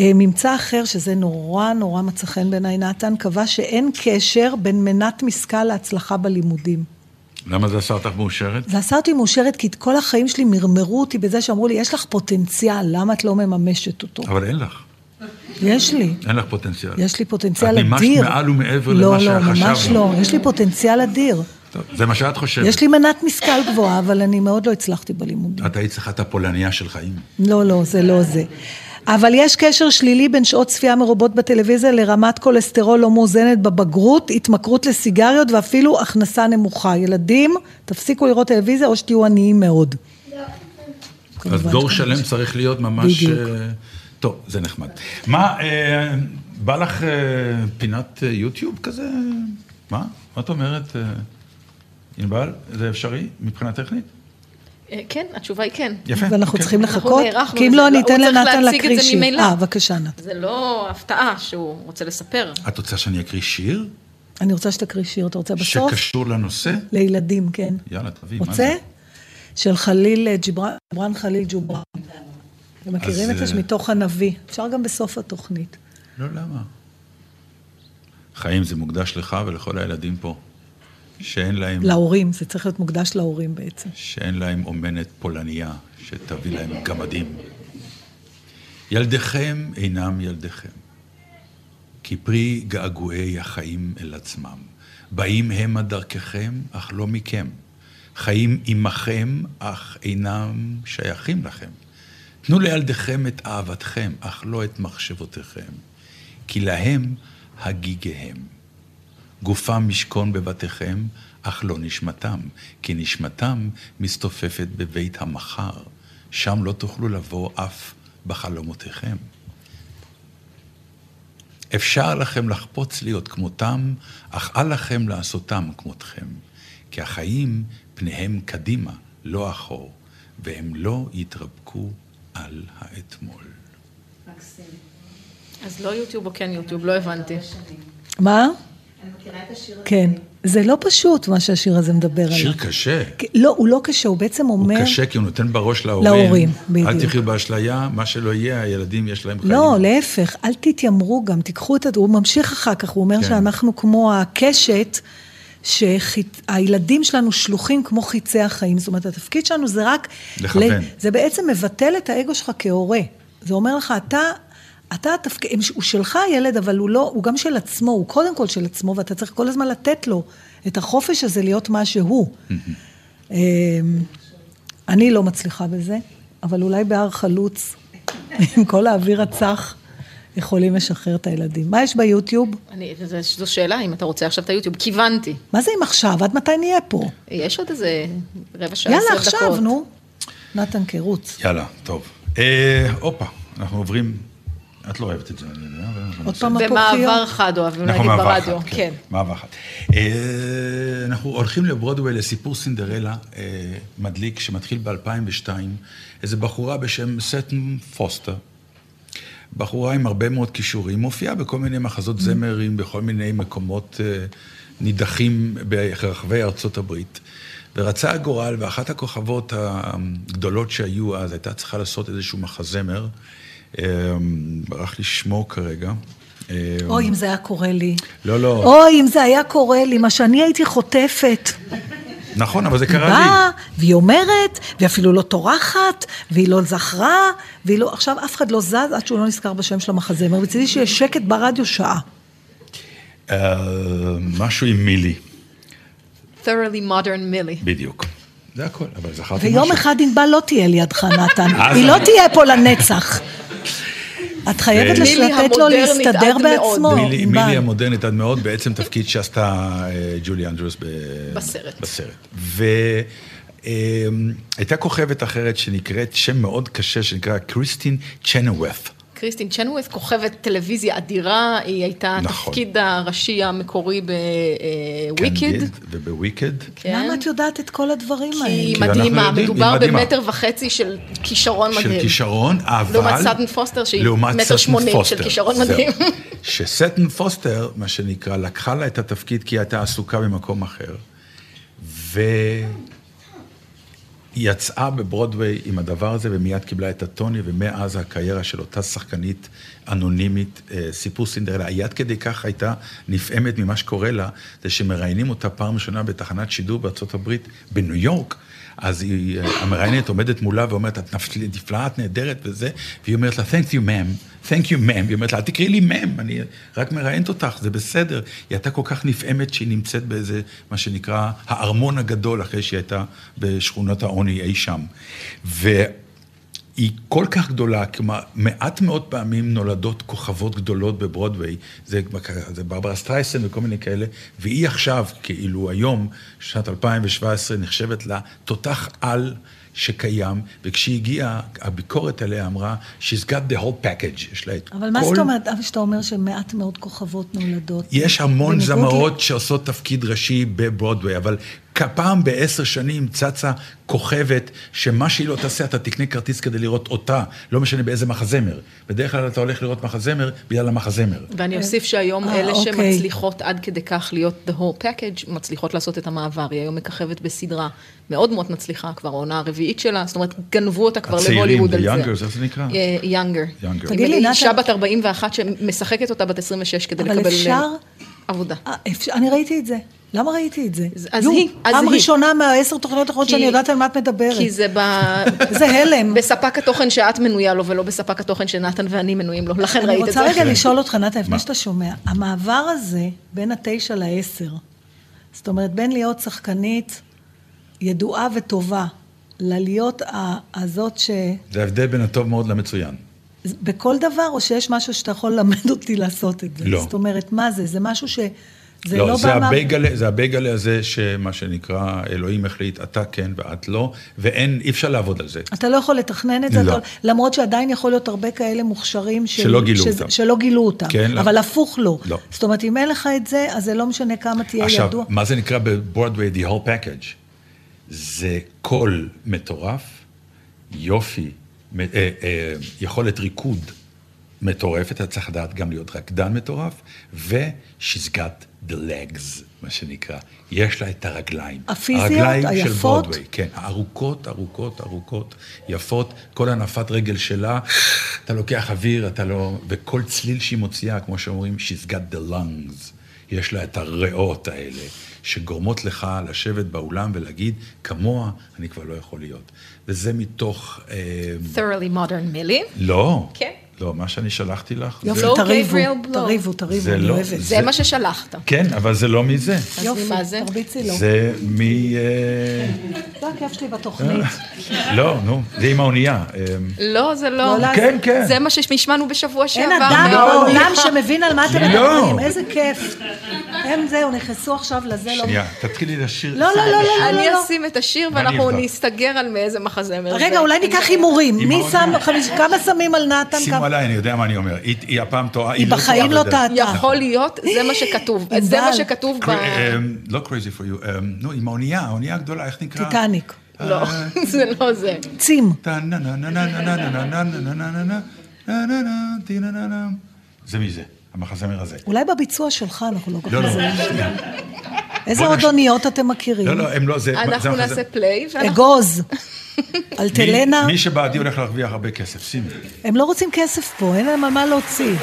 אה, ממצא אחר, שזה נורא נורא מצא חן בעיניי, נתן, קבע שאין קשר בין מנת משכל להצלחה בלימודים. למה זה עשה אותך מאושרת? זה עשה אותי מאושרת, כי כל החיים שלי מרמרו אותי בזה שאמרו לי, יש לך פוטנציאל, למה את לא מממשת אותו? אבל אין לך, יש לי. אין לך פוטנציאל. יש לי פוטנציאל את מימשת אדיר. מעל ומעבר לא, למה לא, ממש שחשבנו. לא. יש לי פוטנציאל אדיר. טוב, זה מה שאת חושבת. יש לי מנת משכל גבוהה, אבל אני מאוד לא הצלחתי בלימודים. את היית צריכה את הפולניה של חיים. לא, לא, זה לא זה. אבל יש קשר שלילי בין שעות צפייה מרובות בטלוויזיה לרמת כולסטרול לא מאוזנת בבגרות, התמכרות לסיגריות ואפילו הכנסה נמוכה. ילדים, תפסיקו לראות טלוויזיה או שתהיו עניים מאוד. אז דור שלם צריך להיות ממש בדיוק. אה, טוב, זה נחמד. מה, אה, בא לך אה, פינת יוטיוב כזה? מה? מה את אומרת, ענבל? זה אפשרי מבחינה טכנית? אה, כן, התשובה היא כן. יפה. ואנחנו אוקיי. צריכים לחכות? כי אם לא, לא, אני אתן לנתן להקריא זה שיר. אה, בבקשה, נתן. זה לא הפתעה שהוא רוצה לספר. את רוצה שאני אקריא שיר אני רוצה שתקריא שיר, אתה רוצה בסוף? שקשור לנושא? לילדים, כן. יאללה, תביא, מה רוצה? זה? של חליל ג'בראן, ג'בראן חליל ג'ובראן. אתם מכירים את זה אה, מתוך הנביא. אפשר גם בסוף התוכנית. לא, למה? חיים, זה מוקדש לך ולכל הילדים פה, שאין להם, להורים, זה צריך להיות מוקדש להורים בעצם. שאין להם אומנת פולניה שתביא להם גמדים. ילדיכם אינם ילדיכם, כי פרי געגועי החיים אל עצמם. באים המה דרככם, אך לא מכם. חיים עמכם, אך אינם שייכים לכם. תנו לילדיכם את אהבתכם, אך לא את מחשבותיכם, כי להם הגיגיהם. גופם משכון בבתיכם, אך לא נשמתם, כי נשמתם מסתופפת בבית המחר, שם לא תוכלו לבוא אף בחלומותיכם. אפשר לכם לחפוץ להיות כמותם, אך אל לכם לעשותם כמותכם, כי החיים פניהם קדימה, לא אחור, והם לא יתרפקו על האתמול. אז לא יוטיוב או כן יוטיוב, לא הבנתי. מה? אני מכירה את השיר הזה. כן. זה לא פשוט מה שהשיר הזה מדבר עליו. שיר קשה. לא, הוא לא קשה, הוא בעצם אומר... הוא קשה כי הוא נותן בראש להורים. להורים, בדיוק. אל תחיו באשליה, מה שלא יהיה, הילדים יש להם חיים. לא, להפך, אל תתיימרו גם, תיקחו את... הד- הוא ממשיך אחר כך, הוא אומר כן. שאנחנו כמו הקשת, שהילדים שלנו שלוחים כמו חיצי החיים. זאת אומרת, התפקיד שלנו זה רק... לכוון. ל- זה בעצם מבטל את האגו שלך כהורה. זה אומר לך, אתה... אתה התפקיד, הוא שלך הילד, אבל הוא לא, הוא גם של עצמו, הוא קודם כל של עצמו, ואתה צריך כל הזמן לתת לו את החופש הזה להיות מה שהוא. אמ, אני לא מצליחה בזה, אבל אולי בהר חלוץ, <laughs> עם כל האוויר הצח, יכולים לשחרר את הילדים. מה יש ביוטיוב? אני, זו, שאלה, אם אתה רוצה עכשיו את היוטיוב. כיוונתי. מה זה אם עכשיו? עד מתי נהיה פה? יש עוד איזה רבע שעה, יאללה, עשרים דקות. עכשיו, נו. נתן, כרוץ. יאללה, טוב. אה, הופה, אנחנו עוברים... את לא אוהבת את זה, אני יודע. אבל עוד. פעם במעבר חד אוהבים אנחנו להגיד ברדיו, חד, כן. מעבר חד. אה, אנחנו הולכים לברודווי לסיפור סינדרלה אה, מדליק שמתחיל ב-2002. איזו בחורה בשם סטן פוסטר. בחורה עם הרבה מאוד כישורים, מופיעה בכל מיני מחזות זמרים, בכל מיני מקומות אה, נידחים ברחבי ארצות הברית. ורצה הגורל, ואחת הכוכבות הגדולות שהיו אז, הייתה צריכה לעשות איזשהו מחזמר. אה, ברח לי שמו כרגע. אה, אוי, אם זה היה קורה לי. לא, לא. אוי, אם זה היה קורה לי, מה שאני הייתי חוטפת. נכון, אבל זה קרה לי. באה, והיא אומרת, והיא אפילו לא טורחת, והיא לא זכרה, והיא לא... עכשיו אף אחד לא זז עד שהוא לא נזכר בשם של המחזמר. מצידי שיהיה שקט ברדיו שעה. אה, משהו עם מילי, thoroughly modern מילי. בדיוק. זה הכל, אבל זכרתי משהו. ויום אחד ענבל לא תהיה לידך, נתן. <laughs> היא לא תהיה פה לנצח. את חייבת לתת לו המודרנית להסתדר. בעצמו. מילי. מילי המודרנית עד מאוד, בעצם תפקיד שעשתה אה, ג'ולי אנדרוס ב... בסרט. בסרט. והייתה כוכבת אחרת שנקראת, שם מאוד קשה, שנקרא קריסטין צ'נווית. קריסטין צ'נווית, כוכבת טלוויזיה אדירה, היא הייתה נכון. התפקיד הראשי המקורי בוויקד. קנדיד ובוויקד. למה את יודעת את כל הדברים היא האלה? כי אנחנו מדהימה, יודעים, היא מדובר מדהימה. במטר וחצי של כישרון מדהים. של כישרון, אבל... לעומת סאדן פוסטר, שהיא מטר שמונים, של. כישרון זהו. מדהים. <laughs> שסאטון פוסטר, מה שנקרא, לקחה לה את התפקיד כי היא הייתה עסוקה במקום אחר, והיא יצאה בברודוויי עם הדבר הזה ומיד קיבלה את הטוני, ומאז הקריירה של אותה שחקנית אנונימית, אה, סיפור סינדרלה, היא עד כדי כך הייתה נפעמת ממה שקורה לה, זה שמראיינים אותה פעם ראשונה בתחנת שידור בארצות הברית, בניו יורק, אז היא, אה, המראיינת עומדת מולה ואומרת, את נפל- נפלאה, את נהדרת וזה, והיא אומרת לה, Thank you, ma'am, Thank you, ma'am, והיא אומרת לה, אל תקראי לי ma'am, אני רק מראיינת אותך, זה בסדר. היא הייתה כל כך נפעמת שהיא נמצאת באיזה, מה שנקרא, הארמון הגדול, אחרי שהיא הייתה בשכונות העוני אי שם. והיא כל כך גדולה, כלומר, מעט מאוד פעמים נולדות כוכבות גדולות בברודוויי, זה, זה ברברה סטרייסן וכל מיני כאלה, והיא עכשיו, כאילו היום, שנת 2017, נחשבת לה תותח על שקיים, וכשהיא הגיעה, הביקורת עליה אמרה, she's got the whole package, יש לה את אבל מה כל... זאת אומרת, אבי, שאתה אומר שמעט מאוד כוכבות נולדות? יש המון זמרות שעושות תפקיד ראשי בברודוויי, אבל פעם בעשר שנים צצה כוכבת, שמה שהיא לא תעשה, אתה תקנה כרטיס כדי לראות אותה, לא משנה באיזה מחזמר. בדרך כלל אתה הולך לראות מחזמר בגלל המחזמר. ואני אוסיף שהיום אה, אלה אוקיי. שמצליחות עד כדי כך להיות the whole package, מצליחות לעשות את המעבר. היא היום מככבת בסדרה מאוד מאוד מצליחה, כבר העונה הרביעית שלה, זאת אומרת, גנבו אותה כבר הצעירים, להוליווד על זה. Youngers, איך זה נקרא? יאנגר. Younger. תגיד לי, נתן- אישה בת 41 שמשחקת אותה בת 26 כדי אבל לקבל אפשר- עבודה. אה, אפשר- אני ראיתי את זה. למה ראיתי את זה? אז יו, היא, אז פעם היא. ראשונה מהעשר תוכניות האחרונות שאני יודעת על מה את מדברת. כי זה ב... זה הלם. בספק התוכן שאת מנויה לו, ולא בספק התוכן שנתן ואני מנויים לו, לכן אני ראית את זה. רוצה רגע לשאול אותך, נתן, לפני? שאתה שומע, המעבר הזה בין התשע לעשר, זאת אומרת, בין להיות שחקנית ידועה וטובה, ללהיות הזאת ש... זה ההבדל בין הטוב מאוד למצוין. בכל דבר, או שיש משהו שאתה יכול ללמד אותי לעשות את זה? לא. זאת אומרת, מה זה? זה משהו ש... זה לא, לא זה בא מה... הבייגלה, זה הבייגלה הזה שמה שנקרא, אלוהים החליט, אתה כן ואת לא, ואין, אי אפשר לעבוד על זה. אתה לא יכול לתכנן את זה, לא. אתה, למרות שעדיין יכול להיות הרבה כאלה מוכשרים של, שלא גילו שזה- אותם. שלא גילו אותם. כן, לא. אבל הפוך לא. לא. זאת אומרת, אם אין לך את זה, אז זה לא משנה כמה תהיה עכשיו, ידוע. מה זה נקרא בברודוויי, the whole package? זה קול מטורף, יופי, יכולת ריקוד מטורפת, אתה צריך לדעת גם להיות רקדן מטורף, ו-she's got the legs, מה שנקרא. יש לה את הרגליים. הפיזיות, הרגליים של היפות? ברודוויי, כן, ארוכות, ארוכות, ארוכות, יפות, כל הנפת רגל שלה, אתה לוקח אוויר, אתה לא... וכל צליל שהיא מוציאה, כמו שאומרים, she's got the lungs. יש לה את הריאות האלה, שגורמות לך לשבת באולם ולהגיד, כמוה אני כבר לא יכול להיות. וזה מתוך... אה, thoroughly modern מילים. לא. כן. לא, מה שאני שלחתי לך. יופי, זה- תריבו, גבריאל בלו. תריבו, תריבו, זה אני לא- אוהבת. זה זה- מה ששלחת. כן, אבל זה לא מזה. אז יופי, ממה זה? תרביצי לו. זה מ... אה, זה הכיף שלי בתוכנית. <laughs> לא, נו, זה עם האונייה. אה, לא, זה לא. לא, לא, כן, כן. זה מה שהשמענו בשבוע שעבר. אין אדם. בעולם שמבין על מה אתם לא. מדברים, איזה כיף. הם זהו, נכנסו עכשיו לזה, לא... שנייה, תתחילי לשיר. לא, לא, לא, לא, אני לא. אשים את השיר ואנחנו. נסתגר על מאיזה מחזמר. רגע. אולי ניקח הימורים. מי. שם, כמה שמים על נתן? עליי, אני יודע מה אני אומר. היא- היא הפעם טועה. היא לא בחיים טועה לא בדרך. טעתה. יכול להיות, זה מה שכתוב. זה מה. שכתוב ב... אה, לא crazy for you, אה, נו, עם האונייה, האונייה הגדולה, איך נקרא? טיטניק. לא, זה לא זה. צים. זה מי זה? המחזמר הזה. אולי בביצוע שלך אנחנו לא כל לא, כך לא. איזה עוד אוניות אתם מכירים? לא, לא, הם לא, זה... אנחנו. נעשה פליי. אגוז. <laughs> אלטלנה. מי שבעדי הולך להרוויח הרבה כסף, שימי. הם לא רוצים כסף פה, אין להם על מה להוציא.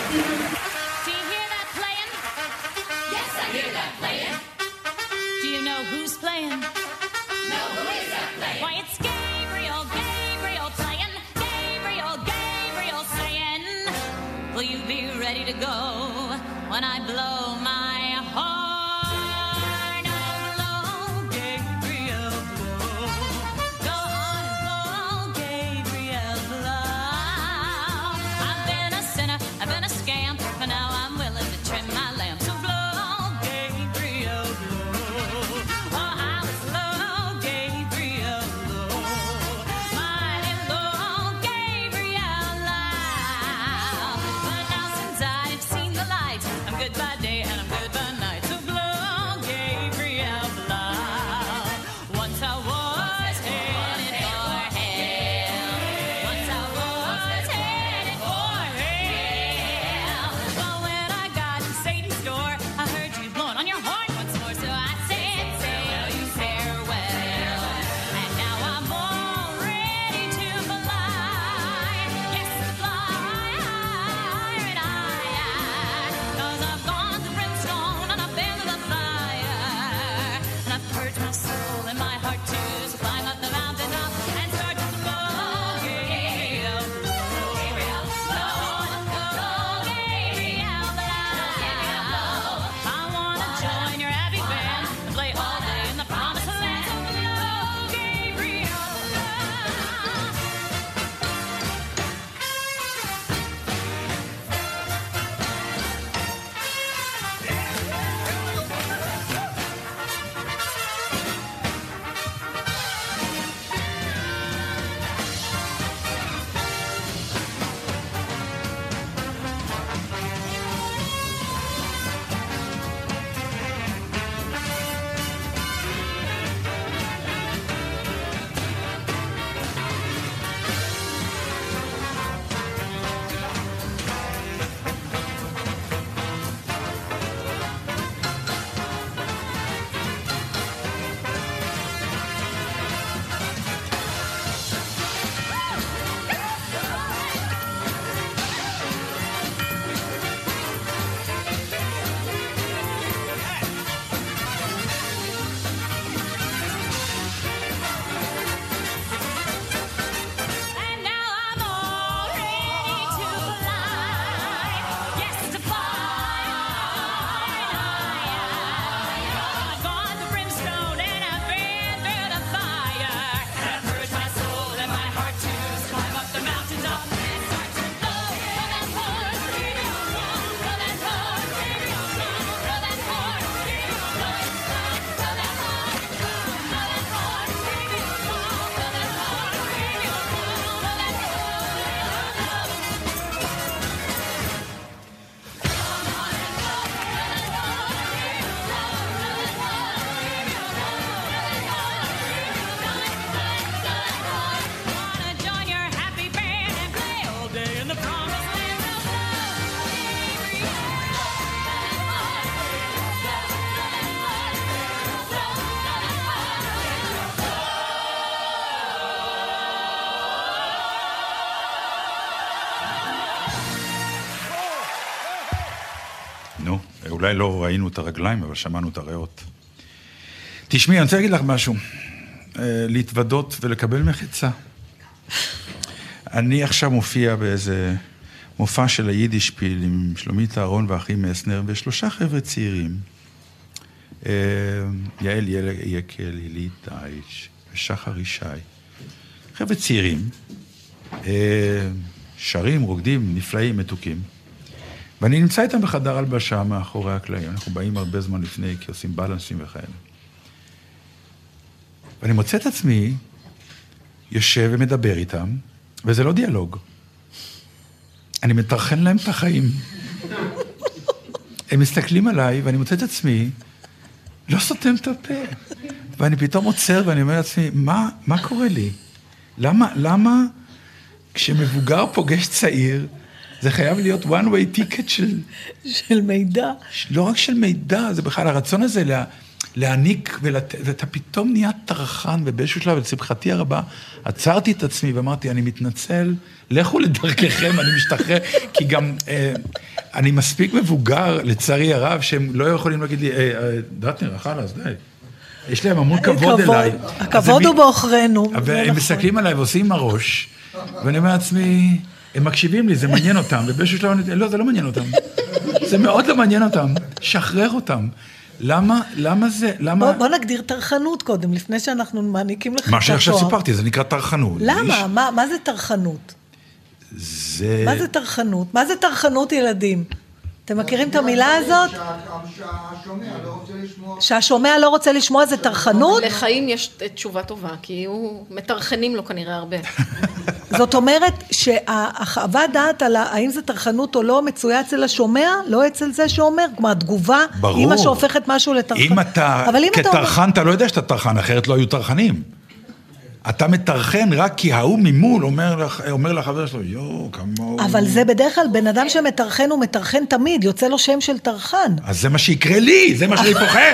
אולי לא ראינו את הרגליים, אבל שמענו את הריאות. תשמעי, אני רוצה להגיד לך משהו. אה, להתוודות ולקבל מחיצה. אני עכשיו מופיע באיזה מופע של היידישפיל עם שלומית אהרון ואחי מסנר ושלושה חבר'ה צעירים. אה, יעל יקל, הילית דייץ' ושחר ישי. חבר'ה צעירים, אה, שרים, רוקדים, נפלאים, מתוקים. ואני נמצא איתם בחדר הלבשה מאחורי הקלעים. אנחנו באים הרבה זמן לפני, כי עושים בלנסים וכאלה. ואני מוצא את עצמי יושב ומדבר איתם, וזה לא דיאלוג. אני מטרחן להם את החיים. הם מסתכלים עליי, ואני מוצא את עצמי לא סותם את הפה. ואני פתאום עוצר ואני אומר לעצמי, מה, מה קורה לי? למה, למה כשמבוגר פוגש צעיר, זה חייב להיות one way ticket של... של מידע. לא רק של מידע, זה בכלל הרצון הזה לה, להעניק, ולת... ואתה פתאום נהיה טרחן, ובאיזשהו שלב, לשמחתי הרבה, עצרתי את עצמי ואמרתי, אני מתנצל, לכו לדרככם, אני משתחרר, כי גם אה, אני מספיק מבוגר, לצערי הרב, שהם לא יכולים להגיד לי, אה, אה, דטנר, חלאס, די. יש להם המון כבוד אליי. הכבוד אז הוא בעוכרינו. והם נכון. מסתכלים עליי ועושים עם הראש, ואני אומר לעצמי, הם מקשיבים לי, זה מעניין אותם, ובאיזשהו שלב אני, לא, זה לא מעניין אותם. זה מאוד לא מעניין אותם, שחרר אותם. למה, למה זה, למה... בוא, בוא נגדיר טרחנות קודם, לפני שאנחנו מעניקים לך את התואר. מה שעכשיו סיפרתי, זה נקרא טרחנות. למה? מה, מה זה טרחנות? זה... מה זה טרחנות? מה זה טרחנות ילדים? אתם מכירים את המילה הזאת? שהשומע לא רוצה לשמוע זה טרחנות? לחיים יש תשובה טובה, כי הוא, מטרחנים לו כנראה הרבה. <laughs> זאת אומרת שהחוות דעת על האם זה טרחנות או לא מצויה אצל השומע, לא אצל זה שאומר, כלומר התגובה, ברור. היא מה שהופכת משהו לטרחנות. אם אתה, כטרחן, אתה לא יודע שאתה טרחן, אחרת לא היו טרחנים. אתה מטרחן רק כי ההוא ממול אומר, לך, אומר לחבר שלו, יואו, כמוהו. אבל זה בדרך כלל בן אדם שמטרחן הוא מטרחן תמיד, יוצא לו שם של טרחן. אז זה מה שיקרה לי, זה מה שאני <laughs> פוחד.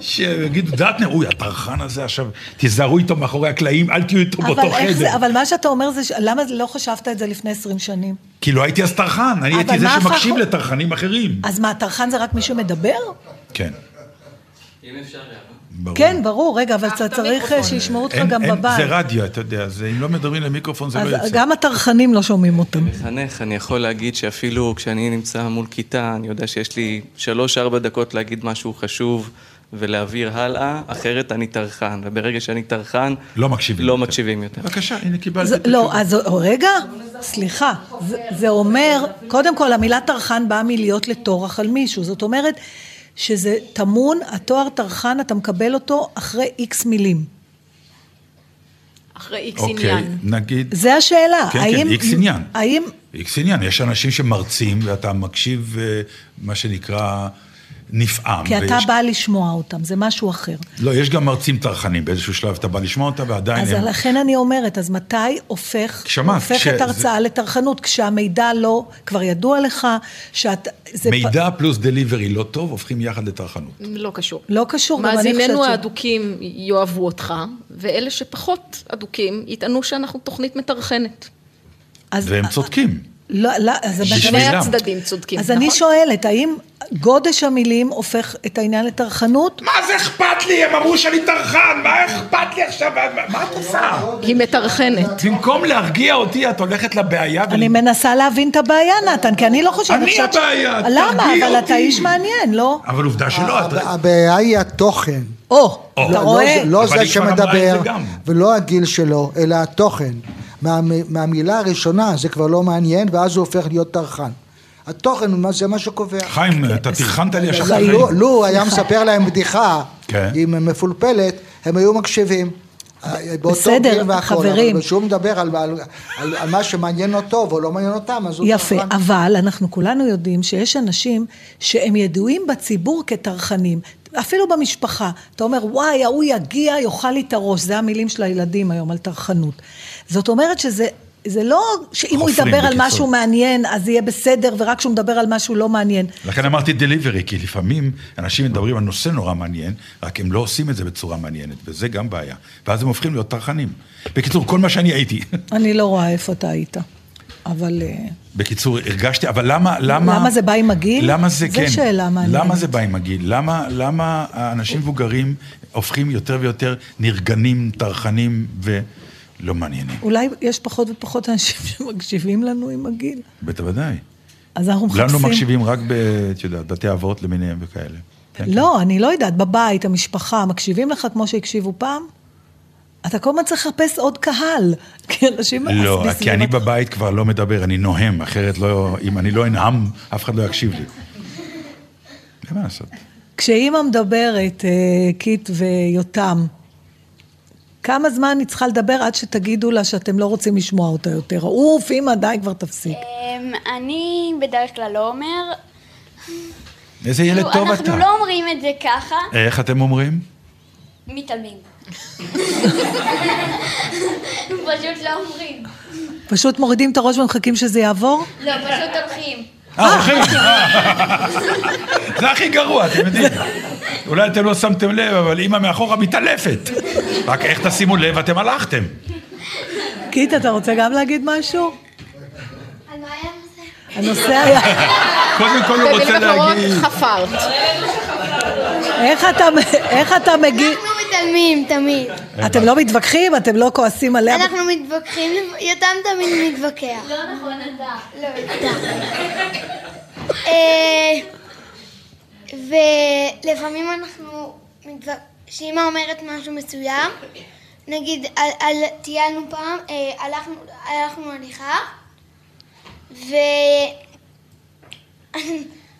שיגידו, דטנר, אוי, הטרחן הזה עכשיו, תיזהרו איתו מאחורי הקלעים, אל תהיו איתו באותו איך זה, חדר. אבל מה שאתה אומר זה, למה לא חשבת את זה לפני 20 שנים? כי לא הייתי אז טרחן, אני הייתי זה הפך- שמקשיב לטרחנים אחרים. אז מה, טרחן זה רק מי שמדבר? כן. אם אפשר. ברור. כן, ברור, רגע, אבל אתה צריך אה, שישמעו אותך גם אין- בבית. זה רדיו, אתה יודע, זה- אם לא מדברים למיקרופון זה לא יוצא. גם הטרחנים לא שומעים אותם. מחנך, אני יכול להגיד שאפילו כשאני נמצא מול כיתה, אני יודע שיש לי שלוש-ארבע דקות להגיד משהו חשוב ולהעביר הלאה, אחרת אני טרחן, וברגע שאני טרחן, לא מקשיבים לא מקשיבים יותר. בבקשה, הנה קיבלתי את לא. אז רגע, סליחה, זה, זה אומר, קודם כל המילה טרחן באה מלהיות לטורח על מישהו, זאת אומרת שזה טמון, התואר טרחן, אתה מקבל אותו אחרי איקס מילים. אחרי איקס אוקיי, עניין. נגיד, זה השאלה, כן, האם... כן, איקס עניין. האם... איקס עניין, יש אנשים שמרצים ואתה מקשיב, אה, מה שנקרא, נפעם. כי אתה ויש- בא לשמוע אותם, זה משהו אחר. לא, יש גם מרצים טרחנים, באיזשהו שלב אתה בא לשמוע אותם ועדיין אז הם... לכן אני אומרת, אז מתי הופך, שמעת, הופכת כש- הרצאה לטרחנות? כשהמידע לא, כבר ידוע לך, שאת... זה פ- מידע פלוס דליברי לא טוב, הופכים יחד לטרחנות. לא קשור. לא קשור, גם אני חושבת מאזיננו ש- האדוקים יאהבו אותך, ואלה שפחות אדוקים יטענו שאנחנו תוכנית מטרחנת. והם צודקים. לא, לא, אז שני בשבילם. הצדדים צודקים, אז אני נכון? שואלת, האם גודש המילים הופך את העניין לטרחנות? מה זה אכפת לי? הם אמרו שאני טרחן, מה אכפת לי עכשיו? מה- את עושה? היא מטרחנת. במקום להרגיע אותי, את הולכת לבעיה. אני מנסה להבין את הבעיה, נתן, כי אני לא חושבת... אני חושבת ש- הבעיה, למה? תרגיע אבל אתה אותי. איש מעניין, לא? אבל עובדה שלא, את... הבעיה היא התוכן. או, או. אתה לא- רואה? לא זה שמדבר. ולא הגיל שלו, אלא התוכן. מה- מהמילה הראשונה זה כבר לא מעניין, ואז הוא הופך להיות טרחן. התוכן מה- זה מה שקובע. חיים, אתה טרחנת לי עכשיו. לו- לו- היה מספר להם בדיחה, כן. עם מפולפלת, הם היו מקשיבים. אה, בסדר, חברים. אבל כשהוא מדבר על, על, על, על מה שמעניין אותו ולא מעניין אותם, אז הוא יפה, טרחן. אבל אנחנו כולנו יודעים שיש אנשים שהם ידועים בציבור כטרחנים. אפילו במשפחה, אתה אומר, וואי, ההוא יגיע, יאכל לי את הראש, זה המילים של הילדים היום על טרחנות. זאת אומרת שזה, זה לא שאם הוא ידבר על בקיצור. משהו מעניין, אז יהיה בסדר, ורק כשהוא מדבר על משהו לא מעניין. לכן אמרתי דליברי, כי לפעמים אנשים מדברים על נושא נורא מעניין, רק הם לא עושים את זה בצורה מעניינת, וזה גם בעיה. ואז הם הופכים להיות טרחנים. בקיצור, כל מה שאני הייתי. <laughs> אני לא רואה איפה אתה היית. אבל אה, בקיצור, הרגשתי, אבל למה, למה... למה זה בא עם הגיל? למה זה, זו כן. שאלה מעניינת. למה זה בא עם הגיל? למה, למה האנשים מבוגרים הופכים יותר ויותר נרגנים, טרחנים ולא מעניינים? אולי יש פחות ופחות אנשים <laughs> שמקשיבים לנו עם הגיל. בוודאי. אז אנחנו מחפשים... לנו מקשיבים רק ב... את יודעת, בתי אבות למיניהם וכאלה. לא, אני לא יודעת, בבית, המשפחה, מקשיבים לך כמו שהקשיבו פעם? אתה כל הזמן צריך לחפש עוד קהל, <laughs> כי אנשים... לא, כי אני בבית כבר לא מדבר, אני נוהם, אחרת לא... אם אני לא אנהם, אף אחד לא יקשיב לי. <laughs> אין מה לעשות. כשאימא מדברת, אה, קיט ויותם, כמה זמן היא צריכה לדבר עד שתגידו לה שאתם לא רוצים לשמוע אותה יותר? אוף, אימא, די, כבר תפסיק. אמ, אני בדרך כלל לא אומר. איזה ילד טוב אנחנו אתה. לא אומרים את זה ככה, איך אתם אומרים? מתעלמים. <laughs> פשוט לא אומרים. פשוט מורידים את הראש ומחכים שזה יעבור? לא, פשוט הולכים. אה, הולכים. <laughs> זה הכי גרוע, אתם יודעים. אולי אתם לא שמתם לב, אבל אימא מאחורה מתעלפת. רק איך תשימו לב, אתם הלכתם. קיט, אתה רוצה גם להגיד משהו? הנושא היה... קודם כל הוא רוצה במילים אחרות, להגיד... חפרת. איך אתה, איך אתה מגיב? מתעלמים תמיד. אתם לא מתווכחים? אתם לא כועסים עליה? אנחנו מתווכחים, יותם תמיד מתווכח. לא נכון, אתה. לא, אתה. אה, ולפעמים אנחנו, שאמא אומרת משהו מסוים, נגיד, על, על, טיילנו פעם, אה, הלכנו הליכה, ו... <laughs>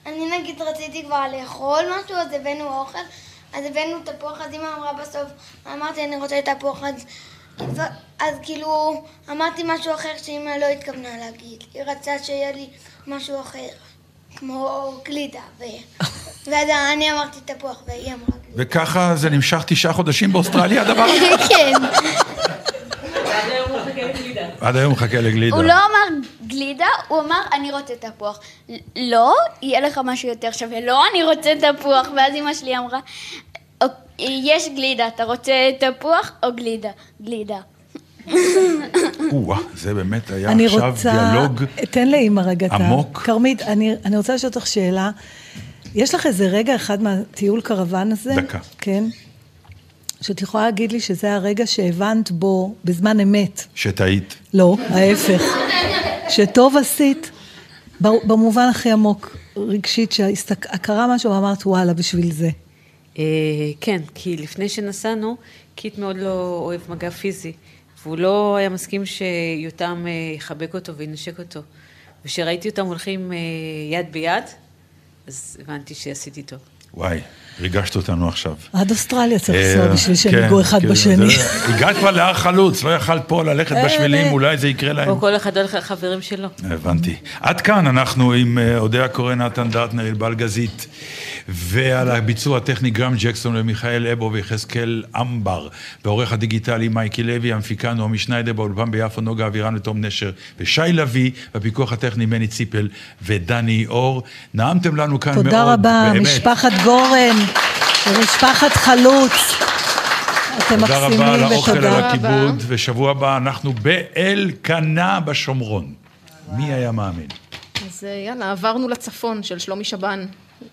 אני נגיד רציתי כבר לאכול משהו, אז הבאנו אוכל, אז הבאנו תפוח, אז אמא אמרה בסוף, אמרתי אני רוצה תפוח, אז, ו- אז כאילו אמרתי משהו אחר שאמא לא התכוונה להגיד, היא רצתה שיהיה לי משהו אחר, כמו גלידה, ו... <laughs> ואז אני אמרתי תפוח, והיא אמרה וככה זה נמשך תשעה חודשים באוסטרליה, הדבר הזה? <laughs> כן. עד היום מחכה לגלידה. הוא לא אמר גלידה, הוא אמר אני רוצה תפוח. לא, יהיה לך משהו יותר שווה. לא, אני רוצה תפוח. ואז אמא שלי אמרה, "אוק, יש גלידה, אתה רוצה תפוח או גלידה? גלידה. <laughs> או-אה, זה באמת היה אני עכשיו רוצה... דיאלוג. תן לאימא רגע. עמוק. כרמית, אני, אני רוצה לשאול אותך שאלה. יש לך איזה רגע אחד מהטיול קרוון הזה? דקה. כן. שאת יכולה להגיד לי שזה הרגע שהבנת בו בזמן אמת. שטעית. לא, ההפך. שטוב עשית, ב- במובן הכי עמוק, רגשית, שקרה משהו ואמרת, וואלה, בשביל זה. אה, כן, כי לפני שנסענו, קיט מאוד לא אוהב מגע פיזי, והוא לא היה מסכים שיותם אה, יחבק אותו וינשק אותו. וכשראיתי אותם הולכים אה, יד ביד, אז הבנתי שעשיתי טוב. וואי, ריגשת אותנו עכשיו. עד אוסטרליה צריך אה, לנסוע בשביל שהם כן, ייגעו אחד כן, בשני. הגעת כבר להר חלוץ, לא יכלת פה ללכת אה, בשבילים, אה. אולי זה יקרה להם. או כל אחד הולך לחברים שלו. הבנתי. עד כאן אנחנו עם אודיה הקורא, נתן דרטנר, ענבל גזית, ועל הביצוע הטכני גרם ג'קסון ומיכאל אבו ויחזקאל אמבר, והעורך הדיגיטלי מייקי לוי, המפיקה נעמי שניידר, באולפן ביפו נוגה אבירן ותום נשר, ושי לביא, בפיקוח הטכני מני ציפל ודני אור. נעמתם לנו כאן מאוד, תודה רבה, באמת. משפחת גורן ומשפחת חלוץ. אתם תודה רבה מקסימים על האוכל, על ותודה. הכיבוד, ושבוע הבא אנחנו באלקנה בשומרון. מי היה מאמין? אז אה, יאללה, עברנו לצפון של שלומי שבן,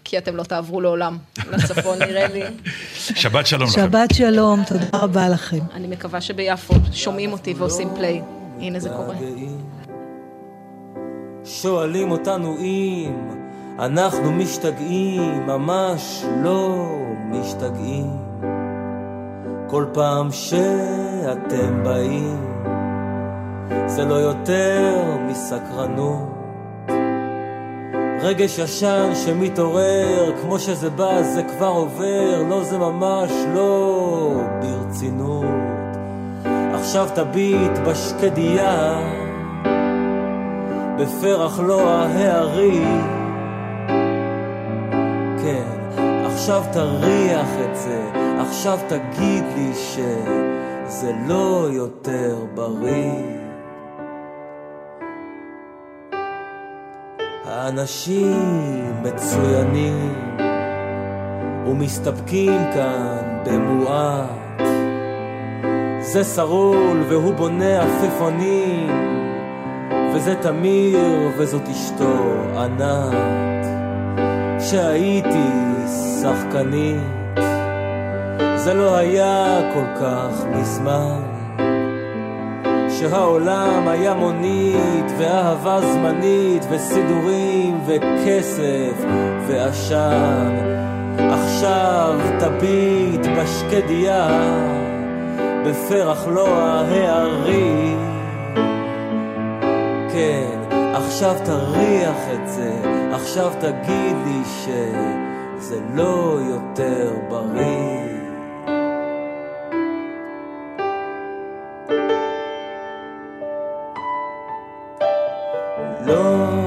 כי אתם לא תעברו לעולם לצפון, נראה לי. <laughs> שבת שלום לכם. שבת שלום, תודה רבה לכם. אני מקווה שביפו שומעים אותי ועושים פליי. הנה זה קורה. שואלים אותנו אם אנחנו משתגעים, ממש לא משתגעים. כל פעם שאתם באים, זה לא יותר מסקרנות. רגש ישן שמתעורר, כמו שזה בא זה כבר עובר, לא זה ממש לא ברצינות. עכשיו תביט בשקדיה, בפרח לא ההרים. עכשיו תריח את זה, עכשיו תגיד לי שזה לא יותר בריא. האנשים מצוינים ומסתפקים כאן במועט. זה סרול והוא בונה עפיפונים וזה תמיר וזאת אשתו ענת שהייתי שחקנית זה לא היה כל כך מזמן שהעולם היה מונית ואהבה זמנית וסידורים וכסף ועשן. עכשיו תביט בשקדיה בפרח לוע הערים כן, עכשיו תריח את זה, עכשיו תגיד לי שזה לא יותר בריא. לא